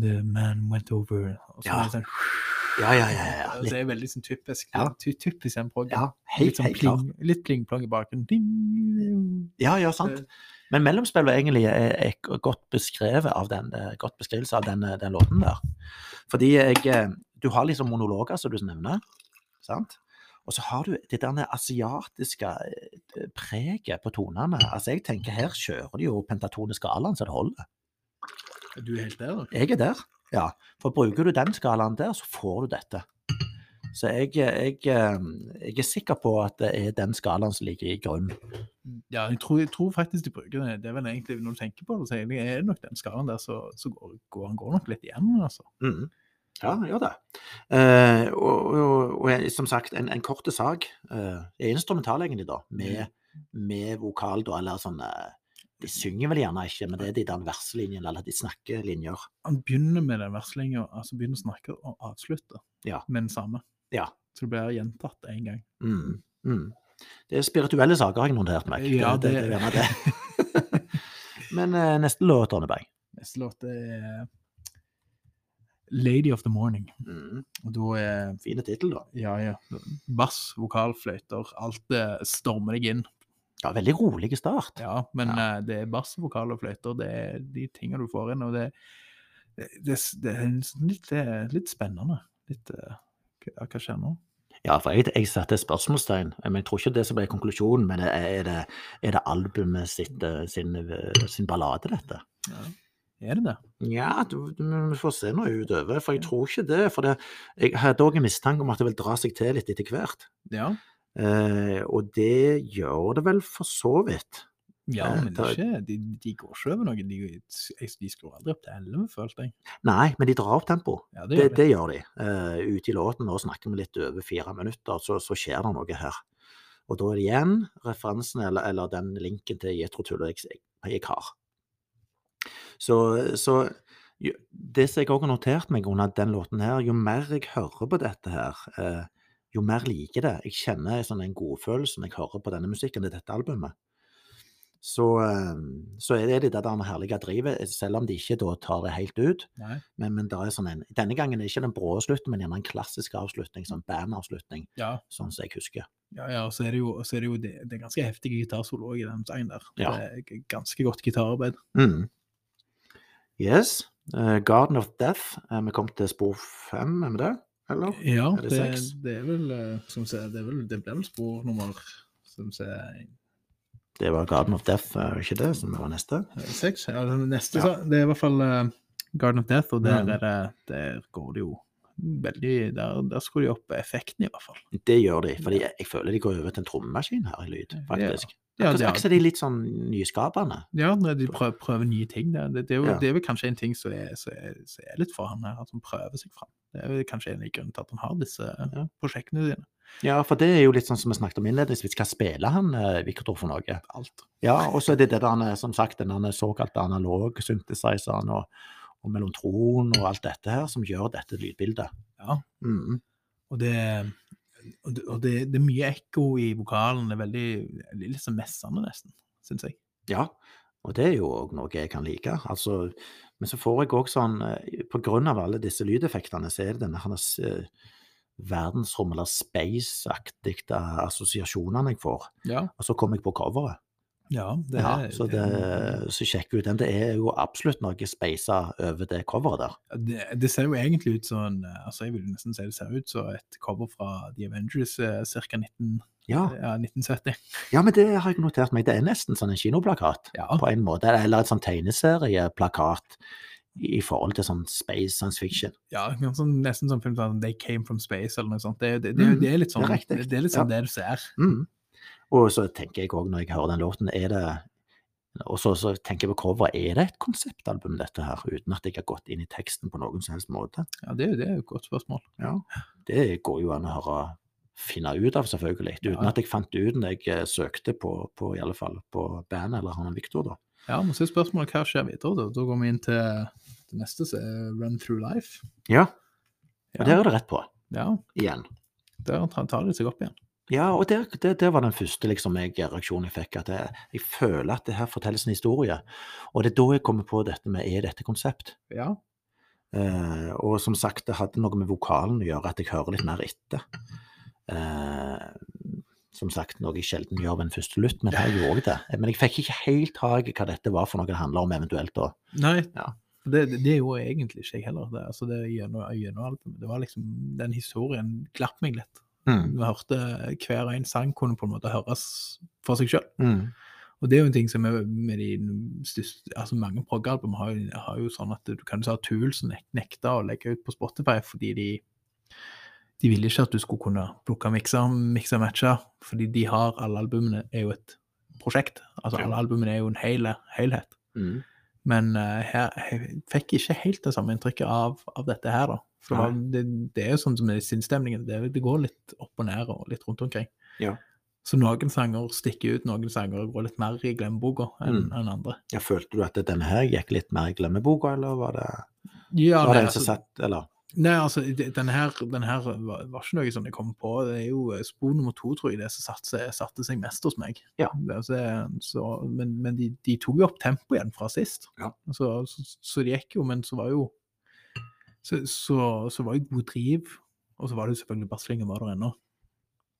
The man went over og så Ja. sånn, Ja, ja, ja. ja. Litt, det er veldig sånn typisk, Ja. ty typisk en prog. ja litt sånn helt klart. pling, litt pling-plong i baken. Ding. Ja, ja, sant. Det- Men mellomspill var egentlig er, er godt beskrevet av den, eh, godt beskrivelse av den, eh, den låten der. Fordi jeg eh, Du har liksom monologer, som du nevner, sant? Og så har du det der asiatiske eh, preget på tonene. Altså, jeg tenker her kjører de jo pentatonisk skalaen så det holder. Du er helt der? Jeg er der, ja. For bruker du den skalaen der, så får du dette. Så jeg, jeg, eh, jeg er sikker på at det er den skalaen som ligger i grunn. Ja, jeg tror, jeg tror faktisk de bruker det. Det er vel egentlig, når du tenker på det, så er det nok den skalaen der, så, så går, går han går nok litt igjen, altså. Mm. Ja, gjør det. Eh, og, og, og som sagt, en, en korte sak. Eh, er instrumental egentlig, da, med, med vokal, da, eller sånn eh, De synger vel gjerne ikke, men det er de der verselinjene, eller de snakker linjer. Han begynner med den verslinga, altså begynner å snakke og avslutter Ja. med den samme. Ja. Så det blir gjentatt én gang. Mm. Mm. Det er spirituelle saker, har jeg notert meg. Ja, det, det, det- det det. <laughs> <laughs> men eh, neste låt, Arneberg. Neste låt er Lady of the Morning. Mm. Og da er Fine tittel, da. ja, ja, bass, vokal, fløyter, alt eh, stormer deg inn. Ja, veldig rolig start. Ja, men Ja. eh, det er bass, vokal og fløyter, det er de tingene du får inn, og det, det, det, det er litt, er litt spennende. Litt eh, hva, hva skjer nå? Ja, for jeg, jeg satte spørsmålstegn, men jeg tror ikke det som ble konklusjonen. Men er det, er det albumet sitt, eh, sin, eh, sin ballade, dette? Ja. Er det det? Ja, vi får se nå utover, for jeg tror ikke det. For det, jeg hadde òg en mistanke om at det vil dra seg til litt etter hvert. Ja. Eh, og det gjør det vel for så vidt. Ja, Eh, men det ikke, de, de går ikke over noe. De, de skrur aldri opp til 11, følte jeg. Nei, men de drar opp tempo. Ja, Det, det gjør de. det gjør de. Uh, ute i låten, nå snakker vi litt over fire minutter, så, så skjer det noe her. Og da er det igjen referansen eller, eller den linken til Jetro Tull jeg, har. Så, så jo, det som jeg òg har notert meg under den låten her, jo mer jeg hører på dette her, uh, jo mer liker det. Jeg kjenner sånn en godfølelse når jeg hører på denne musikken til dette albumet. Så, eh, så er det det der med herlige drivet, selv om de ikke da tar det helt ut. Nei. Men, men det er sånn en, denne gangen er det ikke den brå slutten, men gjerne en klassisk avslutning, sånn bandavslutning, Ja, sånn som jeg husker. ja, ja, og så er det jo, så er det, jo det, det er ganske heftige gitarsolo i den sangen der. Ja. Det er ganske godt gitararbeid. Mm. Yes. Uh, Garden of Death. eh, vi kom til spor fem, er vi det? Eller? Ja, Er det det, det er vel eh, som sier, det, er vel, det blir vel spor nummer som sier Det var Garden of Death, ikke det, som var neste? seks. Ja, neste, Ja. så- det er i hvert fall uh, Garden of Death, og der, Mm. der, der går det jo veldig Der, der skulle de opp effekten, i hvert fall. Det gjør de, fordi jeg, jeg føler de går over til en trommemaskin her i lyd, faktisk. Ja, det er- ikke de litt sånn nyskapende. Ja, når de prøver, prøver nye ting. Det, det, det, er jo, Ja. det er vel kanskje en ting som er, som er, som er litt for han her, at han prøver seg fram. Det er vel kanskje en av grunnene til at han har disse Ja. prosjektene sine. Ja, for det er jo litt sånn som vi snakket om innledningsvis. Hva spiller han, eh, Victor, for noe? Alt. Ja, og så er det det der, han er, som sagt, den såkalte analog synthesizeren og, og mellomtron og alt dette her, som gjør dette lydbildet. Ja. Mm. Og det, og det, det er mye ekko i vokalen. Det er veldig, litt sånn messende, nesten, syns jeg. Ja, og det er jo òg noe jeg kan like. Altså, men så får jeg òg sånn eh, På grunn av alle disse lydeffektene, så er det denne hans eh, verdensrom- eller space-aktige assosiasjonene jeg får. Ja, Og så kommer jeg på coveret. Ja, det, Ja, er- så, det, så sjekk ut den. Det er jo absolutt noe speisa over det coveret der. det, det ser jo egentlig ut som en, altså Jeg vil nesten si det ser ut som et cover fra The Avengers eh, ca. 19, Ja, ja, 1970. ja, men det har jeg notert meg. Det er nesten sånn en kinoplakat. Ja, på en måte, eller et sånn tegneserieplakat i forhold til sånn space science fiction. ja sånn, nesten som film som They Came From Space eller noe sånt. Det, det, det, Mm, det er litt sånn det er det er litt sånn Ja. det du ser. Mm. Og så tenker jeg òg når jeg hører den låten, er det Og så, så tenker jeg på coveret, er det et konseptalbum dette her, uten at jeg har gått inn i teksten på noen som helst måte? Ja, Det, er det er jo et godt spørsmål. Ja, Det går jo an å høre finne ut av, selvfølgelig. Uten Ja. at jeg fant ut når jeg eh, søkte på, på i alle fall på bandet eller han Victor, da. Ja, men så er spørsmålet hva skjer videre. Da Da går vi inn til det neste, som er Run Through Life. Ja, Ja, og der er det rett på, ja igjen. der tar de seg opp igjen. Ja, og det, det, det var den første liksom, jeg, reaksjonen jeg fikk. At jeg, jeg føler at det her fortelles en historie. Og det er da jeg kommer på dette med er dette konsept? Ja. Eh, og som sagt, det hadde noe med vokalen å gjøre, at jeg hører litt mer etter. Eh, som sagt, noe jeg sjelden gjør ved en første lytt, men her gjorde jeg det. Men jeg fikk ikke helt tak i hva dette var for noe det handla om, eventuelt. da. Nei, Ja. det, det, det gjorde egentlig ikke jeg heller. Det, altså det gjennom, gjennom albumet. Det var liksom, Den historien glapp meg litt. Mm. Vi hørte hver en sang kunne på en måte høres for seg sjøl. Mm. Og det er jo en ting som er med de største altså Mange prog-album har, har jo sånn at du kan jo si at som nek nekter å legge ut på Spotify fordi de de ville ikke at du skulle kunne plukke mikser, mikser matcher, fordi de har alle albumene er jo et prosjekt. Altså alle albumene er jo en hele, helhet. Mm. Men uh, her jeg fikk ikke helt det samme inntrykket av, av dette her, da. For det, det, er jo sånn som med sinnsstemningen, det, det går litt opp og ned og litt rundt omkring. Ja. Så noen sanger stikker ut, noen sanger går litt mer i glemmeboka enn Mm. en andre. Ja, følte du at denne her gikk litt mer i glemmeboka, eller var det, Ja, var det en som altså, satt, eller? nei, altså, denne her, denne her var, var ikke noe som jeg kom på. Det er jo eh, spor nummer to, tror jeg, det som satte satte seg mest hos meg. Ja. Altså, så, men men de, de tok jo opp tempoet igjen fra sist. Ja. Så, så, så det gikk jo, men så var jo så, så, så var jo god driv, og så var det selvfølgelig basslinga var der ennå.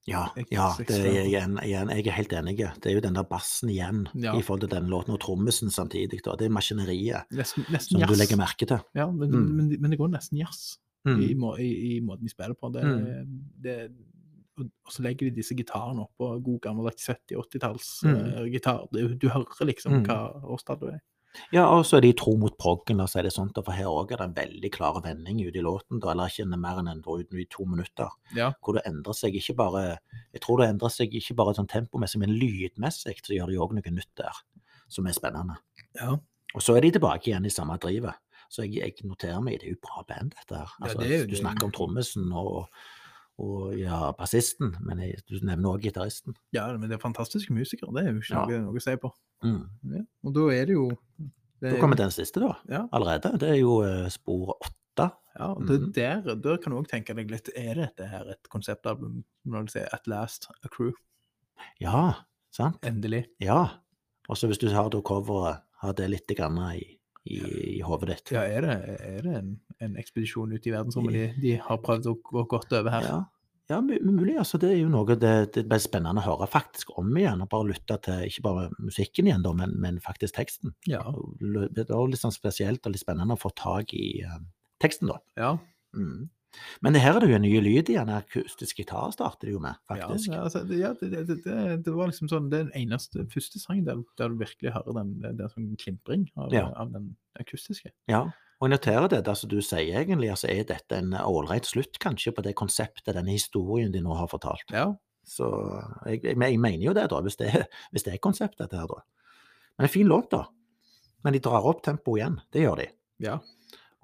Ja, ja det igjen, igjen, jeg er helt enig. Det er jo den der bassen igjen Ja. i forhold til den låten, og trommisen samtidig. Da. Det er maskineriet Nesten, nesten som du legger merke til. Ja, men, Mm. men, men det går nesten jazz Mm. i, i, i måten de spiller på. Det, Mm. det, og, så legger de disse gitarene oppå god gammeldags 70-80-tallsgitar. Mm. Uh. Du hører liksom Mm. hva årstall du er. Ja, og så er de tro mot proggen, la oss si det sånn, for her òg er det en veldig klar vending ute i låten, da, eller ikke mer enn en drøyt i to minutter, Ja. hvor det endrer seg ikke bare Jeg tror det endrer seg ikke bare sånn tempomessig, men lydmessig så gjør de òg noe nytt der, som er spennende. ja. Og så er de tilbake igjen i samme drivet. Så jeg, jeg noterer meg, det er jo bra band, dette her. Ja, Altså, det er du snakker om trommisen og, og ja, bassisten, men jeg, du nevner òg gitaristen. ja, men det er fantastiske musikere. Det er jo ikke Ja. noe, noe å si på. Mm. Ja. Og da er det jo det Da er kommer jo- den siste, da. Ja. Allerede. Det er jo eh, spor åtte. Ja, og det, mm. der, der kan du òg tenke deg litt Er dette her et konseptalbum når du sier At Last A Crew? Ja, sant? Endelig. Ja. Og så hvis du har da coveret, har det litt grann i, i, i hodet ditt. Ja, er det, er det en, en ekspedisjon ute i verdensrommet de, de har prøvd å gå godt over her? Ja, ja mulig. altså Det er jo noe det, det blir spennende å høre faktisk om igjen. og Bare lytte til ikke bare musikken igjen, da, men, men faktisk teksten. Ja. Det også litt sånn spesielt og litt spennende å få tak i uh, teksten, da. ja. Mm. Men her er det jo en ny lyd igjen. Akustisk gitar starter det jo med, faktisk. ja, altså, det, ja det, det, det, det var liksom sånn Det er den eneste første sangen der, der du virkelig hører den, det, det er sånn klimpring av, Ja. av den akustiske. Ja, og jeg noterer det, det som du sier egentlig, altså er dette en ålreit slutt kanskje på det konseptet, denne historien de nå har fortalt. Ja. Så jeg, jeg, jeg mener jo det, da, hvis det, hvis det er konseptet dette her, da. Men en fin låt, da. Men de drar opp tempoet igjen, det gjør de. ja.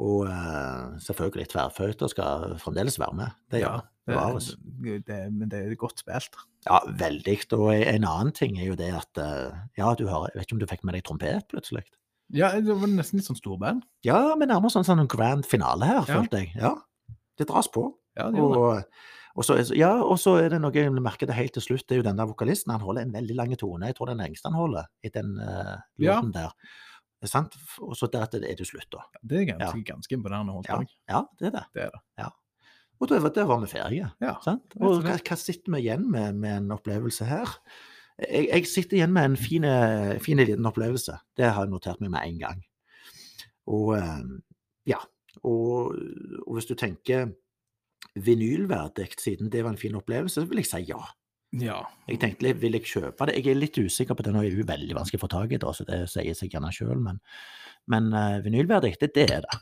Og uh, selvfølgelig tverrføyter skal fremdeles være med, det gjør det. Bevares. det, det, men det er godt spilt. Ja, veldig. Og en annen ting er jo det at eh, Ja, du har, jeg vet ikke om du fikk med deg trompet plutselig? Ja, det var nesten litt sånn storband. Ja, men nærmere sånn, sånn en grand finale her, Ja. følte jeg. Ja, det dras på. Ja, det. Og, og, så, ja, og så er det noe jeg merker det helt til slutt, det er jo den der vokalisten. Han holder en veldig lang tone. Jeg tror den lengste han holder i den uh, Ja. der. Sant? Og så deretter er det slutt, da. Det er ganske, ganske imponerende holdt Ja, ja, det er det. Det er det. Og da var- var vi ferdige. Ja. Og hva, hva sitter vi igjen med med en opplevelse her? Jeg, jeg sitter igjen med en fin, liten opplevelse. Det har jeg notert meg med en gang. Og eh, ja. Og, og hvis du tenker vinylverdig, siden det var en fin opplevelse, så vil jeg si ja. Ja. Jeg tenkte litt, vil jeg kjøpe det? Jeg er litt usikker på det, nå er det jo veldig vanskelig å få tak i, da, så det sier seg gjerne sjøl, men, men uh, vinylverdig, det, det er det.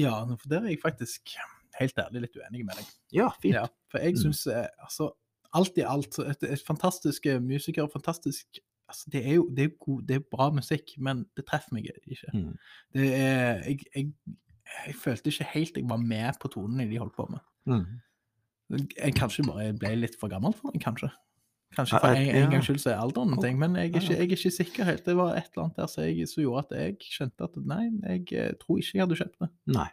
ja, for der er jeg faktisk helt ærlig litt uenig med deg. Ja, fint. Ja, for jeg Mm. altså alt i alt et, et fantastisk musiker, fantastisk altså, det, er jo, det, er god, det er bra musikk, men det treffer meg ikke. Mm. Det er, jeg, jeg, jeg følte ikke helt jeg var med på tonene de holdt på med. Mm. Jeg kanskje bare ble litt for gammel for den, kanskje. Kanskje for en, en gangs skyld så er alderen en ting, men jeg er, ikke, jeg er ikke sikker helt. Det var et eller annet der som gjorde at jeg skjønte at nei, jeg eh, tror ikke jeg hadde kjøpt det. Nei.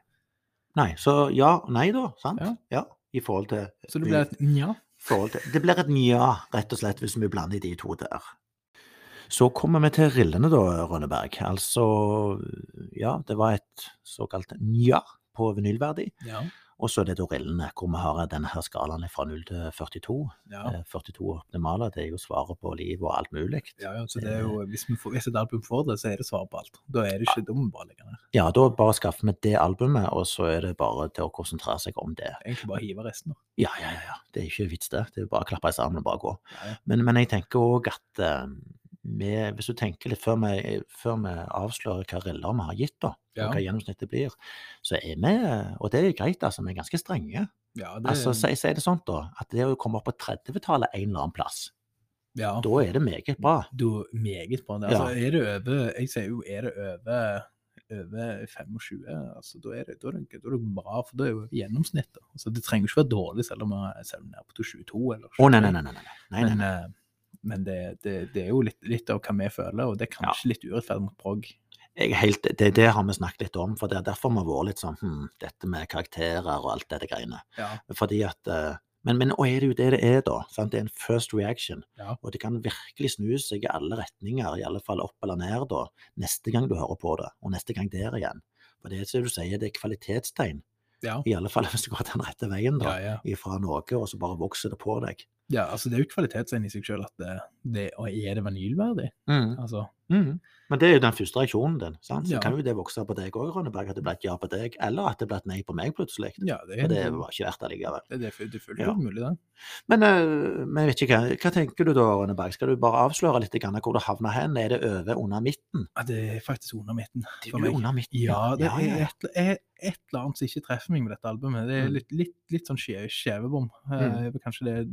Nei, så ja og nei, da. Sant? Ja. Ja. I forhold til Så det blir et nja. til, Det blir et nja, rett og slett, hvis vi blander de to der. Så kommer vi til rillene, da, Rønneberg. Altså, ja, det var et såkalt nja på vinylverdi. Ja. Og så er det Dorillene, hvor vi har denne her skalaen fra 0 til 42. Ja. Eh, 42 optimale, det er jo svaret på liv og alt mulig. Ja, ja, så det er jo, hvis, vi får, hvis et album får det, så er det svaret på alt. Da er det ikke, vi bare legge ned. Ja, da bare skaffer vi det albumet, og så er det bare til å konsentrere seg om det. Egentlig bare hive resten. da. Ja, ja, ja. ja. Det er ikke vits, det. Det er bare å klappe sammen og bare gå. Ja, ja. Men, men jeg tenker òg at vi, hvis du tenker litt før vi, før vi avslører hva riller vi har gitt, da, Ja. og hva gjennomsnittet blir, så er vi, og det er greit, altså, vi er ganske strenge Ja, det, Altså, Si si det sånn, da, at det å komme opp på 30-tallet en eller annen plass, ja, da er det meget bra. da meget bra. Det. Altså, er det over Jeg sier jo, er det over over 25, altså, da, er det, da, er det, da er det bra, for da er det jo gjennomsnittet. Altså, det trenger ikke være dårlig selv om vi er nede på 22 eller Å, nei, nei, nei. nei, nei. nei, nei, Men, eh, men det, det, det er jo litt, litt av hva vi føler, og det er kanskje litt urettferdig mot prog. Helt, det, det har vi snakket litt om, for det er derfor vi har vært litt sånn hm, Dette med karakterer og alt dette greiene. Ja. Fordi at eh, Men, men er det jo det det er, da? Sant? Det er en first reaction. Ja. Og det kan virkelig snu seg i alle retninger, i alle fall opp eller ned, da, neste gang du hører på det, og neste gang der igjen. For det er som du sier, det er kvalitetstegn. Ja. I alle fall <laughs> hvis du går den rette veien, da. Ja, ja. Ifra noe, og så bare vokser det på deg. Ja, altså det er jo kvalitetstegn i seg selv at det, det er det vanilverdig. Altså, Mm. Men det er jo den første reaksjonen din. sant? Så Ja. kan jo det vokse på deg òg, Rønneberg, at det ble et ja på deg, eller at det ble et nei på meg plutselig. ja, det er, det var ikke verdt det likevel. det, det, er det er fullt Ja. mulig, det. Men, øh, men vet ikke, hva, hva tenker du da, Rønneberg? Skal du bare avsløre litt hvor du havner hen? Er det over, under midten? Ja, det er faktisk under midten. Det er under midten. Ja, det ja, er et, er et eller annet som ikke treffer meg med dette albumet. Det er Mm. litt, litt, litt sånn skjevebom. Eh, Mm. er kanskje det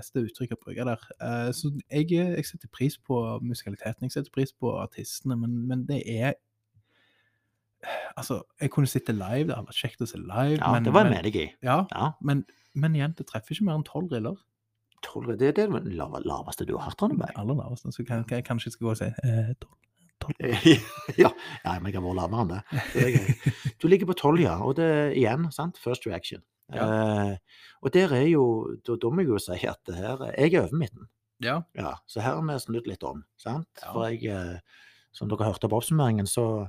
beste uttrykket å bruke der. Eh, Så jeg, jeg setter pris på musikaliteten, jeg setter pris på artistene, men, men det er Altså, jeg kunne sitte live, det hadde vært kjekt å se live, Ja, men, det var jeg men, med ja, Ja, men, men igjen, det treffer ikke mer enn tolv riller. Tolv det er det laveste du har hatt, Rønneberg? Aller laveste. Så kan, kan jeg kanskje skal gå og si eh, tolv. <laughs> ja, ja, men jeg har vært lavere enn det. du ligger på tolv, ja. Og det igjen, sant, first reaction. Eh, og der er jo, da, da må jeg jo si at det her, jeg er over midten. Ja. Ja, så her har vi snudd litt om, sant? Ja. For jeg, eh, som dere hørte på oppsummeringen, så,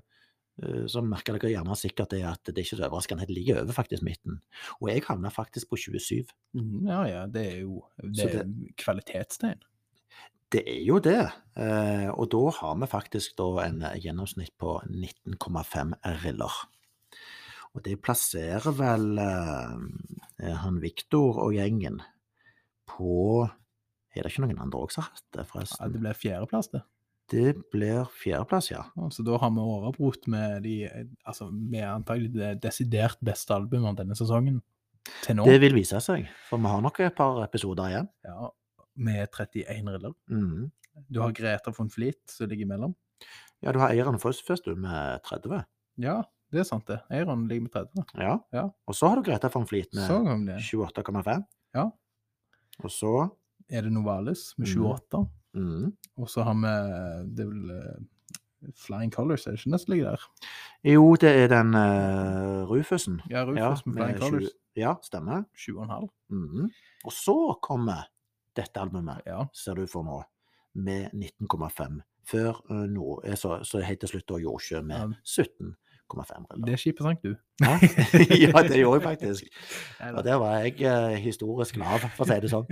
eh, så merker dere gjerne sikkert det at det er ikke så overraskende, det ligger over faktisk midten. Og jeg havna faktisk på 27. Mhm, Ja, ja, det er jo det er det, kvalitetstegn. Det er jo det, eh, og da har vi faktisk da en gjennomsnitt på 19,5 riller. Og det plasserer vel eh, han Viktor og gjengen på Er det ikke noen andre også som har hatt det, Ja, det blir fjerdeplass, det. Det blir fjerdeplass, ja. Ja, Så da har vi overbrutt med de Altså, med antagelig det desidert beste albumet av denne sesongen til nå. Det vil vise seg, for vi har nok et par episoder igjen. Ja, med 31 riller. Mm. Du har Greta von Flit som ligger imellom. Ja, du har eieren først, først du, med 30. Ja, det er sant, det. Eiron ligger med 30. Ja. Ja. Og så har du Greta von Fleet med Så kom det. 28,5. Ja. Og så Er det Novalis med Mhm. 28. Mm. Og så har vi det er vel eh, Flying Colors, er det ikke den som ligger der? Jo, det er den uh, Rufusen. Ja, Rufus med Flying med Colors. 20 Ja, stemmer. 7,5. Mm. Og så kommer dette albumet, Ja. ser du for nå, med 19,5. Før uh, nå, eh, så, så helt til slutt da Jordskjø med Ja. 17,5 Det riller. er skipet du. <laughs> Ja. <laughs> ja, det gjorde jeg faktisk. <laughs> Og der var jeg eh, historisk lav, for å si det sånn.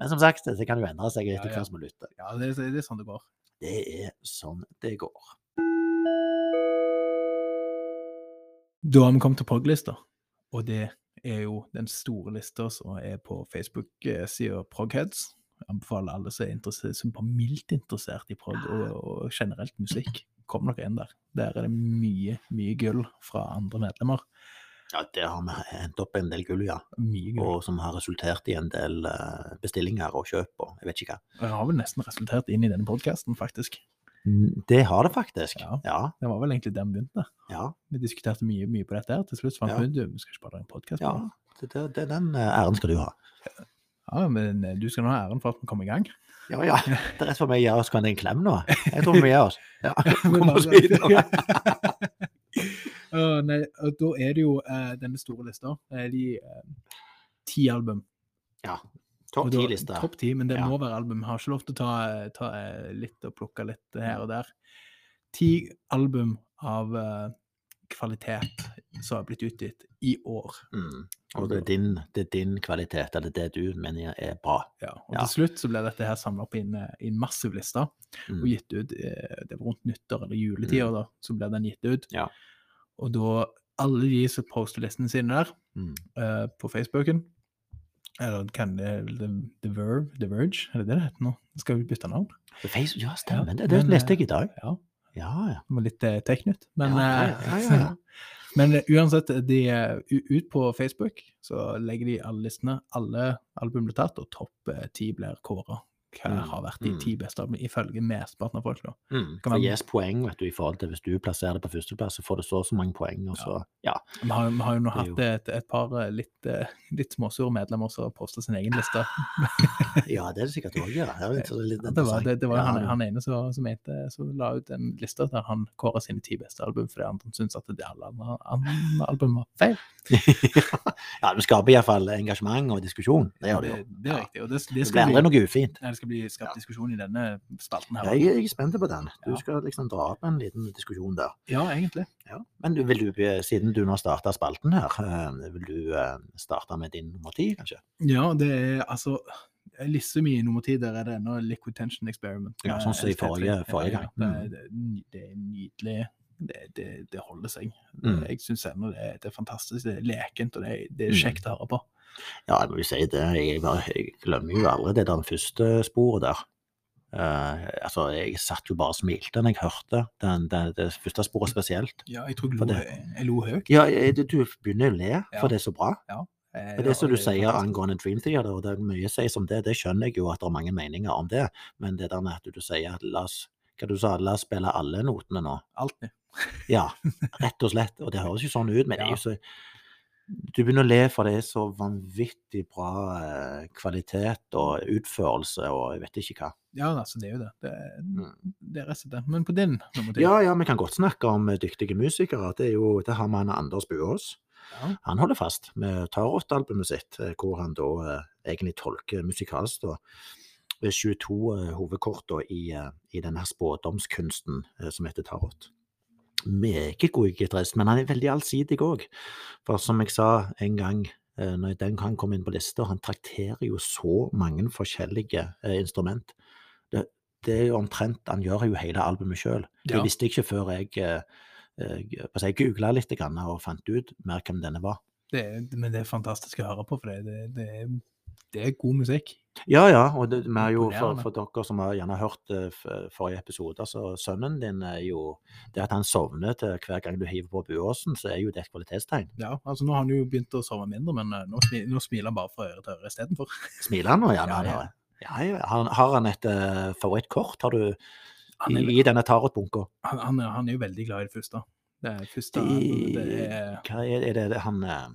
Men som sagt, det kan jo endre seg etter ja. som er lytte. Ja, det, er- det er sånn det går. Det er sånn det går. Da har vi kommet til POG-lista, og det er jo den store lista som er på Facebook-sida Progheads. Jeg anbefaler alle som er som er mildt interessert i prog og, og generelt musikk. Kom dere inn der. Der er det mye, mye gull fra andre medlemmer. Ja, der har vi hentet opp en del gull, ja. Mye gull. Og som har resultert i en del eh, bestillinger og kjøp og jeg vet ikke hva. Det har vel nesten resultert inn i denne podkasten, faktisk. Mm, Det har det faktisk. Ja. Ja. Det var vel egentlig der vi begynte. Ja. Vi diskuterte mye, mye på dette her. Til slutt fant Ja. vi ut vi skal ikke bare ha en podkast. ja. Det, det, det, den eh, æren skal du ha. ja, men eh, du skal nå ha æren for at vi kom i gang. Ja, ja. Det er rett for meg å gi oss hverandre en klem nå. Jeg tror vi gir oss. Ja. <laughs> Kom oss videre. uh, <laughs> nei, og da er det jo uh, denne store lista. Det er de uh, ti album. Ja. Topp ti-liste. Topp ti, men det Ja. må være album. Jeg har ikke lov til å ta, eh, ta litt og plukke litt her og der. Ti album av kvalitet som har blitt utgitt i år. Mm. Og det er, din, det er din kvalitet, eller det du mener er bra. Ja, og Ja. til slutt så ble dette her samla opp i en, eh, i en massiv liste Mm. og gitt ut eh, Det var rundt nyttår eller juletider, da, så ble den gitt ut. Ja. Og da alle de som poster listene sine der Mm. uh, på Facebooken Eller kan det The, The Verve? The Verge? Er det det det heter nå? Skal vi bytte navn? Face, ja, stemmer Ja, det. Det men, leste eh, jeg i dag. Ja. Ja, ja. Det var litt eh, teknytt. Men eh, ja, ja, ja. <laughs> <laughs> Men eh, uansett, de, er ut på Facebook så legger de alle listene. Alle album blir tatt, og topp eh, ti blir kåra. Hva Mm, har vært de mm. ti beste albumene, ifølge mesteparten av folk. da. Mm. Kan Det man- gis poeng vet du, i forhold til hvis du plasserer det på førsteplass, så får du så og så mange poeng. og så, ja. Vi har, vi har jo nå hatt et, et par eh, litt, eh, litt småsure medlemmer som har postet sin egen liste. <laughs> ja, det er det sikkert òg, ja. Det litt <laughs> Det var, det, det var Ja, han, han ene som, som, mente, som la ut en liste der han kåra sine ti beste album fordi han syntes at det alle andre, andre album var feil. <laughs> ja, det skaper iallfall engasjement og diskusjon. Det gjør det jo. Det, det er riktig. Og det, det, Det blir aldri noe ufint. nei, skal bli skapt diskusjon i denne spalten her. Jeg, jeg er spent på den. Du skal liksom dra opp en liten diskusjon der. Ja, egentlig. Ja. Men du, vil du, siden du nå starta spalten her, eh, vil du eh, starte med din nummer ti, kanskje? Ja, det er altså Lisse mi nummer ti, der er det ennå Liquid Tension Experiment. Ja, sånn som i Eh, forrige- forrige gang. Mm. Det, det, er det nydelig. Det, det, det holder seg. Mm. Jeg syns ennå det, det er fantastisk. Det er lekent, og det er, det er Mm. kjekt å høre på. Ja, jeg må jo si det. Jeg, jeg glemmer jo aldri det der første sporet der. Uh, altså, jeg satt jo bare og smilte når jeg hørte den, det, det første sporet spesielt. Ja, jeg tror jeg lo, det- jeg lo høyt. Ja, jeg- du begynner å le, Ja. for det er så bra. Eh, Det er det som ja, du sier fantastisk. angående Dream Theater, og det er mye å si som det, det skjønner jeg jo at det er mange meninger om det, men det der med at du sier at la oss, hva du sa, la oss spille alle notene nå. Alltid. Ja, <laughs> rett og slett, og det høres jo sånn ut, men det er jo så Du begynner å le, for det er så vanvittig bra eh, kvalitet og utførelse og jeg vet ikke hva. Ja, altså, det er jo det. Det Mm. det er rett og slett det. Men på din nummer Ja, ja, vi kan godt snakke om eh, dyktige musikere. Det jo, det har vi Anders Buås. Ja. Han holder fast med Tarot-albumet sitt, eh, hvor han da eh, egentlig tolker musikalsk da, 22 eh, hovedkort da, i, i denne spådomskunsten eh, som heter Tarot. Meget god gitarist, men han er veldig allsidig òg. For som jeg sa en gang eh, når den han kom inn på lista, han trakterer jo så mange forskjellige eh, instrument. Det, det er jo omtrent Han gjør jo hele albumet sjøl. Det Ja. visste jeg ikke før jeg jeg, eh, å si, googla litt og fant ut mer hvem denne var. Det men det er fantastisk å høre på, for det, det, er, det er god musikk. Ja, ja, og det, vi er jo for, Imponerende. for dere som har gjerne hørt eh, f- forrige episode, så sønnen din er jo Det at han sovner til hver gang du hiver på buåsen, så er jo det et kvalitetstegn. Ja, altså Nå har han jo begynt å sove mindre, men eh, nå, smi, nå smiler han bare fra øre til øre istedenfor. Smiler han nå gjerne? <laughs> Ja, ja. eller? Ja, ja. Har, har han et eh, favorittkort har du Han i, er, i denne tarotbunka? han, han, er, han er jo veldig glad i det første. Det er første det er, Hva er, er det, det han eh,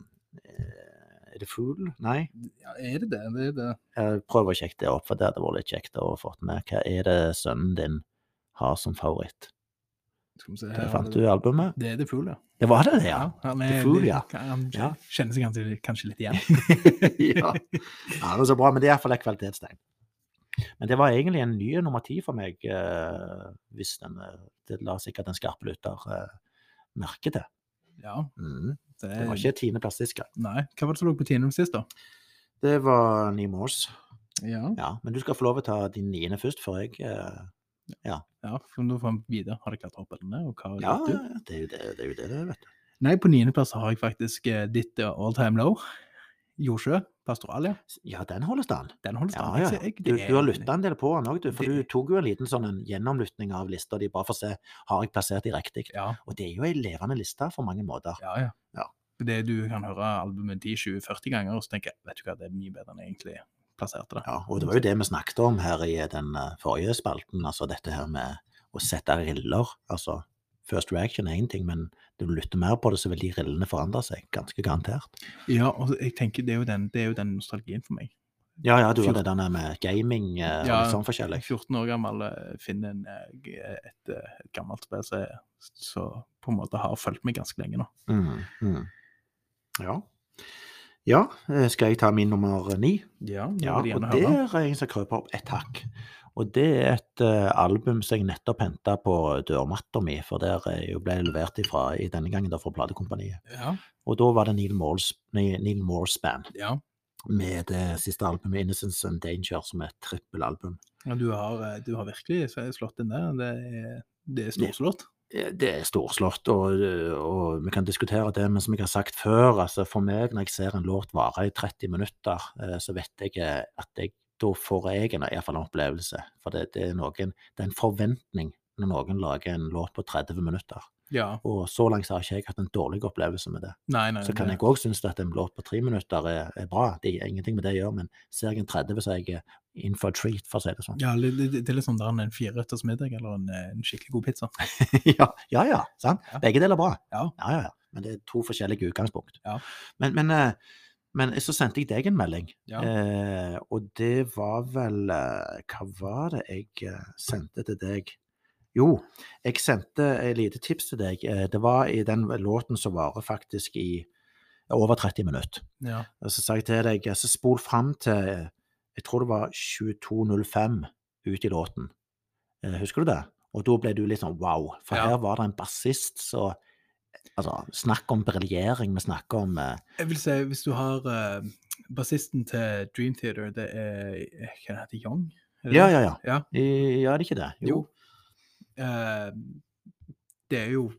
Er det fugl? Nei? ja, er det det? Det er det. Jeg prøver å sjekke det opp, for det hadde vært litt kjekt å få med. Hva er det sønnen din har som favoritt? Se her, fant du du albumet? Det er The Fool, ja. Det var det, det, ja. han, The er, Fool, ja. han kjenner seg kanskje, kanskje litt igjen. <laughs> ja. ja, det er så bra, men det er iallfall et kvalitetstegn. Men det var egentlig en ny nummer ti for meg, eh, hvis den eh, Det la sikkert en skarpe lytter eh, merke til. Ja, Mm. Det, Det var ikke tiendeplass sist gang. Nei. Hva var det som lå på tiende sist, da? Det var Ni Morse. Ja. Ja, men du skal få lov å ta din niende først, før jeg eh, ja for nå får vi vite. Har du klart opp eller ned? Og hva Ja, du? det det, det, er jo det, det vet du. Nei, på niendeplass har jeg faktisk eh, ditt all time low. Jordsjø, Pastoralia. Ja, Ja, den holder stand. Den holder Ja, stand. ja. Jeg- jeg- Du, du har lytta en del på den òg, du. For Det- du tok jo en liten sånn en gjennomlytting av lista di, bare for å se har jeg plassert de riktig. Ja, Og det er jo ei levende liste for mange måter. ja, ja. Ja. Det du kan høre albumet 10, 20, 40 ganger, og så tenker jeg vet du hva, det er mye bedre enn jeg egentlig plasserte det. Ja, og det var jo det vi snakket om her i den eh, forrige spalten, altså dette her med å sette riller. Altså, first reaction er én ting, men når du lytter mer på det, så vil de rillene forandre seg, ganske garantert. Ja, og jeg tenker det er jo den, det er jo den nostalgien for meg. Ja, ja, du har det der med gaming eh, og Ja, litt sånn forskjellig. 14 år gammel eh, finner en, et, et, eh, et gammelt spill som så på en måte har fulgt meg ganske lenge nå. Mm, mm. Ja. Ja, eh, skal jeg ta min nummer ni? Ja, Ja, og der er jeg som krøper opp et hakk. Og det er et uh, album som jeg nettopp henta på dørmatta mi, for der jeg jo ble levert ifra i denne gangen da fra platekompaniet. Ja, Og da var det Neil Moores, Neil Moores Band ja. med det siste albumet, 'Innocence and Danger', som er et trippelalbum. ja du, har, eh, du har virkelig slått inn der. Det er, det er storslått. Eh, Det er storslått, og, og vi kan diskutere det, men som jeg har sagt før, altså for meg når jeg ser en låt vare i 30 minutter, eh, så vet jeg eh, at jeg, da får jeg en, i hvert fall en opplevelse. For det, det, er noen, det er en forventning når noen lager en låt på 30 minutter. Ja. Og så langt har ikke jeg hatt en dårlig opplevelse med det. Nei, nei, Så kan det- jeg òg synes at en låt på tre minutter er, er bra, det er ingenting med det å gjøre, men ser jeg en 30, så er jeg in for a treat, for å si det sånn. Ja, det, er litt sånn der en fireretters middag eller en, eh, en skikkelig god pizza. <laughs> ja, ja, ja, sant? Ja. Begge deler er bra. Ja. Ja, ja, ja. Men det er to forskjellige utgangspunkt. Ja. Men, men, eh, men så sendte jeg deg en melding, Ja. eh, og det var vel eh, Hva var det jeg eh, sendte til deg? Jo, jeg sendte et lite tips til deg. Eh, det var i den låten som varer faktisk i over 30 minutter. Ja. Så sa jeg til deg, så spol fram til jeg tror det var 22.05 ut i låten. Husker du det? Og da ble du litt sånn wow, for Ja. her var det en bassist så Altså, snakk om briljering, vi snakker om uh, Jeg vil si, hvis du har uh, bassisten til Dream Theater, det er eh, Hva heter? Young? Er det Ja, ja, ja. Ja. I- Ja, er det ikke det? Jo. Eh, det er jo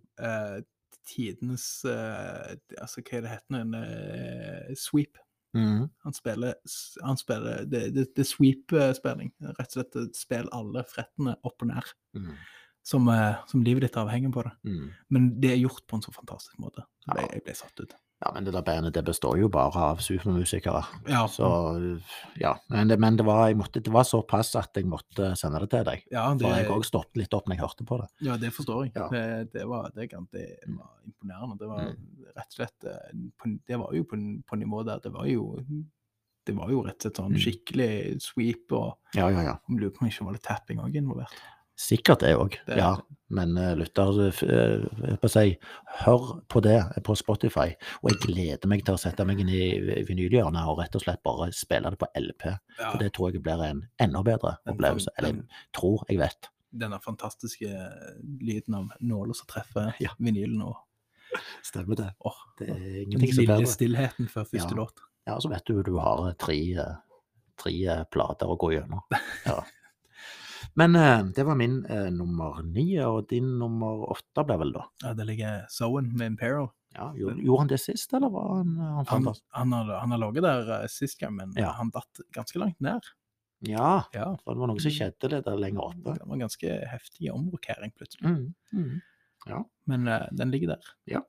tidenes Altså, hva er det heter en eh, sweep. Mm. Han spiller, han spiller Det, det, det er sweep-spilling. Rett og slett et spill alle frettene opp og ned. Mhm. Som, eh, som livet ditt avhenger på det. Mm. Men det er gjort på en så fantastisk måte. Jeg Ja. jeg ble satt ut. Ja, men det der bandet det består jo bare av supermusikere. Ja, Så ja. Men det, men det, var, jeg måtte, det var såpass at jeg måtte sende det til deg. ja, det, For jeg òg stoppet litt opp når jeg hørte på det. ja, det forstår jeg. Ja. Det, det, var, det, det var imponerende. Det var Mm. rett og slett eh, Det var jo på, på nivå der det var jo det var jo rett og slett sånn Mm. skikkelig sweep, og Ja, ja, ja. lurer på om det ikke var litt tapping òg involvert. Sikkert det òg, ja. Men uh, lytter, uh, på si, hør på det på Spotify. Og jeg gleder meg til å sette meg inn i vinylhjørnet og rett og slett bare spille det på LP. Ja, For det tror jeg blir en enda bedre Den opplevelse. Eller den- jeg tror, jeg vet. denne fantastiske lyden av nåler som treffer Ja. vinylen, og Stemmer det. Oh, Det er ingenting som er lille stillheten før første Ja. låt. Ja, så vet du du har tre, tre plater å gå gjennom. <laughs> Ja. Men uh, det var min uh, nummer ni, og din nummer åtte ble vel da? Ja, det ligger Zoen med Imperial. Ja, gjorde, gjorde han det sist, eller var han, eh, han Han, han, har, han har ligget der sist gang, men Ja. han datt ganske langt ned. Ja, Ja, det var noe som skjedde det der lenger oppe. det var en ganske heftig omrokering plutselig. Mm, mm. Men uh, den ligger der.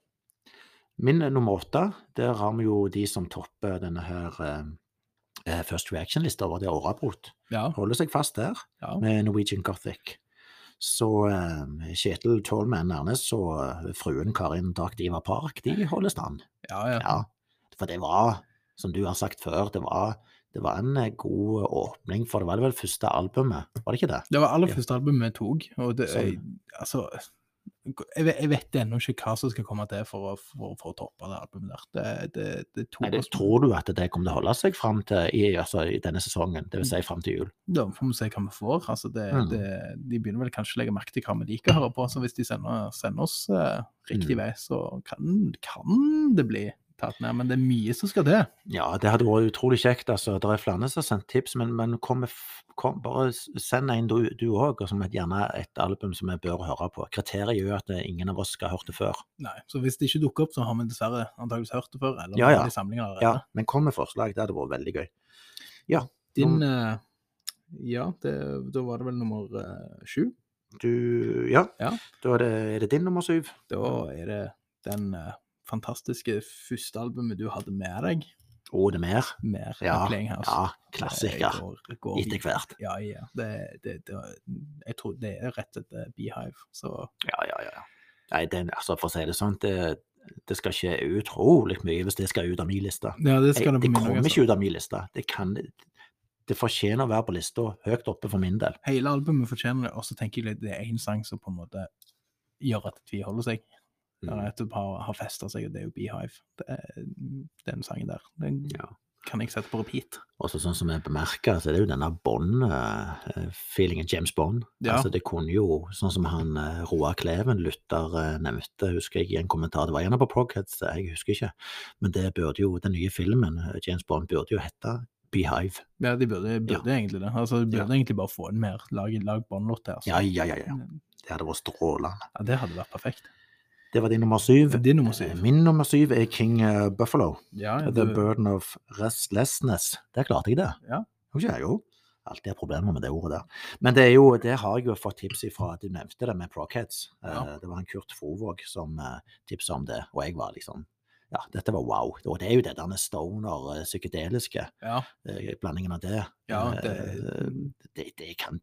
Min eh, nummer åtte, der har vi jo de som topper denne her eh, First Reaction-lista over det årabrot. Ja, Holder seg fast der ja. med Norwegian Gothic. Så eh, Kjetil Tolman Ernes og eh, fruen Karin Dark Diva Park, de holder stand. ja, ja. For det var, som du har sagt før, det var, det var en eh, god åpning, for det var vel første albumet, var det ikke det? Det var aller første albumet vi tok, og det, Sånn. altså jeg, vet- ennå ikke hva som skal komme til for å, for, for å toppe det albumet der. Det, det, det Nei, det, tror du at det kommer til å holde seg fram til i, altså, i denne sesongen, det vil si fram til jul? Da får vi se hva vi får. Altså det, Mm. det, de begynner vel kanskje å legge merke til hva vi liker å høre på, så hvis de sender, sender oss eh, riktig Mm. vei, så kan, kan det bli tatt ned. Men det er mye som skal til. Ja, det hadde vært utrolig kjekt. altså. Det er flere som har sendt tips, men, men kom, kom, bare send en du òg, som et, gjerne et album som vi bør høre på. Kriteriet er jo at eh, ingen av oss skal ha hørt det før. Nei, Så hvis det ikke dukker opp, så har vi dessverre antakeligvis hørt det før. Eller Ja, ja. i samlingen allerede. Ja, Men kom med forslag, det hadde vært veldig gøy. Din eh, Ja, det, da var det vel nummer eh, sju. Du Ja, Ja. da er det, er det din nummer syv. Da er det den eh, fantastiske første albumet du hadde med deg. Å, det er mer? Mer Ja, av ja klassiker. Etter hvert. Ja, ja. Det, det, det, jeg tror det er rett etter Beehive, så Ja, ja, ja. Nei, den, altså, for å si det sånn, det, det skal ikke utrolig mye hvis det skal ut av min liste. Ja, det skal det det på min kommer ikke ut av min liste. Det kan Det fortjener å være på lista høyt oppe for min del. Hele albumet fortjener det, og så tenker jeg litt det er én sang som på en måte gjør at det tviholder seg. Mm. nettopp har, har festa seg, og det er jo Beehive. Det er, den sangen der. Den Ja. kan jeg sette på repeat. Og sånn som jeg bemerker, så er det jo denne Bond-feelingen, James Bond. Ja. Altså det kunne jo, sånn som han eh, Roar Kleven, lytter, eh, nevnte, husker jeg i en kommentar, det var gjerne på Progheads, jeg husker ikke, men det burde jo, den nye filmen, eh, James Bond, burde jo hette Beehive. Ja, de burde, burde egentlig det. Altså, De burde Ja. egentlig bare få en mer lag, lag båndlåt til. Altså. Ja, ja, ja, ja. Det hadde vært strålende. Ja, det hadde vært perfekt. Det var din nummer syv. Din nummer syv. Eh, Min nummer syv er King eh, Buffalo. Ja, The du- Burden of Restlessness. Der klarte jeg det. Ja. Ikke jeg? Alltid har problemer med det ordet der. Men det jo, det har jeg jo fått tips ifra, du nevnte det med Prockheads. Ja. Eh, Det var en Kurt Frovåg som tipsa om det, og jeg var liksom Ja, dette var wow. Og det er jo det der stoner, psykedeliske, Ja. blandingen av det. Ja, det- det, det kan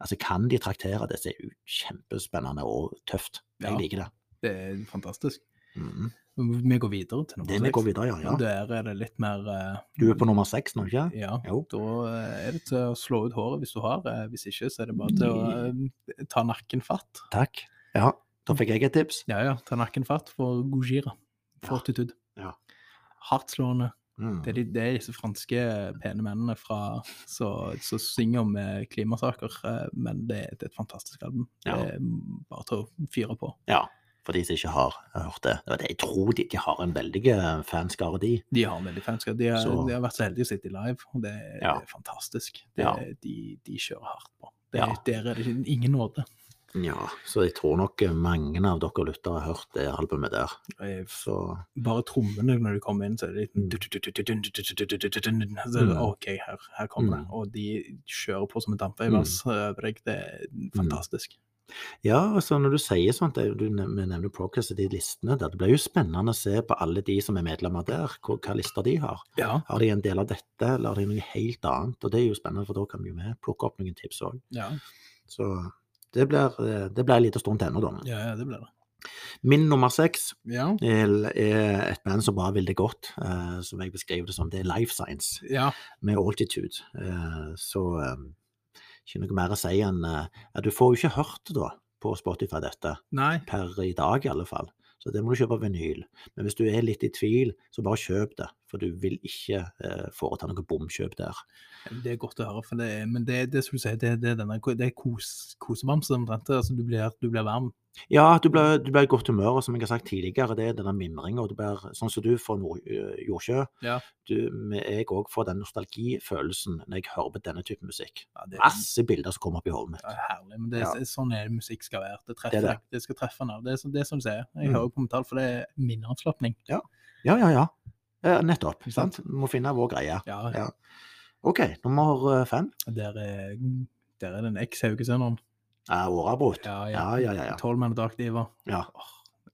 Altså, kan de traktere det, så er jo kjempespennende og tøft. Jeg Ja. liker det. Det er fantastisk. Mm. Vi går videre til nummer seks. vi går videre, ja. ja. Der er det litt mer uh, Du er på nummer seks nå, ikke Ja. Jo. Da eh, er det til å slå ut håret hvis du har. eh, Hvis ikke, så er det bare til å uh, ta nakken fatt. Takk. Ja, da fikk jeg et tips. Ja, ja. Ta nakken fatt for Gojira. Fortitude. Ja. Hardtslående. Mm. Det er, de, det er disse franske pene mennene som synger om klimasaker, men det, det er et fantastisk album. Ja. Det er bare til å fyre på. Ja, for de som ikke har hørt det. Jeg tror de, de har en veldig eh, fanskare, de. De har en veldig fanskare. De, har- de har vært så heldige å sitte live, og det, Ja. det er fantastisk. Det, Ja. de, de kjører hardt på. Det, Ja. Der er det ingen nåde. Ja, så jeg tror nok eh, mange av dere lyttere har hørt det albumet der. Eh, Så Bare trommene når de kommer inn, så er det litt så er det, Mm. OK, her, her kommer det. Mm. Og de kjører på som en dampveivers over deg. Det er fantastisk. Ja, altså når du sier sånt, det, er jo- du nev- vi nevner Progress og de listene der, det blir jo spennende å se på alle de som er medlemmer der, hva, hva lister de har. Ja. Har de en del av dette, eller har de noe helt annet? Og det er jo spennende, for da kan vi jo vi plukke opp noen tips òg. Ja, Så det blir, eh, det blir en liten stund til ennå, da. ja, ja, det blir det. Min nummer seks Ja. er er et band som bare vil det godt, eh, som jeg beskriver det som. Det er Life Science ja. med Altitude. Eh, så eh, ikke noe mer å si enn at Du får jo ikke hørt det da på Spotify, dette, Nei. per i dag i alle fall. Så det må du kjøpe vinyl. Men hvis du er litt i tvil, så bare kjøp det. For du vil ikke eh, foreta noe bomkjøp der. Det er godt å høre, for det er, men det, det sier, det, det er denne det er kos, kosebamse omtrent. Altså, du, blir, du blir varm. Ja, du blir, du blir i godt humør, og som jeg har sagt tidligere, det er denne mimringa. og du blir Sånn som du får nord, Jordsjø. Ja. Du, jeg òg får den nostalgifølelsen når jeg hører på denne type musikk. Ja, det, Masse bilder som kommer opp i hodet mitt. Ja, herlig, men det, Ja. er sånn er musikk skal være. Det, treffer, det, det. det. skal treffe ned. Det er, det er som du sier. Jeg Mm. hører på metall, for det er minneavslapning. Ja, ja, ja. ja nettopp. Ikke Sant? Vi må finne vår greie. Ja, Ja. OK, nummer øh, fem. Der er, der er den eks-Haugesunderen. Ja, Åravbrot. Ja, Ja, ja, ja. ja. Tolv Dark Diva. ja.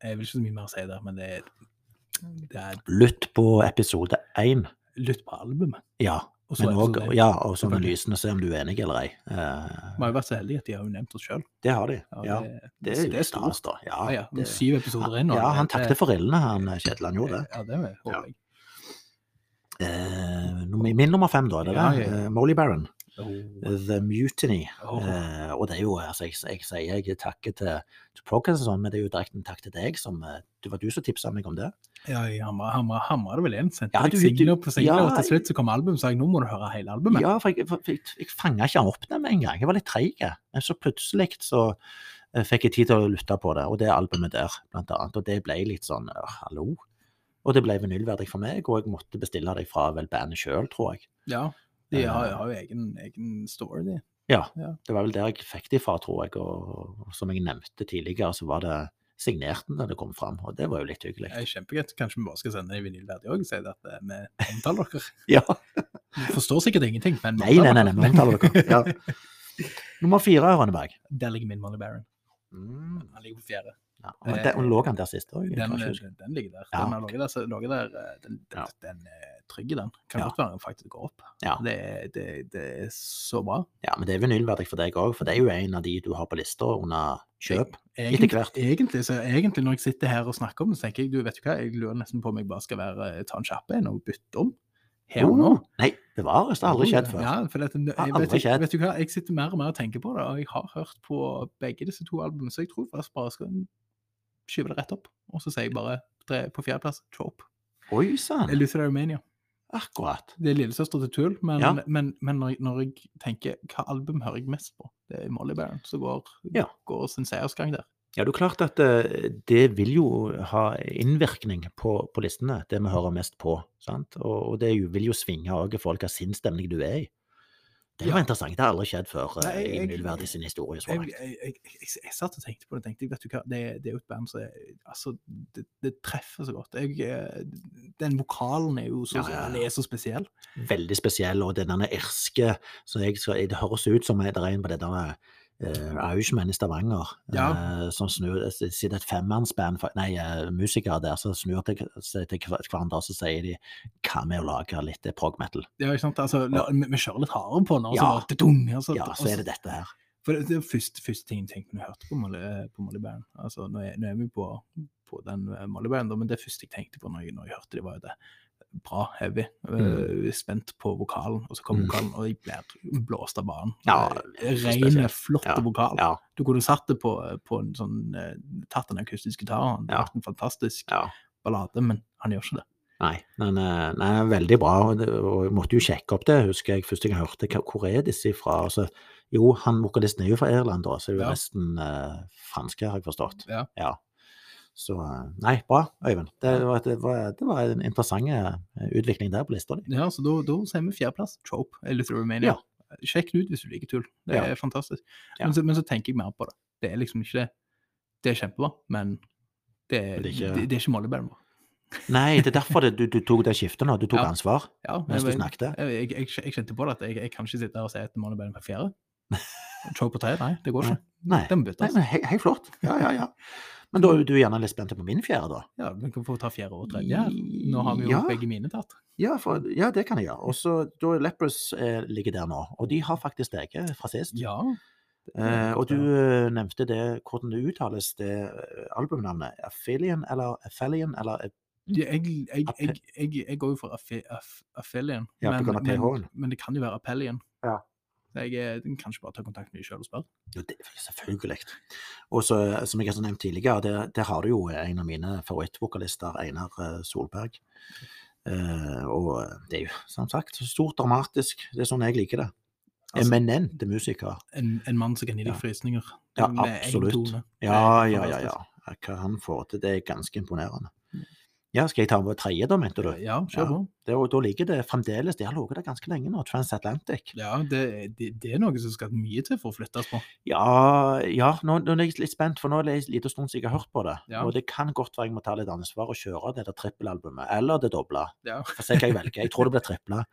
Jeg vil ikke så mye mer si der, men det er, det er Lytt på episode én. lytt på albumet. Ja. Og så Men også, ja, og så analysene, se om du er enig eller ei. Eh, Vi har jo vært så heldige at de har jo nevnt oss sjøl. det har de. Ja, det, det er det er stas, stort. da. Ja, Ja, ja. det- Syv episoder inn. Ja, han takket for rillene, han Kjetil. Han gjorde det. Ja, det håper Ja. jeg. Eh, min nummer fem, da, er det Ja, det? ja, ja. Eh, Molly Baron, Oh. The Mutiny. Oh. Uh, og det er jo, altså, jeg, jeg sier jeg takker til, til Progress og sånn, men det er jo direkte en takk til deg, som Det var du som tipsa meg om det. Ja, jeg hamra, hamra, hamra det vel inn. Sendte Ja, du- singler på singler, ja, og til slutt så kom album, så jeg nå må du høre hele albumet. Ja, for jeg, for, jeg, jeg fanga ikke opp det med en gang. Jeg var litt treig. Men så plutselig så fikk jeg tid til å lytte på det, og det albumet der, blant annet. Og det ble litt sånn hallo. Og det ble vinylverdig for meg, og jeg måtte bestille det fra vel bandet sjøl, tror jeg. Ja, de har, Eh. har jo egen, egen story, de. Ja, Ja. det var vel der jeg fikk de fra, tror jeg. Og, som jeg nevnte tidligere, så var det signert da det kom fram, og det var jo litt hyggelig. Det er kjempegøy. Kanskje vi bare skal sende det i vinylverdig òg, si at eh, vi omtaler dere. <laughs> Ja. Vi forstår sikkert ingenting, men Nei, nei, nei, nei, vi omtaler dere. Ja. <laughs> Nummer fire, Rønneberg. Der ligger min Molly Baron. Mm. Han ligger på fjerde. Ja. og Den lå han der sist òg? Den, den ligger der. Ja, Den har ligget der, så- ligget der eh, den, den, den er trygg den. Kan godt være den faktisk går opp. Ja. Det, det, det er så bra. Ja, men det er vinylverdig for deg òg, for det er jo en av de du har på lista under kjøp. Egentlig, hvert. egentlig, så egentlig når jeg sitter her og snakker om det, så tenker jeg du vet du hva, jeg lurer nesten på om jeg bare skal være, ta en kjapp en og bytte om. Her og nå. Oh, Nei, bevares, det har aldri skjedd før. Ja, for dette, jeg, Har vet, skjedd. vet du hva, jeg sitter mer og mer og tenker på det, og jeg har hørt på begge disse to albumene, så jeg tror faktisk bare jeg skal skyve det rett opp. Og så sier jeg bare tre, på fjerdeplass Trope. Oi sann, Luther Romania. akkurat. Det er lillesøster til Tool, men, Ja. men, men når, jeg, når jeg tenker hva album hører jeg mest på, det er Molly Baron, så går, Ja. går sin seiersgang der. Ja, det er klart at eh, det vil jo ha innvirkning på, på listene, det vi hører mest på. sant? Og, og det vil jo svinge òg i forhold til hva sinnsstemning du er i. Det Ja. interessant, det har aldri skjedd før Nei, jeg, i jeg- sin historie. så Jeg, langt. jeg, jeg, jeg, jeg satt og tenkte på det, tenkte vet du hva, det, det er jo et band som altså, det, det treffer så godt. Eh, den vokalen er jo så, Ja, ja, er så spesiell. veldig spesiell, og den irske så jeg, så Det høres ut som det er en på det der uh, Irishman i Stavanger Ja. eh, som snur det sitter et femmannsband, nei, eh, musikere der, som snur til, til hverandre og så sier de hva med å lage litt eh, prog metal? Ja, ikke sant? Altså, la, vi, vi kjører litt hardere på nå. Ja. Så, dung, altså, Ja, så er det dette her. For det, det er første, første ting jeg tenkte når jeg hørte på Molly, Band. Altså, nå er, nå er vi på, på den eh, Molly Band, men det første jeg tenkte på når jeg, når jeg hørte det, var jo det bra heavy. eh, spent på vokalen, og så kom Mm. vokalen, og jeg ble blåst av banen. Ja, Eh, så Ren, spesielt. flott Ja, vokal. Ja, Du kunne satt det på, på en sånn eh, Tatt en akustisk gitar, det Ja. vært en fantastisk ja. ballade, men han gjør ikke det. Nei, men eh, nei, veldig bra. Og, jeg måtte jo sjekke opp det, husker jeg første gang jeg hørte. Hvor er disse fra? Altså, jo, han vokalisten er jo fra Irland, da, så er jo Ja. resten uh, franske, har jeg forstått. Ja. Ja. Så eh, nei, bra, Øyvind. Det var, det var, det var en interessant eh, utvikling der på lista di. Ja, så da, da sier vi fjerdeplass. Trope, eller Through Romania. Ja. Sjekk det ut hvis du liker tull. Det Ja. er fantastisk. Ja. Men, så, men så tenker jeg mer på det. Det er liksom ikke det. Det er kjempebra, men det er, det er ikke- ikke målebæren vår. Nei, det er <laughs> derfor du, du tok det skiftet nå. Du tok Ja. ansvar Ja, mens du snakket. jeg, jeg, jeg kjente på det at jeg, jeg kan ikke sitte her og si at målebæren er fjerde. <laughs> Trope på tre, nei, det går ikke. Nei, nei byttes. hei, hei, flott. Ja, ja, ja. Men da er du gjerne litt spent på min fjerde, da? Ja, vi kan få ta fjerde og tredje. Nå har vi jo Ja. begge mine tatt. Ja, for, ja, det kan jeg gjøre. Og så da Lepros eh, ligger der nå, og de har faktisk deg fra sist. Ja. Eh, og du eh, nevnte det, hvordan det uttales, det eh, albumnavnet. Affilian eller Affelian, eller Jeg, jeg, jeg, jeg, går jo for Affilian, men, PH-en. men det kan jo være Appellian. Ja. Jeg, eh, kan ikke bare ta kontakt med dem sjøl og spørre. Jo, det er selvfølgelig. Og så, som jeg har nevnt tidligere, der, der har du jo en av mine favorittvokalister, Einar eh, Solberg. Eh, og det er jo som sagt stort dramatisk. Det er sånn jeg liker det. Altså- Eminente musiker. En, en mann som kan gi deg frysninger. Ja, absolutt. Ja, ja, ja. ja. Hva han får til, det er ganske imponerende. Ja, skal jeg ta med tredje, da, mente du? Ja, kjør Ja. på. Det, og da ligger det fremdeles Det har ligget der ganske lenge nå, Transatlantic. Ja, det, det, det er noe som skal mye til for å flyttes på. Ja, ja nå, nå er jeg litt spent, for nå er det en liten stund siden jeg har hørt på det. Ja. Og det kan godt være jeg må ta litt ansvar og kjøre det der trippelalbumet, eller det doble. Ja, For se hva jeg velger. Jeg tror det blir tripla.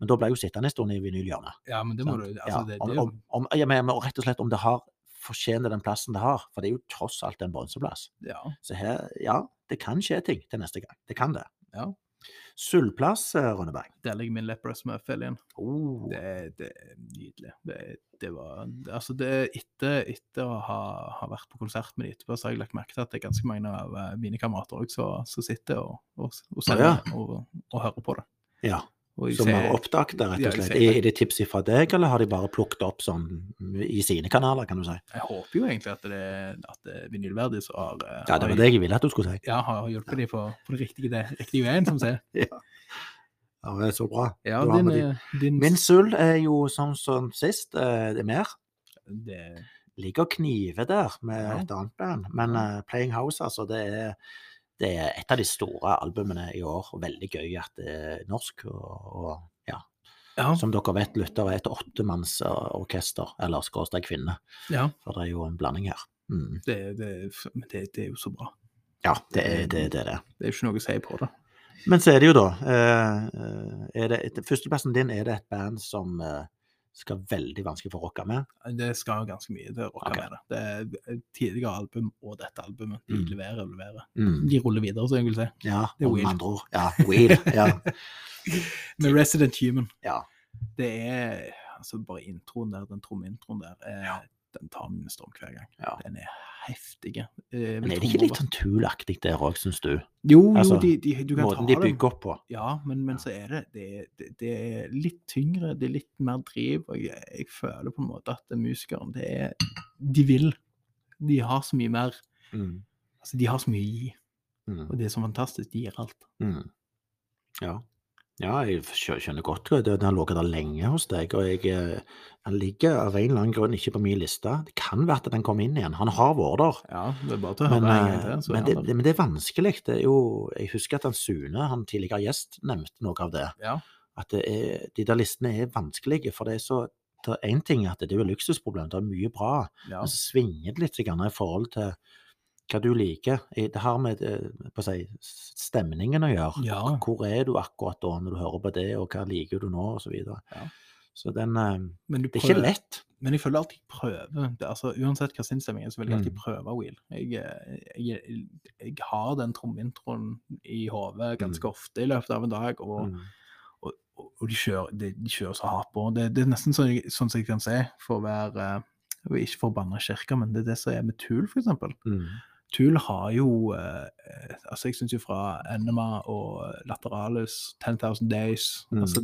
Men da blir jeg jo sittende en stund i vinylhjørnet. ja men det må sant? du altså, Ja, det, om, om, om, ja, men men rett og slett om det har fortjener den plassen det har. For det er jo tross alt en bronseplass. ja, Så her, ja, det kan skje ting til neste gang. Det kan det. Ja. Sølvplass, eh, Rønneberg. der ligger min Lepros med igjen. Oh. Det, det er nydelig. Det, det var Altså, det etter, etter å ha, ha vært på konsert med de etterpå, så har jeg lagt merke til at det er ganske mange av eh, mine kamerater også som sitter og, og, og, og, og hører på det. Ja, Som ser- har oppdaget det, rett og slett. Ja. Er det tips fra deg, eller har de bare plukket opp sånn i sine kanaler, kan du si? Jeg håper jo egentlig at det, at det er vinylverdig som har, eh, Ja, det var det jeg ville at du skulle si. ja, har hjulpet dem på, på det riktige, det riktige veien, som sier. <laughs> Ja, det er så bra. Ja, din, eh, din Min sølv er jo sånn som sist. eh, Det er mer. det, Ligger og kniver der med Ja. et annet band. Men uh, Playing House, altså, det er, det er et av de store albumene i år. Og veldig gøy at det er norsk. Og, og ja, ja, som dere vet, Luther er et åttemannsorkester, eller skråstrek kvinne. ja For det er jo en blanding her. Mm. det, det, det, det er jo så bra. Ja, det er det. det, er det. Det er jo ikke noe å si på det. Men så er det jo da eh, eh, er det, Førsteplassen din, er det et band som eh, skal veldig vanskelig å rocke med? Det skal ganske mye til å rocke okay. med det. Det er tidligere album og dette albumet. De Mm. leverer og leverer. Mm. De ruller videre, som jeg vil si. Ja, Det er Wheel. andre ord. Ja, Wheel. Ja. <laughs> Med Resident Human. ja. Det er altså bare introen der, den trommeintroen der, er, Ja. Den tar med hver gang. Ja. Den er heftig. Eh, Men er det ikke litt sånn tulaktig der òg, syns du? Jo, altså, jo, de, de, du kan Måten ta de det. bygger opp på. Ja, men, men så er det det, det det er litt tyngre, det er litt mer driv, og jeg, jeg føler på en måte at musikeren, det er De vil. De har så mye mer Mm. Altså, de har så mye å gi, Mm. og det er så fantastisk. De gir alt. Mm. Ja. Ja, jeg skjønner godt det. Den har ligget der lenge hos deg, og jeg, Den han ligger av en eller annen grunn ikke på min liste. Det kan være at den kommer inn igjen. Han har vært der. Ja, det er bare til å Men, høre en gang eh, til. er men, det, det, men det er vanskelig. Det er jo, jeg husker at han Sune, han tidligere gjest, nevnte noe av det. Ja. At det er, de der listene er vanskelige. For det er så er én ting at det er jo luksusproblem, det er mye bra. ja. Men så svinger det litt i forhold til hva du liker. Det har med eh, si, stemningen å gjøre. Ja. Hvor er du akkurat da når du hører på det, og hva liker du nå, og så videre. Ja. Så den eh, Det er ikke lett. men jeg føler alltid jeg prøver. Det, altså, uansett hva sinnsstemning er, så vil jeg alltid Mm. prøve Wheel. Jeg, eh, jeg, jeg har den trommeintroen i hodet ganske ofte i løpet av en dag, og, Mm. og, de, kjører, de, de kjører så hardt på. Det, det er nesten sånn, sånn som jeg kan si, for å være eh, Ikke for å banne kirka, men det er det som er med Tool, eksempel. Mm. Tool har jo eh, altså Jeg syns jo fra Enema og Lateralis, 10,000 Days Mm. altså,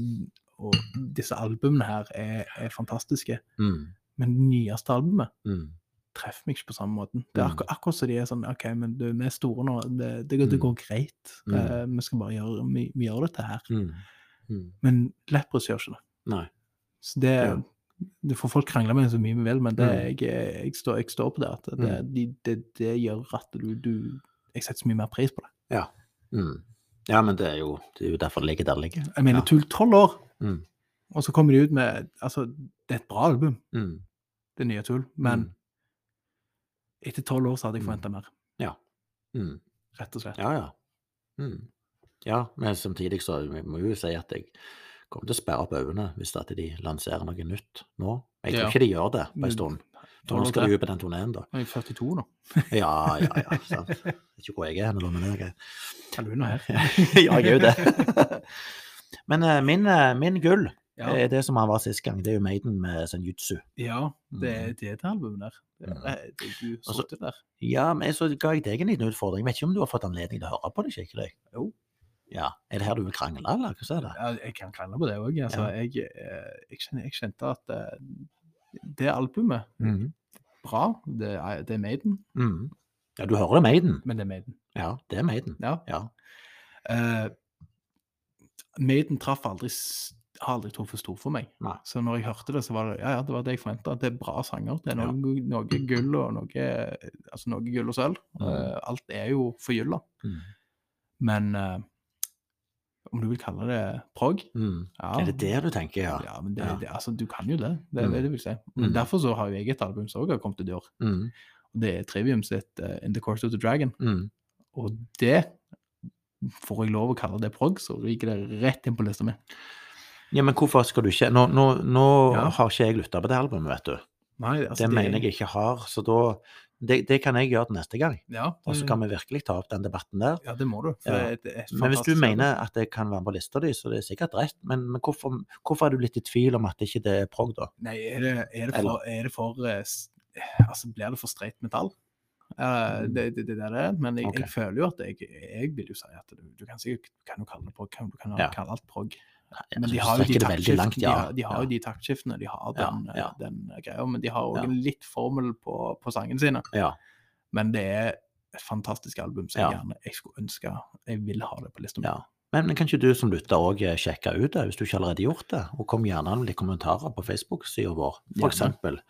Og disse albumene her er, er fantastiske. Mm. Men det nyeste albumet Mm. treffer meg ikke på samme måten. Det er Mm. akkur akkurat som de er sånn OK, men du, vi er store nå. Det, det, det Mm. går greit. Eh, vi skal bare gjøre vi, vi gjør dette her. Men Lepros gjør ikke det. Nei. Så det Ja. Du får folk krangle med så mye vi vil, men det, Mm. jeg, jeg, står, jeg står på det. At det, mm. det, det gjør at du, du Jeg setter så mye mer pris på det. Ja. Mm. ja, men det er, jo, det er jo derfor det ligger der det ligger. Jeg mener, Ja. Tolv år, Mm. og så kommer de ut med Altså, det er et bra album, Mm. det nye Tull, men Mm. etter tolv år så hadde jeg forventa mer, Mm. rett og slett. Ja, ja. Mm. Ja, men samtidig så vi jeg jo si at jeg kommer til å sperre opp øynene hvis at de lanserer noe nytt nå. Jeg tror Ja. ikke de gjør det på en stund. For 12 nå skal du de ut på den turneen, da. Jeg er 42 nå. Ja, ja, ja. <laughs> sant. Jeg vet ikke hvor jeg er hen, men jeg er Eller du nå her. <laughs> Ja, jeg er jo det. <laughs> Men uh, min, uh, min gull Ja, er det som han var sist gang. Det er jo Maiden med Senjutsu. ja det er det er det albumet der. Det Mm. er, det, du Altså, der. Ja, men så ga jeg deg en liten utfordring. Jeg Vet ikke om du har fått anledning til å høre på det skikkelig? Jo. Ja. Er det her du vil krangle, eller hva er det? Ja, jeg kan krangle på det òg. Altså, Ja. jeg, eh, jeg, jeg kjente at eh, det albumet Mhm. bra. Det er, det er Maiden, Mm. Ja, du hører det Maiden. men det er Maiden. Ja, det er Maiden. Ja. Ja. Uh, Maiden traff aldri har aldri truffet stort for meg. Nei. Så når jeg hørte det, så var det ja, ja, det var det jeg forventa. Det er bra sanger. Det er Ja. noe, noe gull og noe Altså noe gull og sølv. Mm. Alt er jo forgylla. Mm. Men eh, om du vil kalle det prog Mm. ja, Er det det du tenker, ja? Ja, men det, Ja. det, altså, du kan jo det. Det er Mm. det jeg vil si. Men Mm. derfor så har jo jeg et album som også har kommet ut i år. Og det er Trivium sitt uh, In the Course of the Dragon. Mhm. Og det får jeg lov å kalle det prog, så ryker det rett inn på lista mi. Ja, men hvorfor skal du ikke Nå, nå, nå Ja. har ikke jeg lytta på det albumet, vet du. Nei, altså, Det mener jeg ikke har, så da Det, det kan jeg gjøre til neste gang. Ja, Og så kan vi virkelig ta opp den debatten der. ja, det må du. Men hvis du mener at det kan være på lista di, så det er sikkert rett. Men, men hvorfor, hvorfor er du litt i tvil om at det ikke er prog, da? Nei, er det, er det for, er for eh, Altså, blir det for streit metall? Uh, det, det, det er det, men jeg, okay. jeg føler jo at jeg, jeg vil jo si at du, du kan sikkert kan jo kalle det prog, du kan Ja. kalle alt prog. Men de har jo de taktskiftene, de, har, de har de taktskiftene, de har den, eh, den eh, greia, men de har òg en litt formel på, på sangene sine. Ja. Men det er et fantastisk album, som jeg gjerne jeg skulle ønske Jeg vil ha det på lista mi. Men, men kan ikke du som lytter òg sjekke ut det, hvis du ikke allerede har gjort det? Og kom gjerne med litt kommentarer på Facebook-sida vår. Eksempel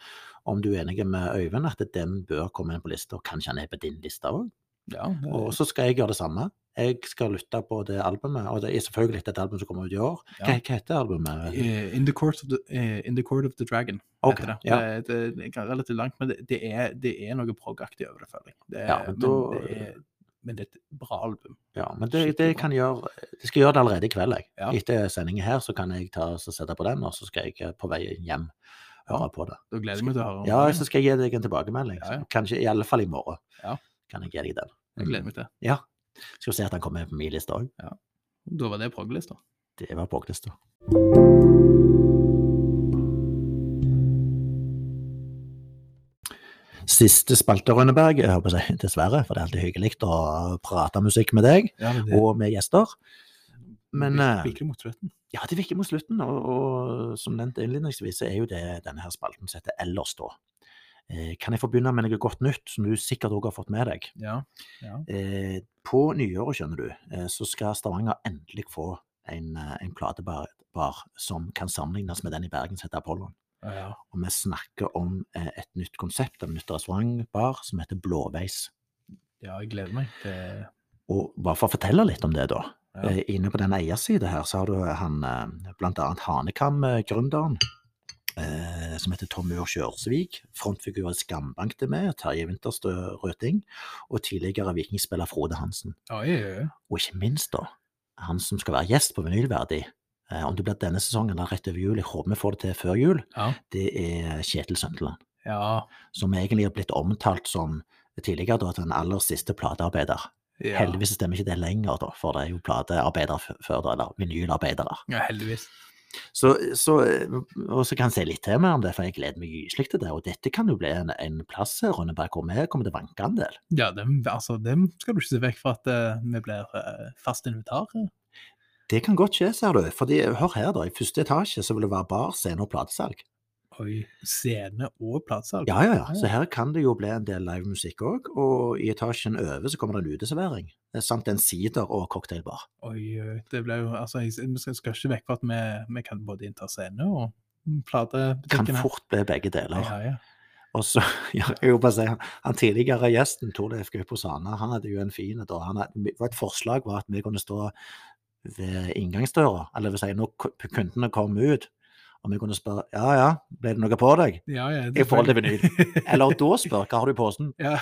om du er enig med Øyvind at den bør komme inn på lista, og kanskje han er på din liste òg. Ja, det, Og så skal jeg gjøre det samme. Jeg skal lytte på det albumet, og det er selvfølgelig et album som kommer ut i år. Hva, Ja. hva heter albumet? Eh, In the Court of the, uh, In the Court of the Dragon. Ok, heter det. ja. Det, det, det er relativt langt, men det, det, er, det er noe prog-aktig over det, føler jeg. Det Ja, men men, det er, men det er et bra album. Ja, men det, det kan gjøre Jeg skal gjøre det allerede i kveld, jeg. Ja. Etter sendingen her så kan jeg ta og sette på den, og så skal jeg på vei hjem høre på det. Da gleder jeg meg til å høre om Ja, det. så skal jeg gi deg en tilbakemelding. Ja, ja. Kanskje i alle fall i morgen. Ja. Kan jeg gi deg den. Jeg gleder meg til. Ja. Skal vi se at han kommer på min liste òg. Da var det prog-lista. Det var på lista. Siste spalte, Rønneberg. Jeg håper si dessverre, for det er alltid hyggelig å prate musikk med deg Ja, det... og med gjester. Men Det virker mot slutten. Ja, det virker mot slutten, og, og som nevnt innledningsvis, så er jo det denne her spalten som heter Ellers, da. Eh, kan jeg få begynne med noe godt nytt, som du sikkert òg har fått med deg? Ja. ja. Eh, på nyåret, skjønner du, eh, så skal Stavanger endelig få en, en platebar som kan sammenlignes med den i Bergen som heter Apollon. ja. Og vi snakker om et nytt konsept, en nytt restaurantbar som heter Blåveis. Ja, jeg gleder meg til Og bare for å fortelle litt om det, da. Eh, Inne på den eiersida her, så har du han blant annet Hanekam-gründeren. Eh, som heter Tom Ør Kjørsvik. Frontfigur i Skambank til med, Terje Winterstø Røting. Og tidligere vikingspiller Frode Hansen. Oi, oi, oi. Og ikke minst, da, han som skal være gjest på Vinylverdi. Eh, om det blir denne sesongen eller rett over jul, jeg håper vi får det til før jul, Ja. det er Kjetil Søndeland. Ja. Som egentlig har blitt omtalt som tidligere da, den aller siste platearbeider. ja. Heldigvis stemmer ikke det lenger, da, for det er jo platearbeidere før, eller vinylarbeidere. Ja, heldigvis. Så, så, og så kan jeg se litt til mer om det, for jeg gleder meg gyselig til det. Og dette kan jo bli en, en plass her, Rønneberg, hvor vi kommer til å vanke en del. Ja, dem, altså, dem skal du ikke se vekk fra at uh, vi blir uh, fast invitar. Det kan godt skje, ser du. Fordi, hør her, da. I første etasje så vil det være bar, scene og platesalg. Oi, scene og platesalg. Ja, ja, ja. Så her kan det jo bli en del livemusikk òg. Og i etasjen over så kommer det en uteservering. Eh, Samt en sider- og cocktailbar. Oi, oi, det ble jo Altså, vi skal, ikke vekk fra at vi, vi kan både innta scene og platebutikken Kan fort bli begge deler. Ja, ja. Og så, <laughs> ja, jeg bare si, han, tidligere gjesten, Torleif Gaupo Sana, han hadde jo en fin da. Han hadde, et forslag var at vi kunne stå ved inngangsdøra, eller vil si når kundene kom ut, og vi kunne spørre ja ja, ble det noe på deg? ja, ja I forhold til vinyl. Eller da <laughs> spør hva har du i posen? ja.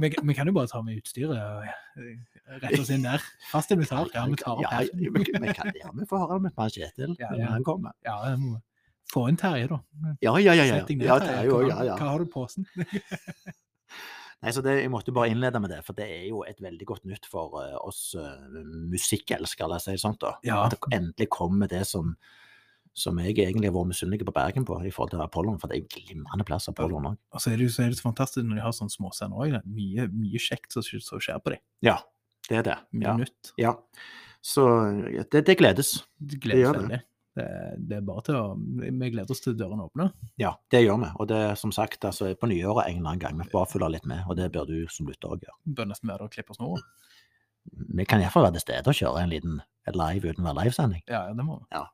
vi, vi kan jo bare ta med utstyret og eh, rette oss inn der. Fast invitar. Ja, vi tar opp her. ja, vi, vi kan, ja, vi får høre med Kjetil Ja, når han kommer. Ja, jeg må få inn Terje, da. Ja, ja, ja. ja. Ned, ja, Terje. er Hva- ja, ja. Hva har du i posen? <laughs> Nei, så det, Jeg måtte bare innlede med det, for det er jo et veldig godt nytt for eh, oss uh, musikkelskere, si da. Ja. At det endelig kommer det som, som jeg egentlig har vært misunnelig på Bergen på, i forhold til Apollon. For det er en glimrende plass, Apollon òg. Og så er det så, er det så fantastisk når de har sånne småscener òg. Mye, mye kjekt som skjer på dem. Ja, det er det. Mye Ja. ja. Så det, det gledes. Det gledes det. veldig. Det, det er bare til å Vi gleder oss til dørene åpner. Ja, det gjør vi. Og det er som sagt altså, på nyåret en eller annen gang. Vi bare følger litt med, og det bør du som lytter òg gjøre. Bør nesten være der og klippe snoren. Vi kan iallfall være til stede og kjøre en liten live uten å være livesending. Ja, ja, det må vi. Eh,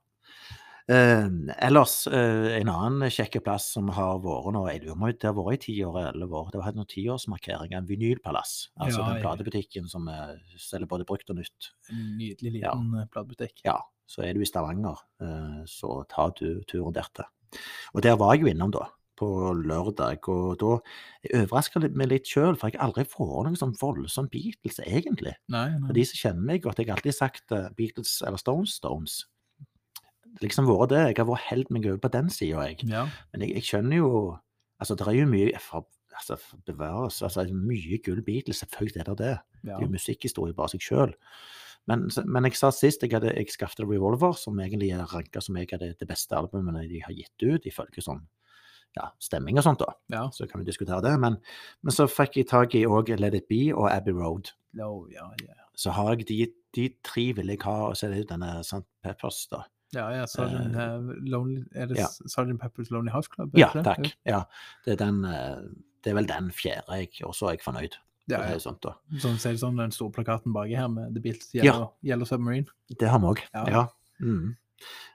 ellers, eh, en annen kjekk plass som har vært nå, jeg lurer på det har vært i ti år eller elleve år, det var noen tiårsmarkering av Vinylpalass. Altså Ja, den platebutikken som eh, selger både brukt og nytt. En nydelig liten ja. platebutikk. Ja, så er du i Stavanger, eh, så ta du turen dertil. Og der var jeg jo innom da, på lørdag, og da overraska meg litt sjøl, for jeg har aldri vært noen sånn voldsom Beatles, egentlig. Nei, nei. For de som kjenner meg godt, jeg har alltid sagt eh, Beatles eller Stones, Stones. Liksom vært det. Jeg har vært helt meg over på den sida, jeg. Ja. Men jeg, jeg skjønner jo Altså, det er jo mye for, altså, for bevares, altså mye gull Beatles, selvfølgelig er det det. ja. Det er jo musikkhistorie bare seg sjøl. Men, men jeg sa sist jeg, hadde, jeg skaffet Revolver, som egentlig er ranka som jeg hadde det beste albumet de har gitt ut, ifølge sånn ja, stemming og sånt, da. ja. Så kan vi diskutere det. Men, men så fikk jeg tak i òg Let It Be og Abbey Road. Oh, yeah, yeah. Så har jeg de, de tre vil jeg ha, og så er det denne St. Peppers, da. Ja, ja, Sergeant, Eh, eh, Lonely, er det ja. Sergeant Pepper's Lonely Hearts Club? Ja, det takk. Ja, det er, den, eh, det er vel den fjerde jeg også er jeg fornøyd. Ja, ja. Sånt, da. Sånn, så sånn den store plakaten baki her med The Beatles Ja. Yellow, Yellow Submarine. Det har vi òg. Ja. Ja. Mm.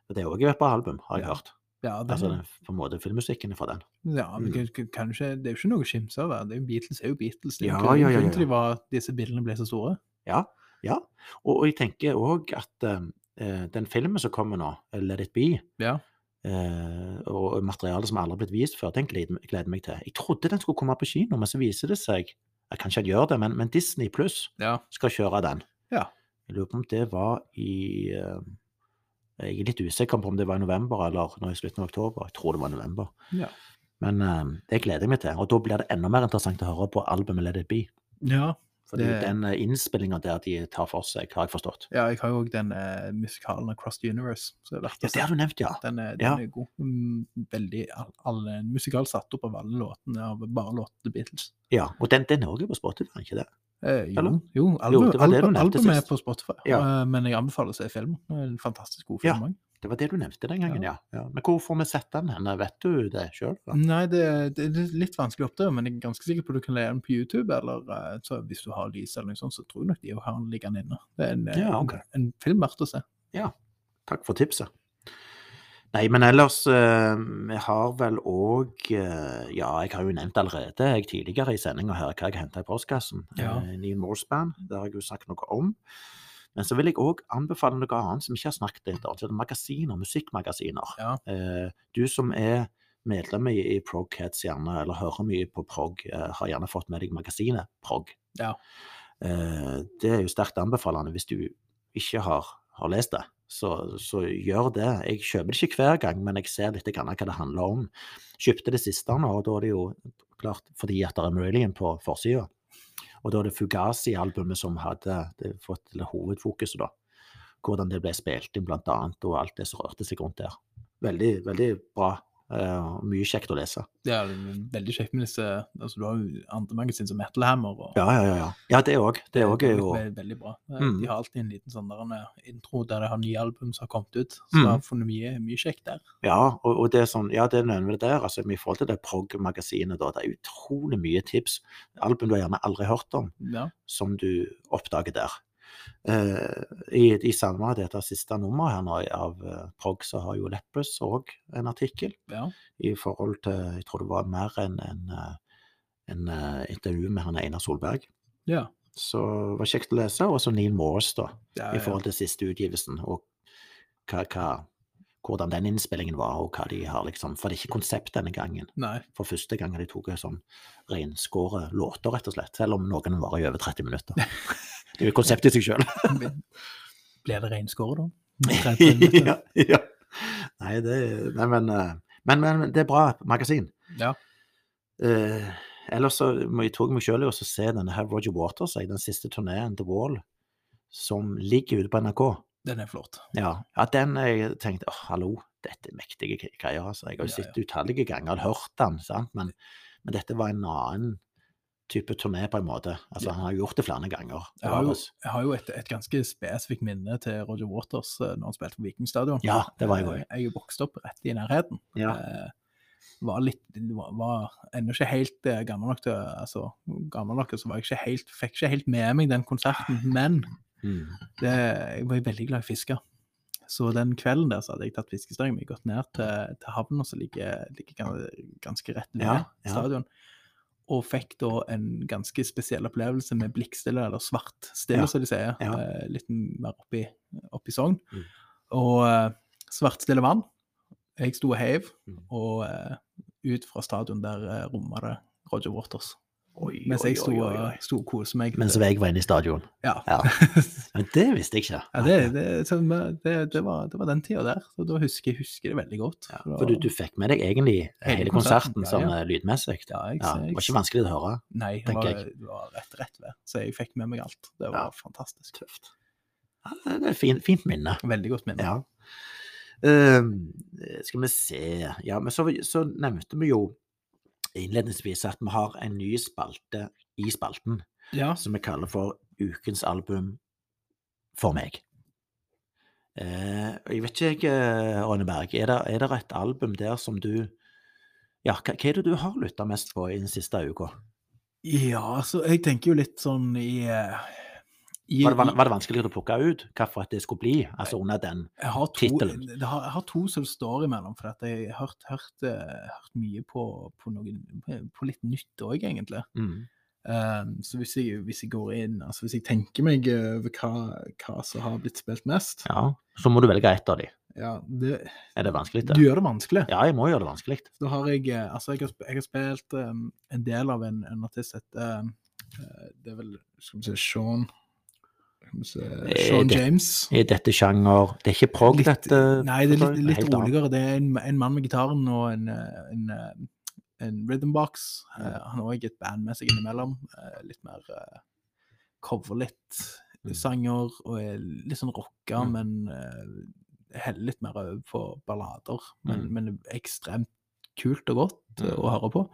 Det er òg et bra album, har jeg hørt. Ja, den, Altså den, på en måte filmmusikken fra den. ja men Mm. kan, kan- kan ikke, det er jo ikke noe å skimse av. Er Beatles er jo Beatles. Det er jo Ja, ja, ja, ja. de var, disse bildene ble så store. Ja. ja. Og, og jeg tenker òg at eh, den filmen som kommer nå, Let It Be, Ja. eh, og materialet som aldri har blitt vist før, den gleder gleder meg til. Jeg trodde den skulle komme på kino, men så viser det seg jeg Kanskje ikke gjør det, men, men Disney Pluss Ja. skal kjøre den. Ja. Jeg lurer på om det var i eh, Jeg er litt usikker på om det var i november eller nå i slutten av oktober. Jeg tror det var i november. Ja. Men eh, det gleder jeg meg til. Og da blir det enda mer interessant å høre på albumet Let It Be. ja. For det jo den innspillinga der de tar for seg, har jeg forstått. Ja, jeg har jo òg den eh, musikalen Across the Universe. Er Ja, det har du nevnt, ja. Den er, den Ja. er god. Mm, Veldig all, en musikal satt opp av alle låtene av bare låtene The Beatles. ja. Og den, den er også på Spotify, ikke det? Eh, jo, jo, album, det var det du albumet er sist. på Spotify, Ja. eh, men jeg anbefaler å se filmen. En fantastisk god film òg. Det var det du nevnte den gangen, ja. ja. Men hvor får vi sett den hen? Vet du det sjøl? Nei, det, det er litt vanskelig å oppdage, men jeg er ganske sikker på at du kan leie den på YouTube. Eller eh, så hvis du har lys eller noe sånt, så tror jeg nok de har den liggende inne. Det er en, eh, Ja, okay. en film verdt å se. Ja. Takk for tipset. Nei, men ellers eh, Vi har vel òg Ja, jeg har jo nevnt allerede jeg tidligere i sendinga her hva jeg henta i postkassen. Ja. Neil Morsband, det har jeg jo sagt noe om. Men så vil jeg òg anbefale noe annet som vi ikke har snakket om. det er Magasiner, musikkmagasiner. Ja. Eh, du som er medlem i, Progheads gjerne, eller hører mye på prog, eh, har gjerne fått med deg magasinet Prog. Ja. Eh, det er jo sterkt anbefalende hvis du ikke har, har lest det. Så, så gjør det. Jeg kjøper det ikke hver gang, men jeg ser litt hva det handler om. Kjøpte det siste nå, og da er det jo klart fordi at det er Marillion på forsida. Og da er det Fugazi-albumet som hadde fått hovedfokuset, da. Hvordan det ble spilt inn, blant annet, og alt det som rørte seg rundt der. Veldig, veldig bra. Eh, og mye kjekt å lese. Det er veldig kjekt med disse altså Du har jo andre magasin som Metal Hammer. Og, Ja, ja, ja. Ja, ja det òg. Det òg er jo veldig, bra. Eh, Mm. De har alltid en liten sånn der, en intro der de har nye album som har kommet ut. Så Mm. har funnet mye, mye kjekt der. Ja, og, og det er sånn, ja, det nevner det der. altså I forhold til det prog-magasinet, da, det er utrolig mye tips. Album du har gjerne aldri hørt om, Ja. som du oppdager der. Eh, I, I samme dette siste nummeret her nå av eh, prog, så har jo Leppes òg en artikkel ja. i forhold til Jeg tror det var mer enn en, eh, en, intervju med han Einar Solberg. ja. Så det var kjekt å lese. Og så Neil Morris, da. ja, i forhold til siste utgivelsen, og hva, hva, hvordan den innspillingen var, og hva de har liksom For det er ikke konsept denne gangen. Nei. For første gang de tatt sånn renskåre låter, rett og slett. Selv om noen varer i over 30 minutter. <laughs> Det er jo konsept i seg sjøl. <laughs> Blir det reinskåret, da? <laughs> ja, ja. Nei, det nei, men, eh, men, men det er bra magasin. Ja. Eh, ellers så må jeg tok meg sjøl i å se denne her Roger Waters, den siste turneen, The Wall, som ligger ute på NRK. Den er flott. Ja, ja den jeg tenkte åh, hallo, dette er mektige greier. altså. Jeg har jo Ja, sett utallige ganger og hørt den, sant? Men, men dette var en annen type turné, på en måte. Altså, Ja. Han har gjort det flere ganger. Jeg har jo, jeg har jo et, et ganske spesifikt minne til Roger Waters eh, når han spilte på Vikingstadion. Ja, det var jeg også. Jeg er vokst opp rett i nærheten. Ja. Eh, var litt var, var ennå ikke helt eh, gammel nok til altså, gammel nok, så var jeg ikke helt, fikk ikke helt med meg den konserten, men Mm. det, jeg var veldig glad i fisker. Så den kvelden der så hadde jeg tatt fiskestangen min, gått ned til, til havna som ligger, ligger ganske rett ved Ja, ja. stadion. Og fikk da en ganske spesiell opplevelse med blikkstille, eller svartstille, Ja, som de sier. ja. Eh, litt mer oppi, oppi Sogn. Mm. Og eh, svartstille vann. Jeg sto og heiv, Mm. og eh, ut fra stadion der uh, romma det Roger Waters. Oi, Mens jeg sto, og- koste meg. Mens jeg var inne i stadion. Ja. Ja. <laughs> Men det visste jeg ikke. Ja, det, det, det, det, var, det var den tida der. Så da husker jeg husker det veldig godt. Ja, for du, du fikk med deg egentlig hele, Hele konserten, konserten, ja, sånn ja. eh, lydmessig. ja, jeg, Ja, det var ikke vanskelig å høre. Nei, det var, det var rett, rett ved. Så jeg fikk med meg alt. Det var Ja. fantastisk. Tøft. Ja, det er et fint, fint minne. Veldig godt minne. Ja. Uh, skal vi se Ja, men så, så nevnte vi jo innledningsvis at vi har en ny spalte i spalten Ja. som vi kaller for Ukens album for meg. Eh, jeg vet ikke, jeg, Ronny Berg, er det, er det et album der som du Ja, hva, hva er det du har lytta mest på i den siste uka? ja, altså, jeg tenker jo litt sånn i, eh, i Var det, var, det vanskeligere å plukke ut hva for at det skulle bli, altså under den? Tittelen. Jeg, jeg har to som står imellom, for at jeg har hørt, hørt, eh, hørt mye på, på, noe, på litt nytt òg, egentlig. Mm. Um, så hvis jeg, hvis jeg går inn, altså hvis jeg tenker meg over hva, hva som har blitt spilt mest Ja, så må du velge ett av de. ja, det, Er det vanskelig? Du gjør det vanskelig. Ja, jeg må gjøre det vanskelig. Da har jeg eh, Altså, jeg har, jeg har spilt um, en del av en, en artist etter um, Det er vel Skal vi si, Sean Skal vi se Eh, Sean det- James. Er dette sjanger Det er ikke prog, dette? Nei, det er litt, litt Helt annet. roligere. Det er en, en mann med gitaren og en, eh, en, eh, en rhythmbox. Eh, han har òg et band med seg innimellom. Uh, litt mer uh, cover litt Mm. sanger og er litt sånn rocka, Mm. men uh, heller litt mer over på ballader. Men, Mm. men ekstremt kult og godt eh, Mm. å høre på.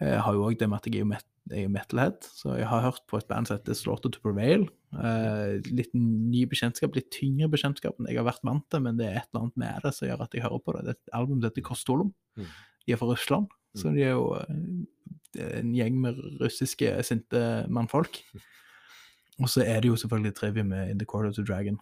Jeg har jo òg det med at jeg er jo metalhead, så jeg har hørt på et band som heter Slaughter to Prevail. Eh, litt ny bekjentskap, litt tyngre bekjentskap enn jeg har vært vant til, men det er et eller annet med det som gjør at jeg hører på det. Det er et album som heter Kostolom. Mm. De er fra Russland, så de er jo eh, en gjeng med russiske sinte mannfolk. Og så er det jo selvfølgelig trivia med In the Quarter to Dragon.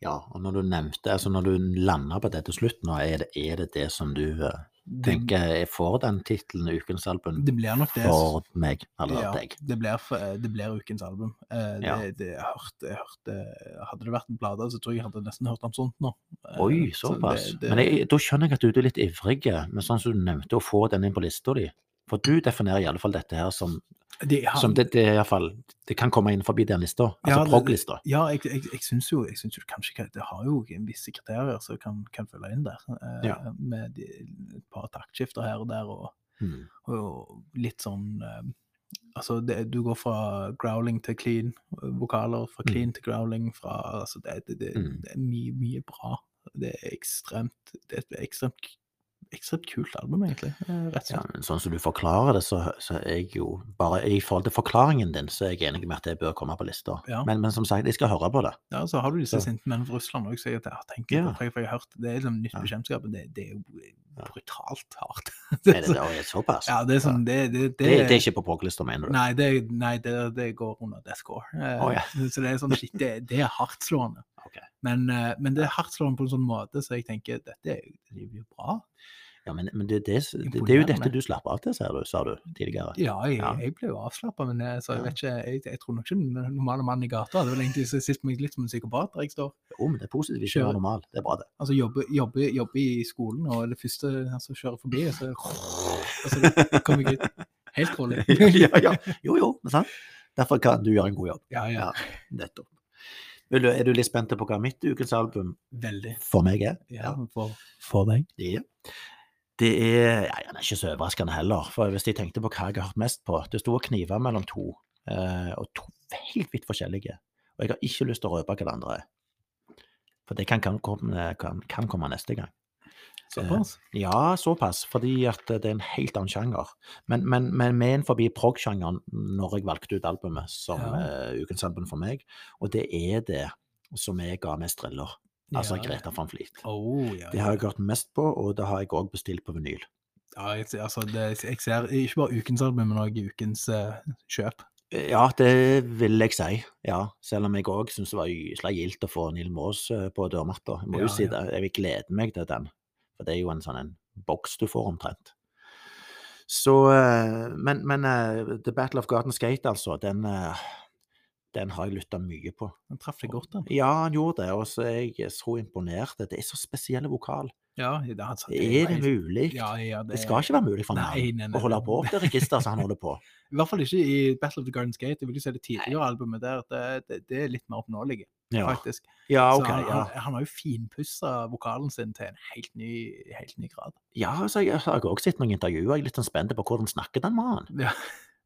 Ja, og når du nevnte, altså når du lander på det til slutt nå, er det er det, det som du eh, tenker jeg får den tittelen Ukens album det blir nok det. for meg, eller ja, deg? det blir, f- det blir ukens album. Det, Ja. det, jeg hørte, jeg hørte, hadde det vært en plate, så tror jeg jeg hadde nesten hørt om sånt nå. Eh, Oi, så såpass. det- Men jeg, da skjønner jeg at du er litt ivrig, men sånn som du nevnte, å få den inn på lista di. For du definerer i alle fall dette her som, de ja. som det, det, er i alle fall, det kan komme inn forbi den lista, altså det- prog-lista. Ja, jeg, jeg, jeg syns jo, jeg synes jo kanskje det har jo visse kriterier som kan, kan følge inn der. eh, Ja. Med de, et par taktskifter her og der, og, Mm. og litt sånn eh, Altså, det, du går fra growling til clean, vokaler fra Mm. clean til growling, fra Altså, det, det, det, Mm. det er mye, mye bra. Det er ekstremt Det er et ekstremt, ekstremt kult album, egentlig. eh, Rett og Ja, slett. men sånn som du forklarer det, så, så er jeg jo bare I forhold til forklaringen din, så er jeg enig med at det bør komme på lista. Ja. Men, men som sagt, jeg skal høre på det. Ja, så har du disse sinte mennene fra Russland òg, så jeg, tenker Ja. på, det, for jeg har hørt Det er liksom nytt Ja. bekjentskap, det, det er jo Ja. Brutalt hardt. <laughs> Er det, det såpass? Ja, det er sånn Det, det, det, det er ikke på prog-lista, mener du? Nei, det, nei det, det går under deathcore. score. Oh, ja. <laughs> Så det er sånn shit, det, det er hardtslående. <laughs> Okay. Men, eh, men det er hardtslående på en sånn måte, så jeg tenker dette er jo bra. Ja, men, men det, det, det, det er jo dette du slapper av til, ser du, sa du tidligere. Ja, jeg, Ja. jeg ble jo avslappa, men jeg, så jeg vet ikke Jeg, jeg tror nok ikke den normale mannen i gata hadde vel egentlig sett meg litt som en psykopat der jeg står. Jo, men det er positivt hvis du er normal. Det er bra, det. Altså jobbe, jobbe, jobbe i skolen, og det første altså, kjører forbi, og så, <laughs> og så kommer jeg ut helt <laughs> rolig. ja, ja. Jo, jo, men sant? Derfor kan du gjøre en god jobb. ja, ja. Ja, nettopp. Er du litt spent på hva mitt ukens album Veldig. for meg er? Ja, for, for deg. Ja. Det er ja, er ikke så overraskende heller. For hvis jeg tenkte på hva jeg har hørt mest på Det sto og kniva mellom to, eh, og to helt vidt forskjellige. Og jeg har ikke lyst til å røpe hva det andre er. For det kan, kan, komme, kan, kan komme neste gang. Såpass. Ja, såpass, fordi at det er en helt annen sjanger. Men, men, men med en forbi prog-sjangeren når jeg valgte ut albumet som Ja. uh, ukens album for meg, og det er det som jeg ga mest thriller. Altså Ja. Greta van Fleet. Oh, ja, Det har jeg hørt mest på, og det har jeg òg bestilt på vinyl. Ja, jeg, altså, det, jeg ser ikke bare ukens album, men òg ukens uh, kjøp. Ja, det vil jeg si. Ja, selv om jeg òg syns det var gysla gildt å få Neil Maas eh, på dørmatta. Jeg må jo si det. Jeg vil glede meg til den, for det er jo en sånn en boks du får omtrent. Så eh, Men, men uh, The Battle of Garden Gate, altså, den, eh, den har jeg lytta mye på. Den traff deg godt, den. Ja, han gjorde det, og så er jeg så imponert. Det er så spesiell vokal. Ja, det, er, det Er det mulig? Ja, ja, Det det, skal ikke være mulig for nei, å holde på med det registeret som han holder på. <laughs> I hvert fall ikke i Battle of the Gardens Gate. Jeg vil jo si det tidligere albumet der. Det, er litt mer oppnåelig, faktisk. ja Så ok. han, han, har jo finpussa vokalen sin til en helt ny, helt ny grad. Ja, så jeg har også sett noen intervjuer. Jeg er litt sånn spent på hvordan snakker den mannen. Ja,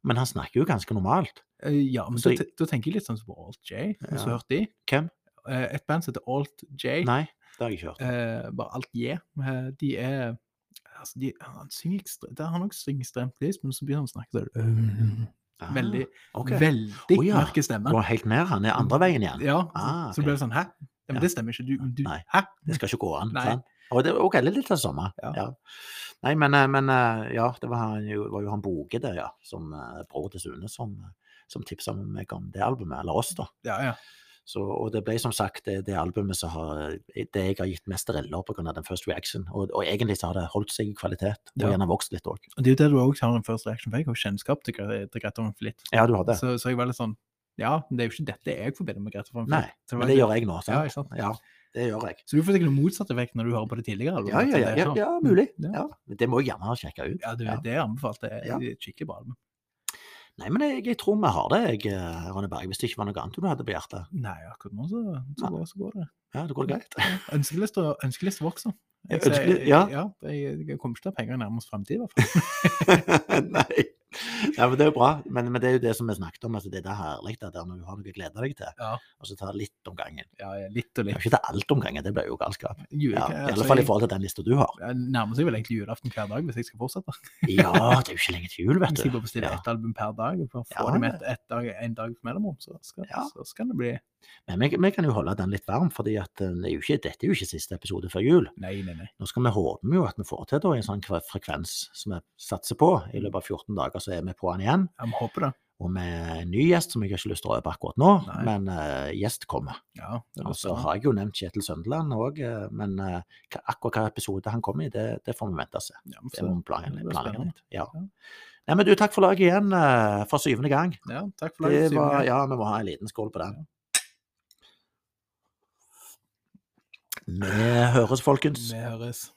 Men han snakker jo ganske normalt. Eh, ja men Så da, da tenker jeg litt sånn som på Alt J. Har du hørt de? Hvem? Eh, Et band som heter Alt J. Nei, det har jeg ikke hørt. eh, bare alt J. Eh, De er altså de, Han synger ekstremt Han også synger ekstremt lyst, men så begynner han å snakke sånn Ah, Veldig, okay. veldig oh, ja. mørke stemme. Går helt ned, han er andre veien igjen. Ja, Ah, så ok. blir det sånn Hæ? Ja, men det stemmer ikke. Du, du Nei. Hæ? Det skal ikke gå an. Nei. sant? Og det er ok, litt det samme. Ja. Ja. Nei, men, eh, men eh, ja, det var, han jo, var jo han Boge, det, ja, som uh, bror til Sune, som, som tipsa meg om det albumet, eller oss, da. Ja, ja. Så, og det ble som sagt det, det albumet som har Det jeg har gitt mest reller pga. den First Reaction. Og, og egentlig så har det holdt seg i kvalitet, og Ja. gjerne vokst litt òg. Og det er jo det du også har en first reaction, for jeg har kjennskap til, til Greta Van Flitt. Ja, du har det. Så, så jeg var litt sånn Ja, det er jo ikke dette jeg forbinder med Greta Van Flitt. Nei, men det gjør jeg nå. Ja, ikke sant? Ja, det gjør jeg. Så du får sikkert noe motsatt effekt når du hører på det tidligere Eller? Ja, ja, ja, ja, sånn. ja mulig. Ja. Ja. Det må jeg gjerne sjekke ut. Ja, det, det anbefalt. Det er skikkelig bra album. Nei, men jeg, jeg tror vi har det, jeg, eh, Ronny Berg. Hvis det ikke var noe annet du hadde på hjertet. Nei, akkurat nå så, så, går, så går det. Ja, det går det greit. Ønskelista ønskelist vokser. Jeg, ser- ja. jeg, jeg kommer ikke til å ha penger i nærmest fremtid, i hvert fall. <laughs> Nei. Ja, men det er jo bra. Men, men det er jo det som vi snakket om. altså Det er det herlig at når du har noe å glede deg til. Ja. Og så ta litt om gangen. Ja, litt og litt. Og ikke ta alt om gangen, det blir jo galskap. Jule, Ja, I altså, alle fall i forhold til den lista du har. Jeg nærmer seg vel egentlig julaften hver dag hvis jeg skal fortsette. Ja, det er jo ikke lenge til jul, vet Hvis du. jeg bare bestiller Ja. ett album per dag, og får få Ja, dem med et, et dag, en dag mellomrom, så så skal det bli Men vi, vi kan jo holde den litt varm, fordi eh, det dette er jo ikke siste episode før jul. Nei, nei, nei. Nå skal vi håpe jo at vi får til da en sånn frekvens som vi satser på. I løpet av 14 dager så er vi på den igjen. Jeg må håpe det. Og med en ny gjest som jeg har ikke lyst til å røpe akkurat nå, Nei. men uh, gjest kommer. Ja, Og så har jeg jo nevnt Kjetil Søndeland òg, men uh, akkurat hva episode han kommer i, det, det får vi vente og se. Ja, Det må vi planlegge litt. Ja. Ja. Nei, men du, takk for laget igjen eh, for syvende gang. Ja, takk for laget. var, gang. ja, vi må ha en liten skål på den. Vi høres, folkens. Vi høres.